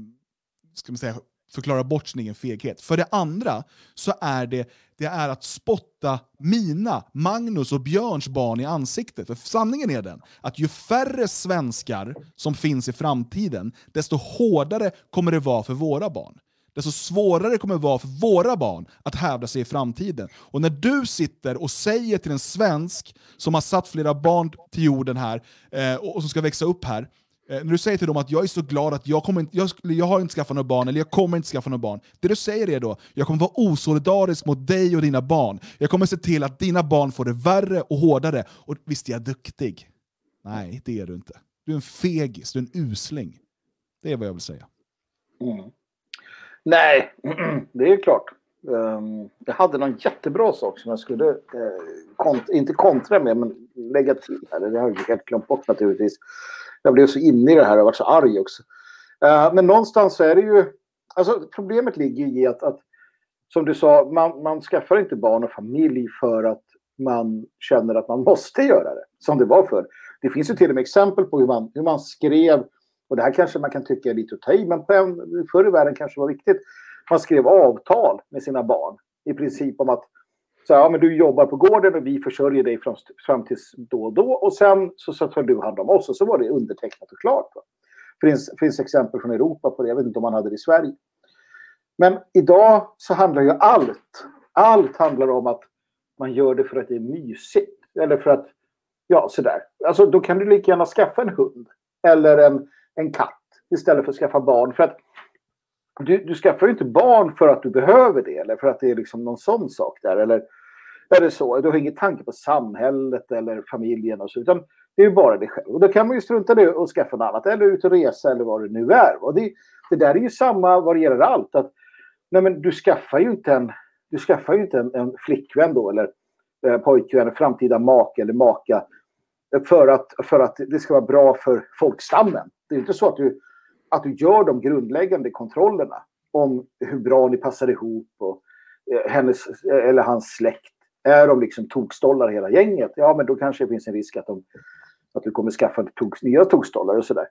ska man säga, förklara bort sin egen feghet. För det andra så är det, det är att spotta mina, Magnus och Björns barn i ansiktet. För sanningen är den att ju färre svenskar som finns i framtiden, desto hårdare kommer det vara för våra barn. Desto svårare kommer det vara för våra barn att hävda sig i framtiden. Och när du sitter och säger till en svensk som har satt flera barn till jorden här eh, och som ska växa upp här, Eh, Eh, när du säger till dem att jag är så glad att jag, kommer inte, jag, jag har inte skaffat några barn, eller jag kommer inte skaffa några barn. Det du säger är då, jag kommer vara osolidarisk mot dig och dina barn. Jag kommer se till att dina barn får det värre och hårdare. Och visst är jag duktig? Nej, det är du inte. Du är en fegis, du är en usling. Det är vad jag vill säga. Mm. Nej, det är klart. Um, jag hade någon jättebra sak som jag skulle, uh, kont inte kontra med, men lägga till här. Det har jag helt glömt bort naturligtvis jag blev så inne i det här och varit så arg också. Uh, men någonstans så är det ju... Alltså, problemet ligger i att, att som du sa, man, man skaffar inte barn och familj för att man känner att man måste göra det, som det var förr. Det finns ju till och med exempel på hur man, hur man skrev, och det här kanske man kan tycka är lite att ta i, men förr i världen kanske det var viktigt. Man skrev avtal med sina barn i princip om att så ja, men du jobbar på gården och vi försörjer dig fram, fram tills då och då. Och sen så, så tar du hand om oss. Och så var det undertecknat och klart. Det finns, finns exempel från Europa på det. Jag vet inte om man hade det i Sverige. Men idag så handlar ju allt. Allt handlar om att man gör det för att det är mysigt. Eller för att, ja sådär. Alltså då kan du lika gärna skaffa en hund. Eller en, en katt. Istället för att skaffa barn. För att du, du skaffar ju inte barn för att du behöver det. Eller för att det är liksom någon sån sak där. Eller är det så. Du har ingen tanke på samhället eller familjen och så. Utan det är ju bara dig själv. Och då kan man ju strunta det och skaffa något annat. Eller ut och resa eller vad det nu är. Och det, det där är ju samma vad det gäller allt. Att, nej men du skaffar ju inte en, du skaffar ju inte en, en flickvän då. Eller eh, pojkvän, framtida make eller maka. För att, för att det ska vara bra för folkstammen. Det är inte så att du, att du gör de grundläggande kontrollerna om hur bra ni passar ihop och eh, hennes eh, eller hans släkt är de liksom tokstollar hela gänget, ja men då kanske det finns en risk att, de, att du kommer skaffa tok, nya tokstollar och sådär.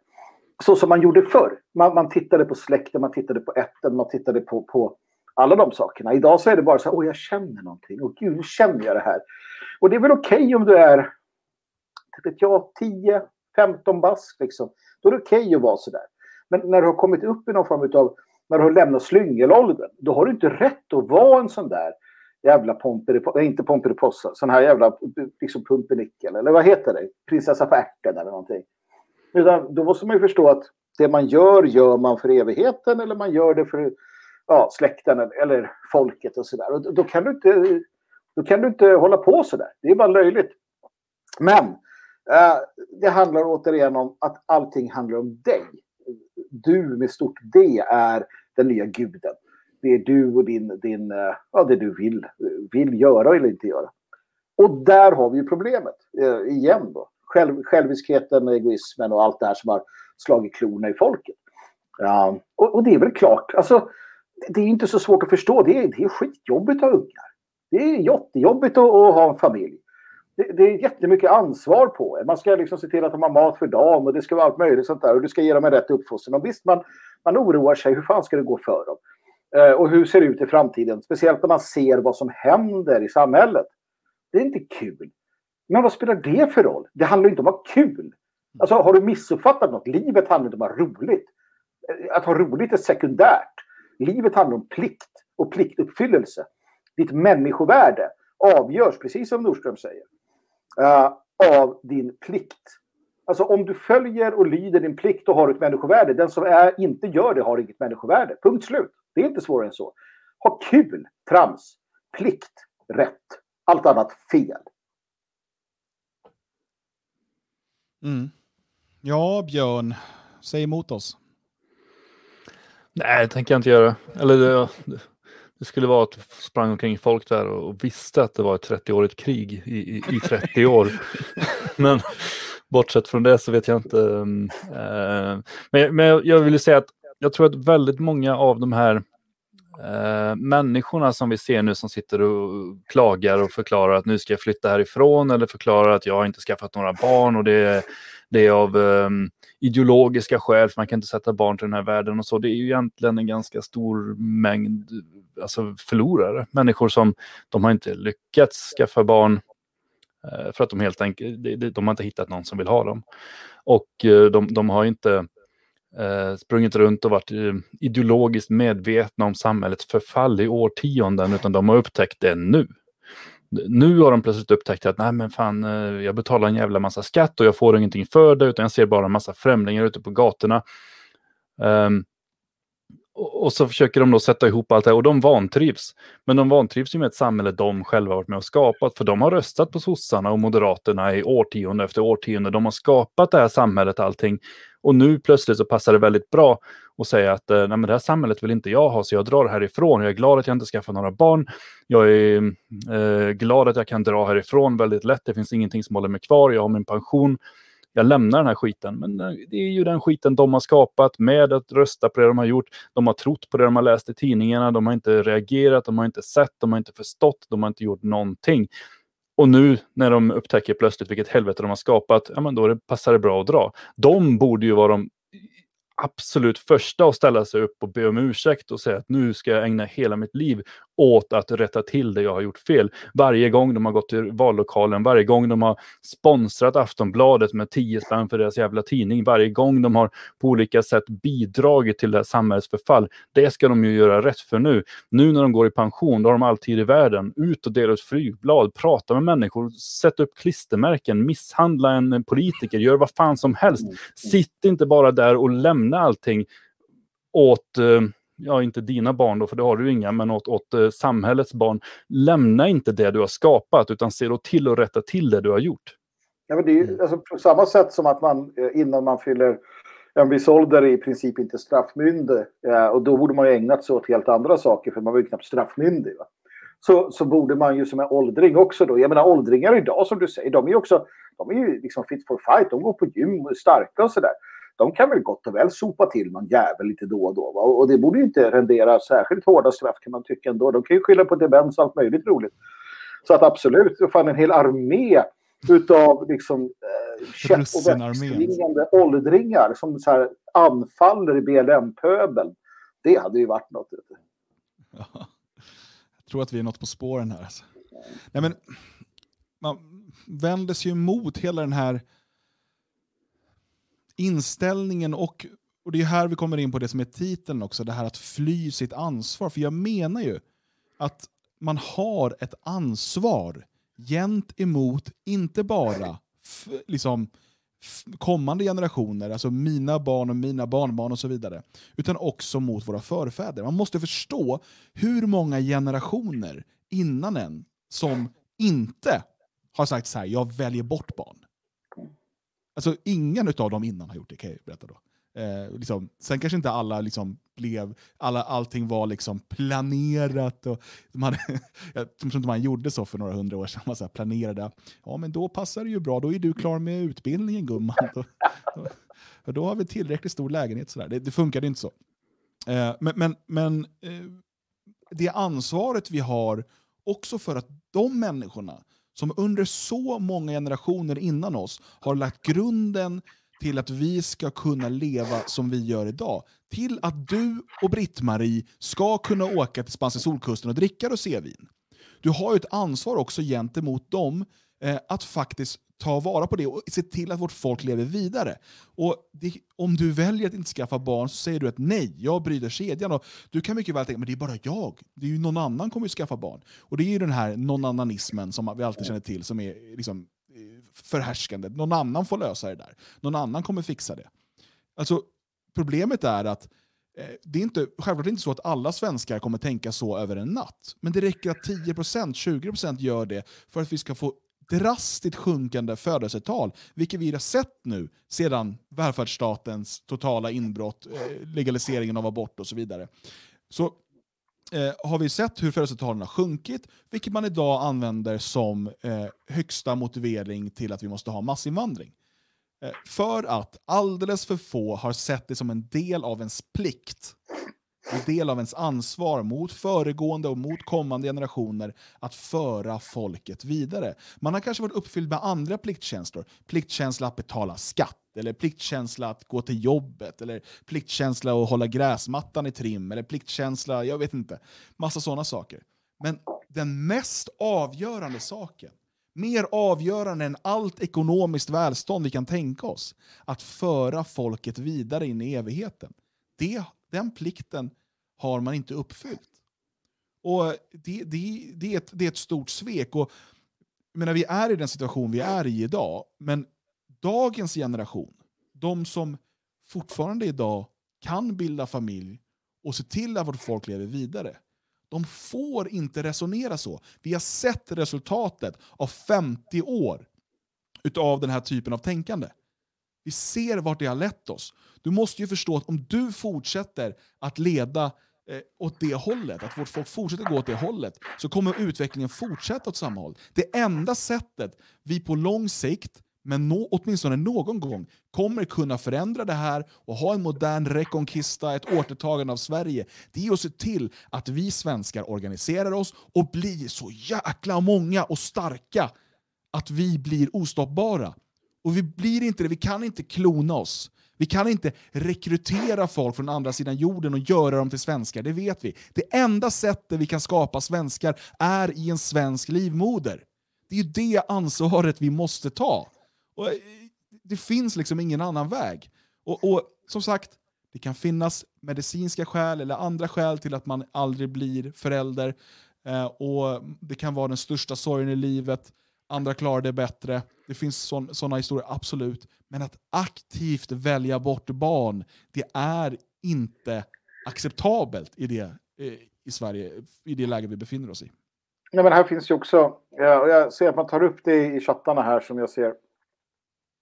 Så som man gjorde förr. Man, man tittade på släkten, man tittade på ätten, man tittade på, på alla de sakerna. Idag så är det bara så här, åh jag känner någonting, åh gud nu känner jag det här. Och det är väl okej okay om du är, vet jag, 10, 15 bast liksom. Då är det okej okay att vara sådär. Men när du har kommit upp i någon form av, när du har lämnat slyngelåldern, då har du inte rätt att vara en sån där jävla Pomperipossa, inte Pomperipossa, sån här jävla liksom pumpernickel, eller vad heter det? Prinsessa på ärten eller någonting. Utan då måste man ju förstå att det man gör, gör man för evigheten eller man gör det för ja, släkten eller folket och sådär. Och då kan, du inte, då kan du inte hålla på sådär. Det är bara löjligt. Men eh, det handlar återigen om att allting handlar om dig. Du med stort D är den nya guden det är du och din, din eh, ja, det du vill, vill göra eller inte göra. Och där har vi ju problemet eh, igen då. Själv, själviskheten, egoismen och allt det här som har slagit klorna i folket. Ja, och, och, det är väl klart, alltså, det är inte så svårt att förstå. Det är, det är skitjobbigt att ha ungar. Det är jättejobbigt att, att ha en familj. Det, det är jättemycket ansvar på en. Man ska liksom se till att de har mat för dagen och det ska vara allt möjligt sånt där. Och du ska ge dem en rätt uppfostran. Och visst, man, man oroar sig. Hur fan ska det gå för dem? Eh, och hur ser det ut i framtiden? Speciellt när man ser vad som händer i samhället. Det är inte kul. Men vad spelar det för roll? Det handlar inte om att vara kul. Alltså, har du missuppfattat något? Livet handlar inte om att ha roligt. Eh, att ha roligt är sekundärt. Livet handlar om plikt och pliktuppfyllelse. Ditt människovärde avgörs, precis som Nordström säger, eh, av din plikt. Alltså om du följer och lyder din plikt och har ett människovärde. Den som är, inte gör det har inget människovärde. Punkt slut. Det är inte svårare än så. Ha kul, trams, plikt, rätt. Allt annat fel. Mm. Ja, Björn, säg emot oss. Nej, det tänker jag inte göra. Eller det, det skulle vara att sprang omkring folk där och visste att det var ett 30-årigt krig i, i, i 30 år. Men bortsett från det så vet jag inte. um, eh, men, men jag vill ju säga att jag tror att väldigt många av de här eh, människorna som vi ser nu som sitter och klagar och förklarar att nu ska jag flytta härifrån eller förklarar att jag har inte skaffat några barn och det är, det är av eh, ideologiska skäl för man kan inte sätta barn till den här världen och så. Det är ju egentligen en ganska stor mängd alltså förlorare. Människor som de har inte lyckats skaffa barn eh, för att de helt enkelt de, de har inte hittat någon som vill ha dem. Och eh, de, de har inte eh, sprungit runt och varit eh, ideologiskt medvetna om samhällets förfall i årtionden, utan de har upptäckt det nu. Nu har de plötsligt upptäckt att nej men fan, eh, jag betalar en jävla massa skatt och jag får ingenting för det, utan jag ser bara en massa främlingar ute på gatorna. Um, och, och så försöker de då sätta ihop allt det här och de vantrivs. Men de vantrivs ju med ett samhälle de själva varit med och skapat, för de har röstat på sossarna och moderaterna i årtionde efter årtionde. De har skapat det här samhället, allting. Och nu plötsligt så passar det väldigt bra att säga att eh, nej, men det här samhället vill inte jag ha, så jag drar härifrån. Jag är glad att jag inte skaffar några barn. Jag är eh, glad att jag kan dra härifrån väldigt lätt. Det finns ingenting som håller mig kvar. Jag har min pension. Jag lämnar den här skiten. Men eh, det är ju den skiten de har skapat med att rösta på det de har gjort. De har trott på det de har läst i tidningarna. De har inte reagerat, de har inte sett, de har inte förstått, de har inte gjort någonting. Och nu när de upptäcker plötsligt vilket helvete de har skapat, ja men då passar det bra att dra. De borde ju vara de absolut första att ställa sig upp och be om ursäkt och säga att nu ska jag ägna hela mitt liv åt att rätta till det jag har gjort fel. Varje gång de har gått till vallokalen, varje gång de har sponsrat Aftonbladet med 10 spänn för deras jävla tidning, varje gång de har på olika sätt bidragit till det här samhällets förfall. Det ska de ju göra rätt för nu. Nu när de går i pension, då har de alltid i världen. Ut och dela ut flygblad, prata med människor, sätta upp klistermärken, misshandla en politiker, gör vad fan som helst. Sitt inte bara där och lämna allting åt eh, ja inte dina barn då, för det har du inga, men åt, åt eh, samhällets barn. Lämna inte det du har skapat, utan se då till att rätta till det du har gjort. Ja, men det är ju alltså, på samma sätt som att man eh, innan man fyller en viss ålder är i princip inte straffmyndig. Och då borde man ju ägnat sig åt helt andra saker, för man var ju knappt straffmyndig. Va? Så, så borde man ju som en åldring också då. Jag menar åldringar idag som du säger, de är ju också de är ju liksom fit for fight. De går på gym och är starka och sådär de kan väl gott och väl sopa till någon jävel lite då och då. Va? Och det borde ju inte rendera särskilt hårda straff kan man tycka ändå. De kan ju skylla på demens och allt möjligt roligt. Så att absolut, fan en hel armé utav liksom eh, käpp och växtringande åldringar som så här anfaller i BLM-pöbeln. Det hade ju varit något. Ja. Jag tror att vi är något på spåren här. Alltså. Nej, men, man vänder sig ju emot hela den här inställningen och, och det är här vi kommer in på det som är titeln också, det här att fly sitt ansvar. För jag menar ju att man har ett ansvar gentemot, inte bara liksom, kommande generationer, alltså mina barn och mina barnbarn och så vidare, utan också mot våra förfäder. Man måste förstå hur många generationer innan en som inte har sagt så här, jag väljer bort barn. Alltså ingen av dem innan har gjort det, kan jag berätta då. Eh, liksom, sen kanske inte alla liksom blev, alla, allting var liksom planerat. Och de hade, jag tror inte man gjorde så för några hundra år sedan. Man så planerade, ja men då passar det ju bra, då är du klar med utbildningen gumman. Då, då, då har vi tillräckligt stor lägenhet. Sådär. Det, det funkade inte så. Eh, men men, men eh, det ansvaret vi har också för att de människorna som under så många generationer innan oss har lagt grunden till att vi ska kunna leva som vi gör idag. Till att du och Britt-Marie ska kunna åka till spanska solkusten och dricka rosévin. Du har ju ett ansvar också gentemot dem eh, att faktiskt ta vara på det och se till att vårt folk lever vidare. Och det, om du väljer att inte skaffa barn så säger du att nej, jag bryter kedjan. Och du kan mycket väl tänka men det är bara jag. Det är ju någon annan kommer ju skaffa barn. Och det är ju den här någon annanismen som vi alltid känner till som är liksom, förhärskande. Någon annan får lösa det där. Någon annan kommer fixa det. Alltså, problemet är att eh, det är inte, självklart inte så att alla svenskar kommer tänka så över en natt. Men det räcker att 10%, 20% gör det för att vi ska få drastiskt sjunkande födelsetal, vilket vi har sett nu sedan välfärdsstatens totala inbrott, eh, legaliseringen av abort och så vidare. Så eh, har vi sett hur födelsetalen har sjunkit, vilket man idag använder som eh, högsta motivering till att vi måste ha massinvandring. Eh, för att alldeles för få har sett det som en del av ens plikt, en del av ens ansvar mot föregående och mot kommande generationer att föra folket vidare. Man har kanske varit uppfylld med andra pliktkänslor. Pliktkänsla att betala skatt, eller pliktkänsla att gå till jobbet, eller pliktkänsla att hålla gräsmattan i trim, eller pliktkänsla, jag vet inte. Massa sådana saker. Men den mest avgörande saken mer avgörande än allt ekonomiskt välstånd vi kan tänka oss. Att föra folket vidare in i evigheten. Det, den plikten har man inte uppfyllt. Och det, det, det, är, ett, det är ett stort svek. Och, menar, vi är i den situation vi är i idag, men dagens generation, de som fortfarande idag kan bilda familj och se till att vårt folk lever vidare, de får inte resonera så. Vi har sett resultatet av 50 år utav den här typen av tänkande. Vi ser vart det har lett oss. Du måste ju förstå att om du fortsätter att leda eh, åt det hållet, att vårt folk fortsätter gå åt det hållet, så kommer utvecklingen fortsätta åt samma håll. Det enda sättet vi på lång sikt men no, åtminstone någon gång kommer kunna förändra det här och ha en modern rekonkista, ett återtagande av Sverige, det är att se till att vi svenskar organiserar oss och blir så jäkla många och starka att vi blir ostoppbara. Och vi blir inte det, vi kan inte klona oss. Vi kan inte rekrytera folk från andra sidan jorden och göra dem till svenskar, det vet vi. Det enda sättet vi kan skapa svenskar är i en svensk livmoder. Det är ju det ansvaret vi måste ta. Och eh, det finns liksom ingen annan väg. Och, och, som sagt, det kan finnas medicinska skäl eller andra skäl till att man aldrig blir förälder. Eh, och Det kan vara den största sorgen i livet, andra klarar det bättre. Det finns sådana historier, absolut. Men att aktivt välja bort barn, det är inte acceptabelt i, det, eh, i Sverige, i det läge vi befinner oss i. Nej, men här finns ju också, och jag ser att man tar upp det i chattarna här som jag ser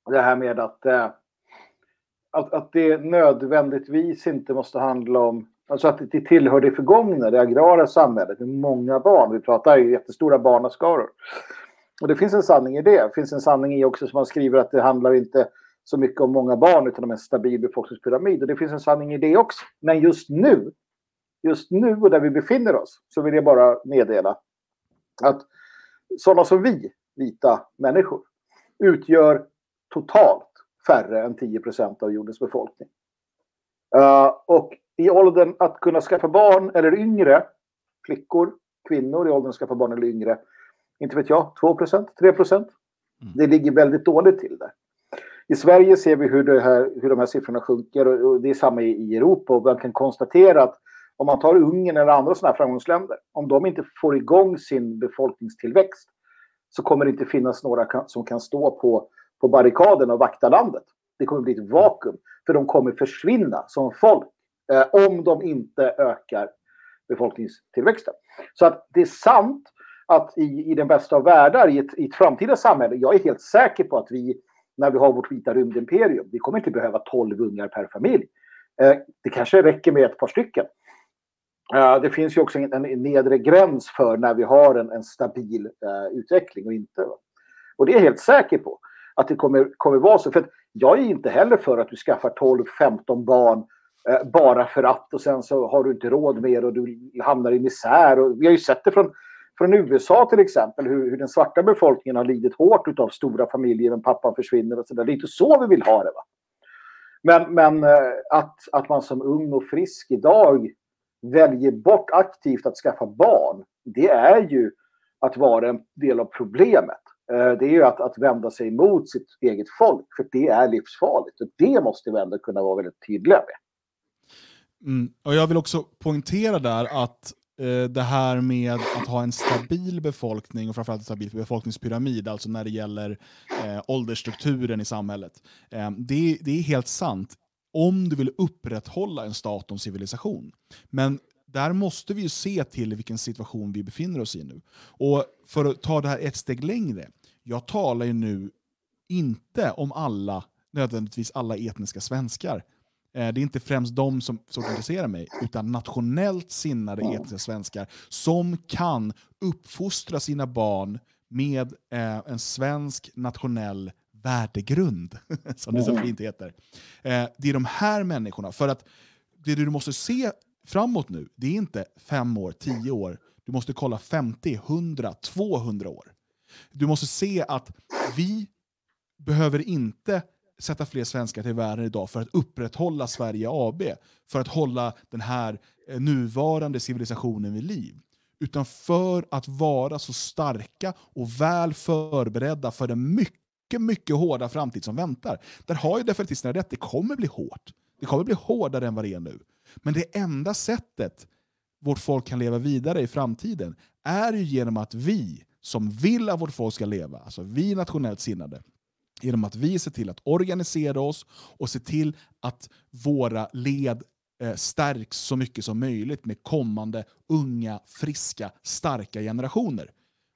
det här med att, eh, att, att det nödvändigtvis inte måste handla om Alltså att det tillhör det förgångna, det agrara samhället med många barn. Vi pratar ju jättestora barnaskaror. Och det finns en sanning i det. Det finns en sanning i också som man skriver att det handlar inte så mycket om många barn utan om en stabil befolkningspyramid. Och det finns en sanning i det också. Men just nu, just nu och där vi befinner oss, så vill jag bara meddela att sådana som vi, vita människor, utgör totalt färre än 10 procent av jordens befolkning. Uh, och i åldern att kunna skaffa barn eller yngre, flickor, kvinnor i åldern att skaffa barn eller yngre, inte vet jag, 2 procent, 3 procent. Mm. Det ligger väldigt dåligt till där. I Sverige ser vi hur, här, hur de här siffrorna sjunker och, det är samma i, i Europa och man kan konstatera att om man tar Ungern eller andra sådana här framgångsländer, om de inte får igång sin befolkningstillväxt så kommer det inte finnas några som kan stå på på barrikaden och vakta landet. Det kommer bli ett vakuum. För de kommer försvinna som folk eh, om de inte ökar befolkningstillväxten. Så att det är sant att i, i den bästa av världar, i ett, i ett framtida samhälle, jag är helt säker på att vi, när vi har vårt vita rymdimperium, vi kommer inte behöva 12 ungar per familj. Eh, det kanske räcker med ett par stycken. Eh, det finns ju också en, en nedre gräns för när vi har en, en stabil eh, utveckling och inte. Och det är jag helt säker på att det kommer, kommer vara så. För jag är inte heller för att du skaffar 12-15 barn eh, bara för att och sen så har du inte råd mer och du hamnar i misär. Och vi har ju sett det från, från USA till exempel hur, hur den svarta befolkningen har lidit hårt av stora familjer men pappan försvinner och så där. Det är inte så vi vill ha det. Va? Men, men eh, att, att man som ung och frisk idag väljer bort aktivt att skaffa barn, det är ju att vara en del av problemet. Eh, det är ju att, att vända sig mot sitt eget folk, för det är livsfarligt. Och det måste vi ändå kunna vara väldigt tydliga med. Mm. Och jag vill också poängtera där att Eh, det här med att ha en stabil befolkning och framförallt en stabil befolkningspyramid, alltså när det gäller eh, åldersstrukturen i samhället. Eh, det, det är helt sant om du vill upprätthålla en stat och en civilisation. Men där måste vi ju se till vilken situation vi befinner oss i nu. Och för att ta det här ett steg längre, jag talar ju nu inte om alla, nödvändigtvis alla etniska svenskar. Eh, Det är inte främst de som, som intresserar mig, utan nationellt sinnade etniska svenskar som kan uppfostra sina barn med eh, en svensk nationell värdegrund, som det så fint heter. Eh, det är de här människorna, för att det du måste se framåt nu, det är inte fem år, tio år, du måste kolla 50, 100, 200 år. Du måste se att vi behöver inte sätta fler svenskar till världen idag för att upprätthålla Sverige AB, för att hålla den här eh, nuvarande civilisationen vid liv. Utan för att vara så starka och väl förberedda för den mycket, mycket hårda framtid som väntar. Där har ju definitisterna rätt, det kommer bli hårt. Det kommer bli hårdare än vad det är nu. Men det enda sättet vårt folk kan leva vidare i framtiden är ju genom att vi som vill att vårt folk ska leva, alltså vi nationellt sinnade, genom att vi ser till att organisera oss och se till att våra led eh, stärks så mycket som möjligt med kommande unga, friska, starka generationer.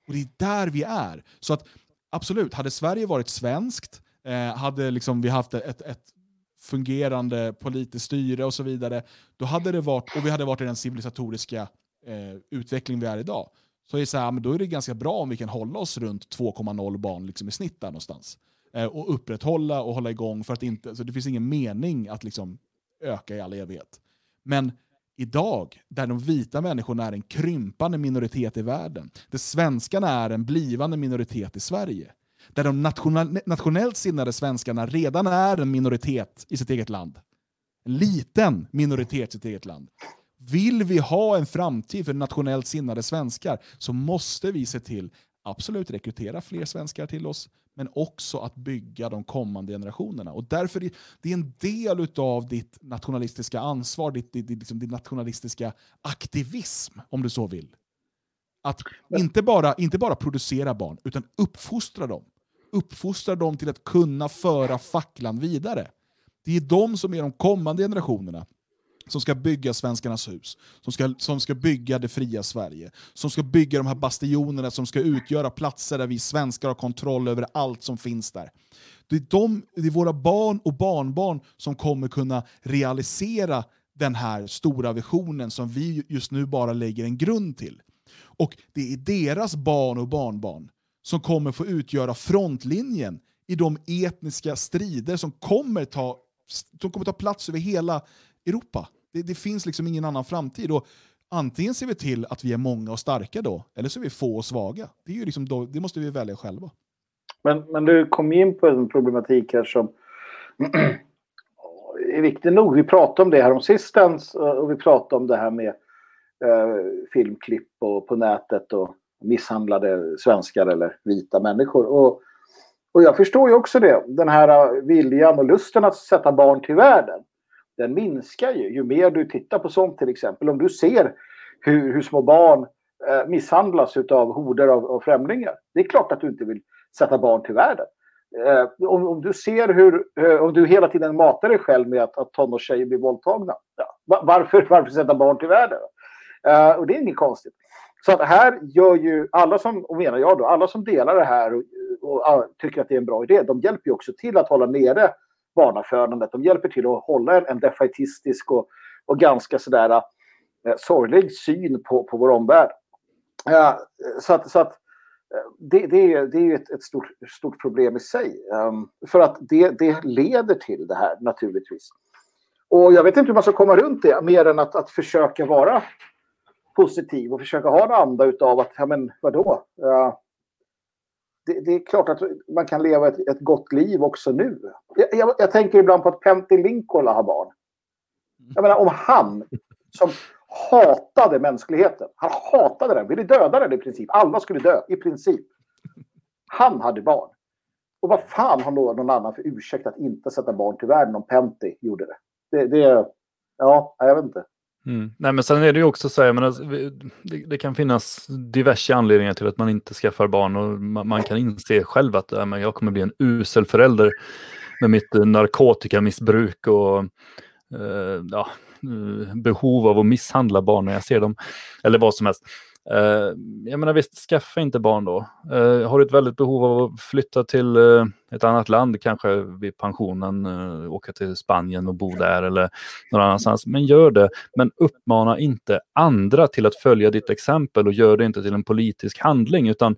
Och det är där vi är. Så att absolut, hade Sverige varit svenskt, eh, hade liksom vi haft ett, ett fungerande politiskt styre och så vidare, då hade det varit, och vi hade varit i den civilisatoriska eh, utveckling vi är idag, så är det, så här, men då är det ganska bra om vi kan hålla oss runt 2,0 barn liksom i snitt där någonstans. Eh, och upprätthålla och hålla igång, för att inte, så det finns ingen mening att liksom öka i all evighet. Men idag, där de vita människorna är en krympande minoritet i världen, där svenskarna är en blivande minoritet i Sverige, där de nationellt sinnade svenskarna redan är en minoritet i sitt eget land. En liten minoritet i sitt eget land. Vill vi ha en framtid för nationellt sinnade svenskar så måste vi se till absolut rekrytera fler svenskar till oss, men också att bygga de kommande generationerna. Och därför är det en del av ditt nationalistiska ansvar, ditt, ditt, ditt, liksom din nationalistiska aktivism, om du så vill. Att inte bara, inte bara producera barn, utan uppfostra dem. Uppfostra dem till att kunna föra facklan vidare. Det är de som är de kommande generationerna som ska bygga svenskarnas hus, som ska, som ska bygga det fria Sverige, som ska bygga de här bastionerna som ska utgöra platser där vi svenskar har kontroll över allt som finns där. Det är, de, det är våra barn och barnbarn som kommer kunna realisera den här stora visionen som vi just nu bara lägger en grund till. Och det är deras barn och barnbarn som kommer få utgöra frontlinjen i de etniska strider som kommer ta, som kommer ta plats över hela Europa. Det, det finns liksom ingen annan framtid. Och antingen ser vi till att vi är många och starka då, eller så är vi få och svaga. Det, är ju liksom då, det måste vi välja själva. Men, men du kom in på en problematik här som är viktig nog. Vi pratade om det här om sistens eh, och vi pratade om det här med eh, filmklipp och på nätet och misshandlade svenskar eller vita människor. Och, och jag förstår ju också det. Den här eh, viljan och lusten att sätta barn till världen. Den minskar ju ju mer du tittar på sånt till exempel. Om du ser hur, hur små barn eh, misshandlas av horder av, av främlingar. Det är klart att du inte vill sätta barn till världen. Eh, om, om du ser hur, eh, om du hela tiden matar dig själv med att, att tonårstjejer blir våldtagna. Ja, varför, varför sätta barn till världen? Eh, och det är inget konstigt. Så att här gör ju alla som, och menar jag då, alla som delar det här och, och och, tycker att det är en bra idé, de hjälper ju också till att hålla nere barnafödandet. De hjälper till att hålla en, en defaitistisk och, och ganska sådär eh, sorglig syn på, på vår omvärld. Eh, så att, så att eh, det, det, är, det är ju ett, ett stort, stort problem i sig. Um, för att det, det leder till det här naturligtvis. Och jag vet inte hur man ska komma runt det mer än att, att försöka vara positiv och försöka ha en anda utav att, ja men vadå? Uh, det, det är klart att man kan leva ett, ett gott liv också nu. Jag, jag, jag tänker ibland på att Pentti Linkola har barn. Jag menar om han som hatade mänskligheten. Han hatade den, ville döda den i princip. Alla skulle dö, i princip. Han hade barn. Och vad fan har någon annan för ursäkt att inte sätta barn till världen om Pentti gjorde det? Det, det ja, jag vet inte. Mm. Nej, men sen är det ju också så här, men det, det kan finnas diverse anledningar till att man inte skaffar barn och man, man kan inse själv att äh, men jag kommer bli en usel förälder med mitt eh, narkotikamissbruk och eh, ja, eh, behov av att misshandla barn när jag ser dem. Eller vad som helst. Eh, jag menar visst, skaffa inte barn då. Eh, har du ett väldigt behov av att flytta till eh, ett annat land, kanske vid pensionen, åka till Spanien och bo där eller någon annanstans. Men gör det. Men uppmana inte andra till att följa ditt exempel och gör det inte till en politisk handling. Utan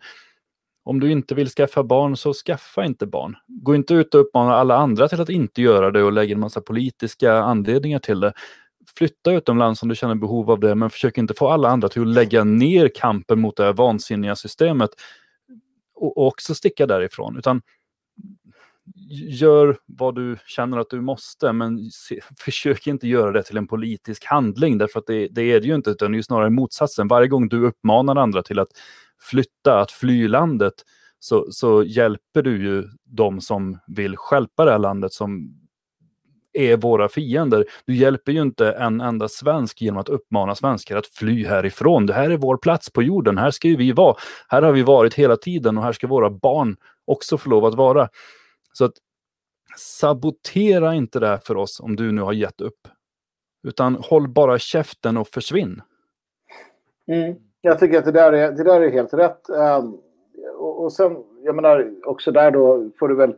om du inte vill skaffa barn så skaffa inte barn. Gå inte ut och uppmana alla andra till att inte göra det och lägga en massa politiska anledningar till det. Flytta utomlands om du känner behov av det, men försök inte få alla andra till att lägga ner kampen mot det här vansinniga systemet och, också sticka därifrån. Utan gör vad du känner att du måste, men se, försök inte göra det till en politisk handling, därför att det, det är det ju inte, utan det är ju snarare motsatsen. Varje gång du uppmanar andra till att flytta, att fly landet, så, så hjälper du ju de som vill stjälpa det här landet, som är våra fiender. Du hjälper ju inte en enda svensk genom att uppmana svenskar att fly härifrån. Det här är vår plats på jorden, här ska ju vi vara. Här har vi varit hela tiden och här ska våra barn också få lov att vara. Så att sabotera inte det här för oss om du nu har gett upp. Utan håll bara käften och försvinn. Mm. Jag tycker att det där är, det där är helt rätt. Um, och, och sen, jag menar, också där då får du väl,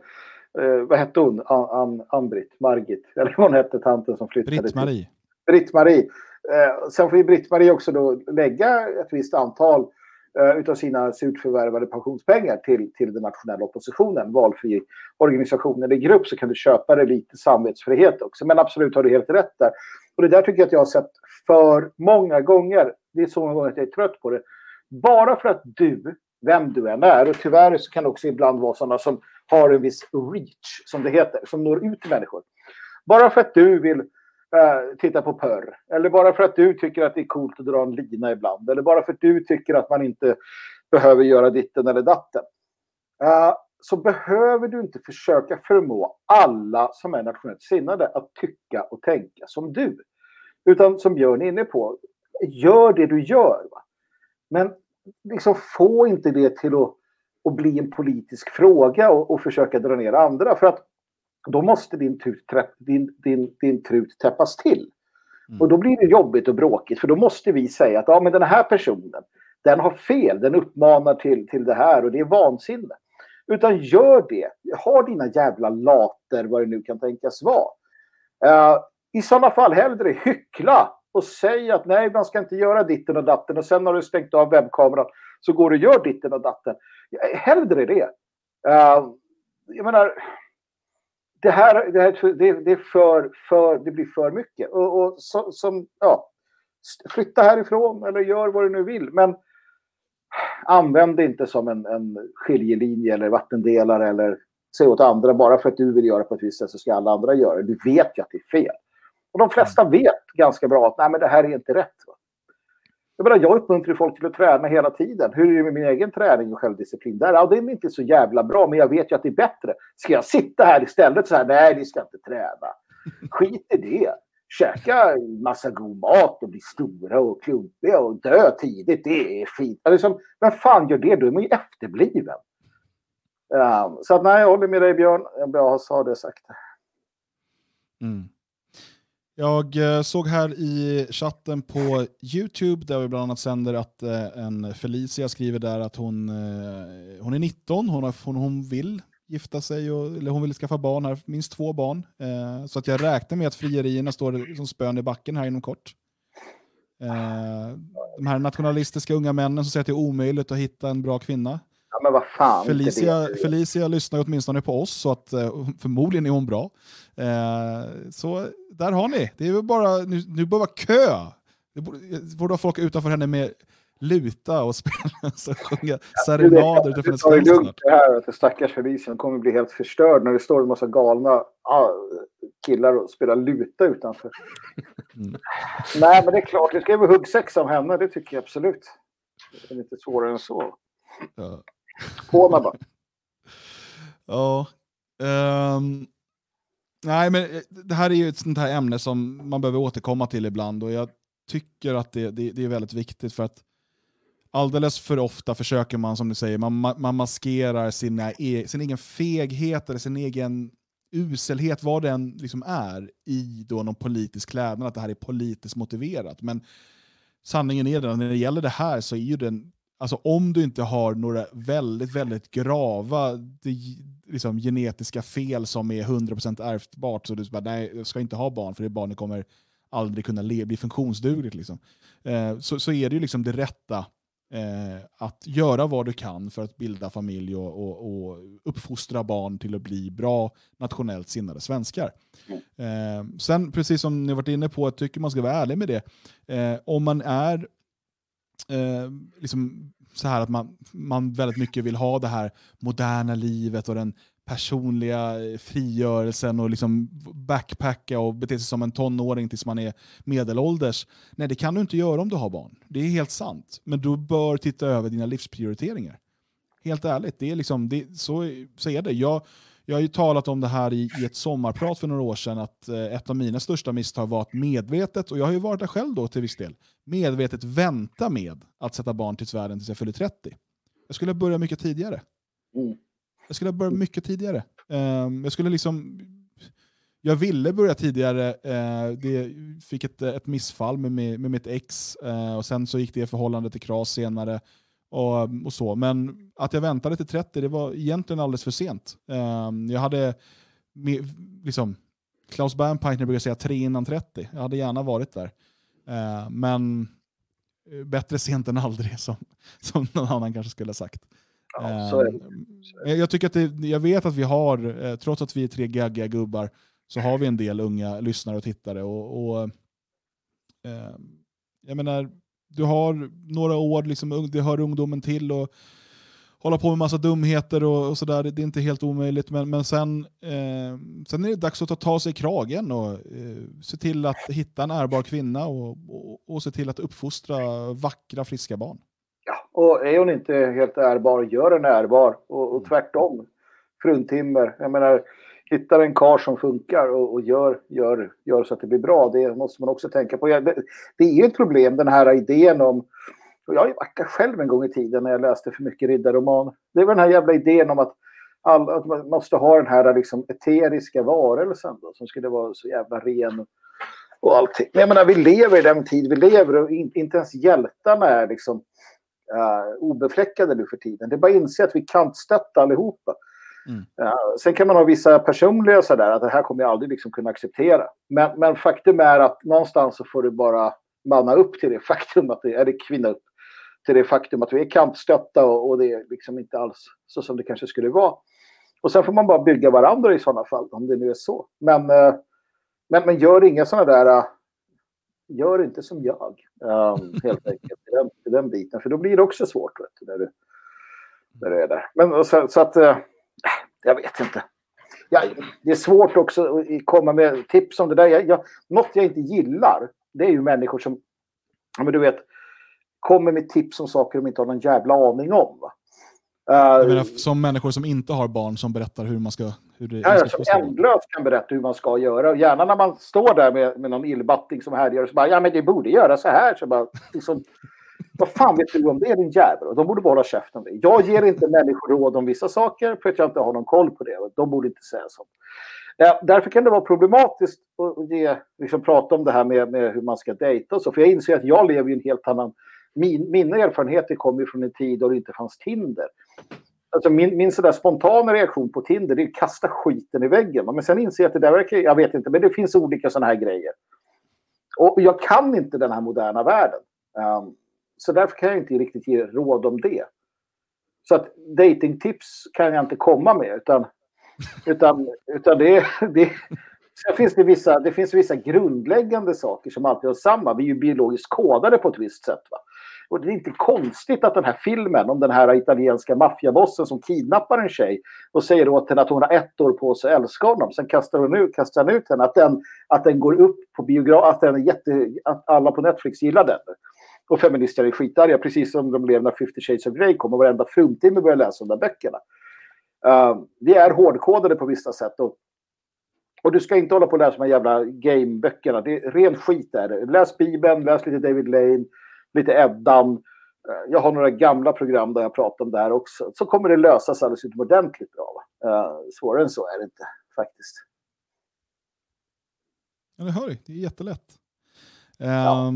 eh, vad hette hon, An- An- Ann-Britt, Margit, eller vad hon hette, tanten som flyttade Britt-Marie. Britt-Marie. Eh, sen får ju Britt-Marie också då lägga ett visst antal eh, utav sina surt förvärvade pensionspengar till, till den nationella oppositionen, valfri organisation eller grupp, så kan du köpa det lite samvetsfrihet också. Men absolut har du helt rätt där. Och det där tycker jag att jag har sett för många gånger. Det är så många gånger att jag är trött på det. Bara för att du, vem du än är, och tyvärr så kan det också ibland vara sådana som har en viss reach, som det heter, som når ut till människor. Bara för att du vill eh, titta på pörr, eller bara för att du tycker att det är coolt att dra en lina ibland, eller bara för att du tycker att man inte behöver göra ditten eller datten. Eh, så behöver du inte försöka förmå alla som är nationellt sinnade att tycka och tänka som du. Utan som Björn är inne på, gör det du gör. Va? Men liksom få inte det till att, att bli en politisk fråga och, och försöka dra ner andra. För att då måste din, trut, din, din, din trut täppas till. Mm. Och då blir det jobbigt och bråkigt för då måste vi säga att ja, men den här personen, den har fel, den uppmanar till, till det här och det är vansinne. Utan gör det. Ha dina jävla later, vad det nu kan tänkas vara. Eh, I sådana fall hellre hyckla och säg att nej, man ska inte göra ditten och datten och sen när du stängt av webbkameran så går du och gör ditten och datten. Hellre det. Eh, jag menar, det här, det, här det, det, för, för, det blir för mycket. Och, och så, som, ja, flytta härifrån eller gör vad du nu vill. Men använd det inte som en, en skiljelinje eller vattendelare eller säg åt andra bara för att du vill göra på ett visst sätt så ska alla andra göra det. Du vet ju att det är fel. Och de flesta vet ganska bra att nej, men det här är inte rätt. Va? Jag, menar, jag uppmuntrar folk till att träna hela tiden. Hur är det med min egen träning och självdisciplin? Där, ja, det är inte så jävla bra, men jag vet ju att det är bättre. Ska jag sitta här istället så här? Nej, ni ska inte träna. Skit i det. Käka massa god mat och bli stora och klumpiga och dö tidigt. Det är fint. Alltså, vem fan gör det? Då är man ju efterbliven. Um, så att, nej, jag håller med dig Björn. Jag har sa det sagt. Mm. Jag eh, såg här i chatten på YouTube, där vi bland annat sänder att eh, en Felicia skriver där att hon, eh, hon är 19, hon, har, hon, hon vill gifta sig, och, eller hon vill skaffa barn, här, minst två barn. Eh, så att jag räknar med att frierierna står som spön i backen här inom kort. Eh, de här nationalistiska unga männen som säger att det är omöjligt att hitta en bra kvinna. Ja, fan. Felicia. Felicia lyssnar åtminstone på oss, så att eh, förmodligen är hon bra. Eh, så där har ni. Det är väl bara, nu, nu bör vara kö. Det borde, borde ha folk utanför henne med luta och spela, så sjunga serenader utanför hennes Ta det fönster. lugnt det här, att stackars Felicia hon kommer bli helt förstörd när det står en massa galna ah, killar och spelar luta utanför. Mm. Nej, men det är klart, det ska vara huggsexa om henne, det tycker jag absolut. Det är inte svårare än så. Ja. På bara. Ja. ehm, nej, men eh, det här är ju ett sånt här ämne som man behöver återkomma till ibland. Och jag tycker att det, det, det är väldigt viktigt för att alldeles för ofta försöker man, som du säger, man, man maskerar sina e sin egen feghet eller sin egen uselhet, vad det än liksom är, i då någon politisk klädnad, att det här är politiskt motiverat. Men sanningen är den, när det gäller det här så är ju den, alltså om du inte har några väldigt, väldigt grava de, liksom, genetiska fel som är 100% ärftbart, så du bara, nej, jag ska inte ha barn för det barnet kommer aldrig kunna le- bli funktionsdugligt. Liksom. Eh, så, så är det ju liksom det rätta eh, att göra vad du kan för att bilda familj och, och, och uppfostra barn till att bli bra nationellt sinnade svenskar. Eh, sen, precis som ni varit inne på, jag tycker man ska vara ärlig med det. Eh, om man är eh, liksom så här att man, man väldigt mycket vill ha det här moderna livet och den personliga eh, frigörelsen och liksom backpacka och bete sig som en tonåring tills man är medelålders. Nej, det kan du inte göra om du har barn. Det är helt sant. Men du bör titta över dina livsprioriteringar. Helt ärligt, det är liksom, det, så, så är det. Jag, jag har ju talat om det här i, i ett sommarprat för några år sedan, att eh, ett av mina största misstag var att medvetet, och jag har ju varit där själv då till viss del, medvetet vänta med att sätta barn till världen tills jag fyller 30. Jag skulle börja mycket tidigare. Mm. Jag skulle börja mycket tidigare. Ehm, jag skulle liksom... Jag ville börja tidigare, eh, det fick ett, ett missfall med, med, med mitt ex eh, och sen så gick det förhållandet till kras senare. Och, och så. Men att jag väntade till 30, det var egentligen alldeles för sent. Ehm, jag hade, med, liksom, Klaus Bernpeitner brukar säga tre innan 30. Jag hade gärna varit där. Ehm, men eh, bättre sent än aldrig, som, som någon annan kanske skulle ha sagt. Ja, så är det. Ehm, Jag, tycker att det, jag vet att vi har, eh, trots att vi är tre gaggiga gubbar, så har vi en del unga lyssnare och tittare. Och, och, jag menar, du har några år, liksom, det hör ungdomen till och hålla på med massa dumheter och, och sådär. Det, det är inte helt omöjligt. Men, men sen, eh, sen är det dags att ta, ta sig i kragen och eh, se till att hitta en ärbar kvinna och, och, och se till att uppfostra vackra, friska barn. Ja, och är hon inte helt ärbar, gör henne ärbar. Och, och tvärtom. Fruntimmer. Jag menar, hittar en kar som funkar och, och gör, gör, gör så att det blir bra. Det måste man också tänka på. Ja, Det, det är ju ett problem, den här idén om... och Jag backade själv en gång i tiden när jag läste för mycket riddarroman. Det var den här jävla idén om att, all, att man måste ha den här liksom, eteriska varelsen då, som skulle vara så jävla ren och allting. Men jag menar, vi lever i den tid vi lever och in, inte ens hjältarna är liksom uh, obefläckade nu för tiden. Det är bara att inse att vi kantstötta allihopa. Mm. Uh, sen kan man ha vissa personliga sådär, att det här kommer jag aldrig liksom kunna acceptera. Men, men faktum är att någonstans så får du bara manna upp till det faktum att det är kvinna upp till det faktum att vi är kantstötta och, och det är liksom inte alls så som det kanske skulle vara. Och sen får man bara bygga varandra i sådana fall, om det nu är så. Men, uh, men, men gör inga sådana där uh, gör inte som jag. Um, helt enkelt i den, i den biten. För då blir det också svårt vet du, när, du, när du är där. Men så, så att, eh, jag vet inte. Ja, det är svårt också att komma med tips om det där. Jag, jag, något jag inte gillar, det är ju människor som, men du vet, kommer med tips om saker de inte har någon jävla aning om. Va? Uh, menar, som människor som inte har barn som berättar hur man ska... Hur det, Ja, man ska som ändlöst kan berätta hur man ska göra. Och gärna när man står där med, med någon illbatting som härjar så bara, ja men det borde göra så här. Så bara, liksom, vad fan vet du om det din jävel? De borde bara hålla käften. med. Jag ger inte människor råd om vissa saker för att jag inte har någon koll på det. De borde inte säga så. Därför kan det vara problematiskt att ge, liksom, prata om det här med, med hur man ska dejta och så. För jag inser att jag lever i en helt annan... Min, mina erfarenheter kommer från en tid då det inte fanns Tinder. Alltså min, min sådär spontana reaktion på Tinder det är att kasta skiten i väggen. Men sen inser jag att det där verkar, jag vet inte, men det finns olika sådana här grejer. Och jag kan inte den här moderna världen. Um, så därför kan jag inte riktigt ge råd om det. Så att datingtips kan jag inte komma med. Utan, utan, utan det, det, sen finns det, vissa, det finns vissa grundläggande saker som alltid är samma. Vi är ju biologiskt kodade på ett visst sätt. Va? Och det är inte konstigt att den här filmen om den här italienska maffiabossen som kidnappar en tjej och säger åt henne att hon har ett år på sig att älska honom. Sen kastar, hon ut, kastar han ut henne. Att den, att den går upp på biograf, att, den är jätte, att alla på Netflix gillar den. Och feminister är skitarga, precis som de blev när 50 Shades of Grey kom och varenda fruntimme började läsa de där böckerna. Uh, vi är hårdkodade på vissa sätt. Och, Och du ska inte hålla på och läsa de här jävla gameböckerna. Det är ren skit är det. Läs Bibeln, läs lite David Lane, lite Eddan. Eh, Jag har några gamla program där jag pratar om det här också. Så kommer det lösas alldeles utomordentligt bra. Va? Eh, svårare än så är det inte faktiskt. Ja, det hör. Det är jättelätt. Ja.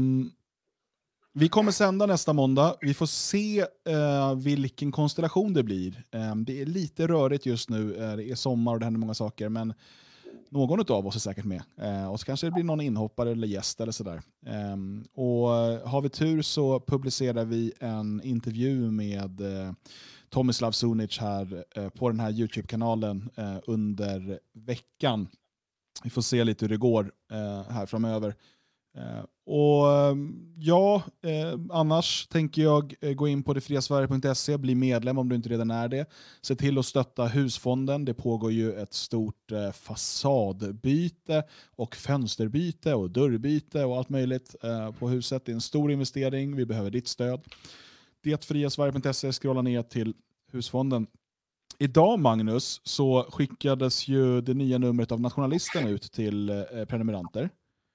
Vi kommer sända nästa måndag. Vi får se eh, vilken konstellation det blir. Eh, det är lite rörigt just nu. Eh, det är sommar och det händer många saker. Men någon av oss är säkert med. Eh, och så kanske det blir någon inhoppare eller gäst eller sådär. Eh, och eh, har vi tur så publicerar vi en intervju med eh, Tomislav Sunic här eh, på den här YouTube-kanalen eh, under veckan. Vi får se lite hur det går eh, här framöver. Eh, och ehm, ja, eh, annars tänker jag eh, gå in på detfriasverige.se, bli medlem om du inte redan är det. Se till att stötta husfonden. Det pågår ju ett stort eh, fasadbyte och fönsterbyte och dörrbyte och allt möjligt eh, på huset. Det är en stor investering. Vi behöver ditt stöd. Detfriasverige.se, scrolla ner till husfonden. Idag Magnus så skickades ju det nya numret av Nationalisten ut till eh, prenumeranter.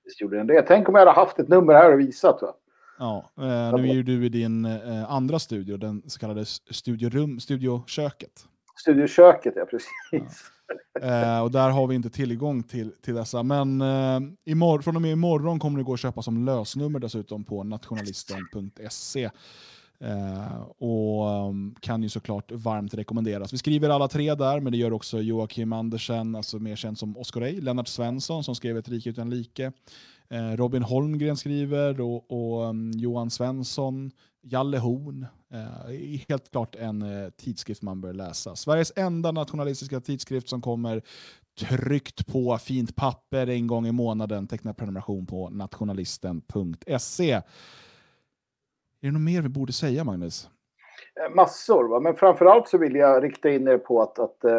Visst gjorde den det. Tänk om jag hade haft ett nummer här och visat. Va? Ja, eh, nu är ju du i din eh, andra studio, den så kallade studiorum, studioköket. Studioköket, ja precis. Eh, och där har vi inte tillgång till, till dessa. Men eh, från och med imorgon kommer det gå att köpa som lösnummer dessutom på nationalisten.se. Eh, och um, kan ju såklart varmt rekommenderas. Vi skriver alla tre där, men det gör också Joakim Andersen, alltså mer känd som Oscar Ray, Lennart Svensson som skrev Ett rike utan like, eh, Robin Holmgren skriver och, och um, Johan Svensson, Jalle Horn. Eh, helt klart en eh, tidskrift man bör läsa. Sveriges enda nationalistiska tidskrift som kommer tryckt på fint papper en gång i månaden. Teckna prenumeration på nationalisten.se. Är det något mer vi borde säga, Magnus? Eh, massor, va? men framförallt så vill jag rikta in er på att, att uh,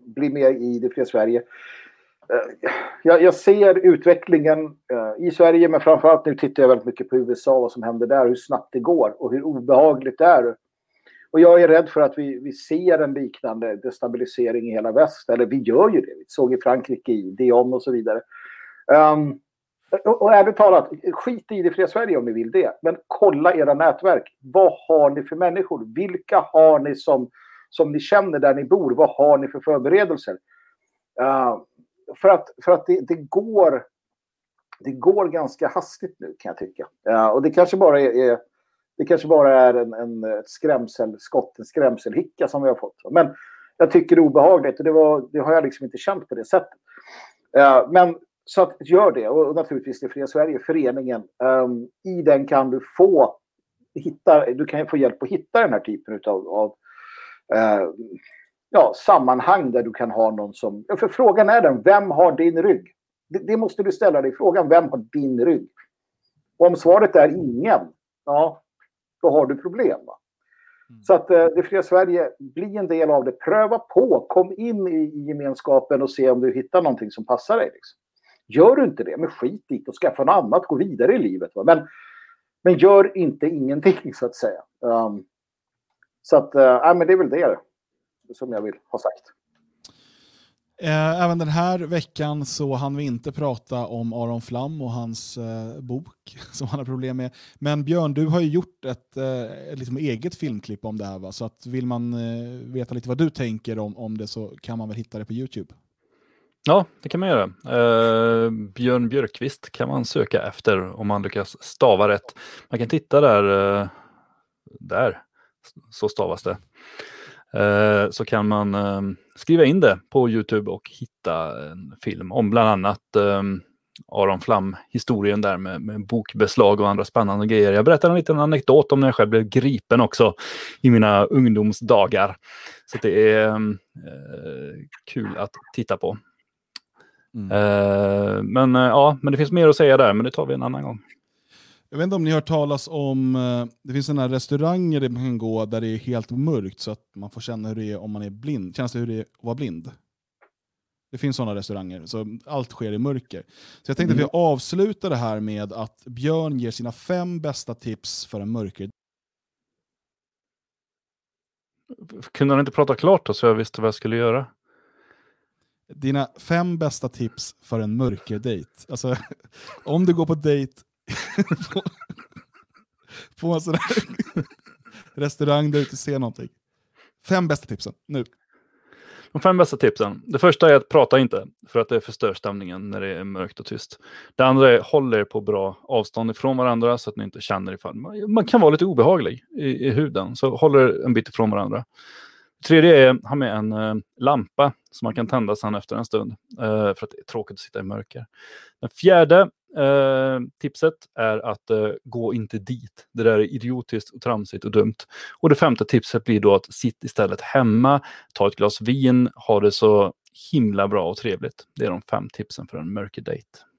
bli med i det fria Sverige. Uh, jag, jag ser utvecklingen uh, i Sverige, men framförallt nu tittar jag väldigt mycket på USA, vad som händer där, hur snabbt det går och hur obehagligt det är. Och jag är rädd för att vi, vi ser en liknande destabilisering i hela väst, eller vi gör ju det. Vi såg i Frankrike, i Dion och så vidare. Um, och, och ärligt talat, skit i det fria Sverige om ni vill det. Men kolla era nätverk. Vad har ni för människor? Vilka har ni som, som ni känner där ni bor? Vad har ni för förberedelser? Uh, för att, för att det, det, går, det går ganska hastigt nu kan jag tycka. Uh, och det kanske bara är, är det kanske bara är en, en ett skrämselskott, en skrämselhicka som vi har fått. Men jag tycker det är obehagligt och det, var, det har jag liksom inte känt på det sättet. Uh, men så att gör det. Och naturligtvis det Fria Sverige, föreningen. Um, I den kan du få hitta, du kan få hjälp att hitta den här typen av, av uh, ja, sammanhang där du kan ha någon som... För frågan är den, vem har din rygg? Det, det måste du ställa dig frågan, vem har din rygg? Och om svaret är ingen, ja, då har du problem. Mm. Så att uh, det Fria Sverige, bli en del av det. Pröva på, kom in i, i gemenskapen och se om du hittar någonting som passar dig. Liksom. Gör du inte det, men skit dit och skaffa något annat, gå vidare i livet. Va? Men, men gör inte ingenting så att säga. Um, så att, uh, men det är väl det som jag vill ha sagt. Eh, även den här veckan så hann vi inte prata om Aron Flam och hans eh, bok som han har problem med. Men Björn, du har ju gjort ett, eh, ett liksom eget filmklipp om det här. Va? Så att vill man eh, veta lite vad du tänker om, om det så kan man väl hitta det på YouTube. Ja, det kan man göra. Eh, Björn Björkqvist kan man söka efter om man lyckas stava rätt. Man kan titta där, eh, där, så stavas det. Eh, så kan man eh, skriva in det på Youtube och hitta en film om bland annat eh, Aron Flam-historien där med, med bokbeslag och andra spännande grejer. Jag berättar en liten anekdot om när jag själv blev gripen också i mina ungdomsdagar. Så det är eh, kul att titta på. Mm. Uh, men uh, ja, men det finns mer att säga där, men det tar vi en annan gång. Jag vet inte om ni har hört talas om, uh, det finns sådana här restauranger där man kan gå där det är helt mörkt så att man får känna hur det är om man är blind. Känns det hur det är att vara blind? Det finns sådana restauranger, så allt sker i mörker. Så jag tänkte mm. att vi avslutar det här med att Björn ger sina fem bästa tips för en mörker. Kunde han inte prata klart då så jag visste vad jag skulle göra? Dina fem bästa tips för en mörkerdejt. Alltså, om du går på dejt på, på en sån här restaurang där du inte ser någonting. Fem bästa tipsen, nu. De fem bästa tipsen. Det första är att prata inte, för att det förstör stämningen när det är mörkt och tyst. Det andra är håll er på bra avstånd ifrån varandra så att ni inte känner ifall man, man kan vara lite obehaglig i, i huden, så håll er en bit ifrån varandra. Det tredje är ha med en eh, lampa som man kan tända sen efter en stund, eh, för att det är tråkigt att sitta i mörker. Den fjärde eh, tipset är att eh, gå inte dit. Det där är idiotiskt och tramsigt och dumt. Och det femte tipset blir då att sitt istället hemma, ta ett glas vin, ha det så himla bra och trevligt. Det är de fem tipsen för en mörkerdejt.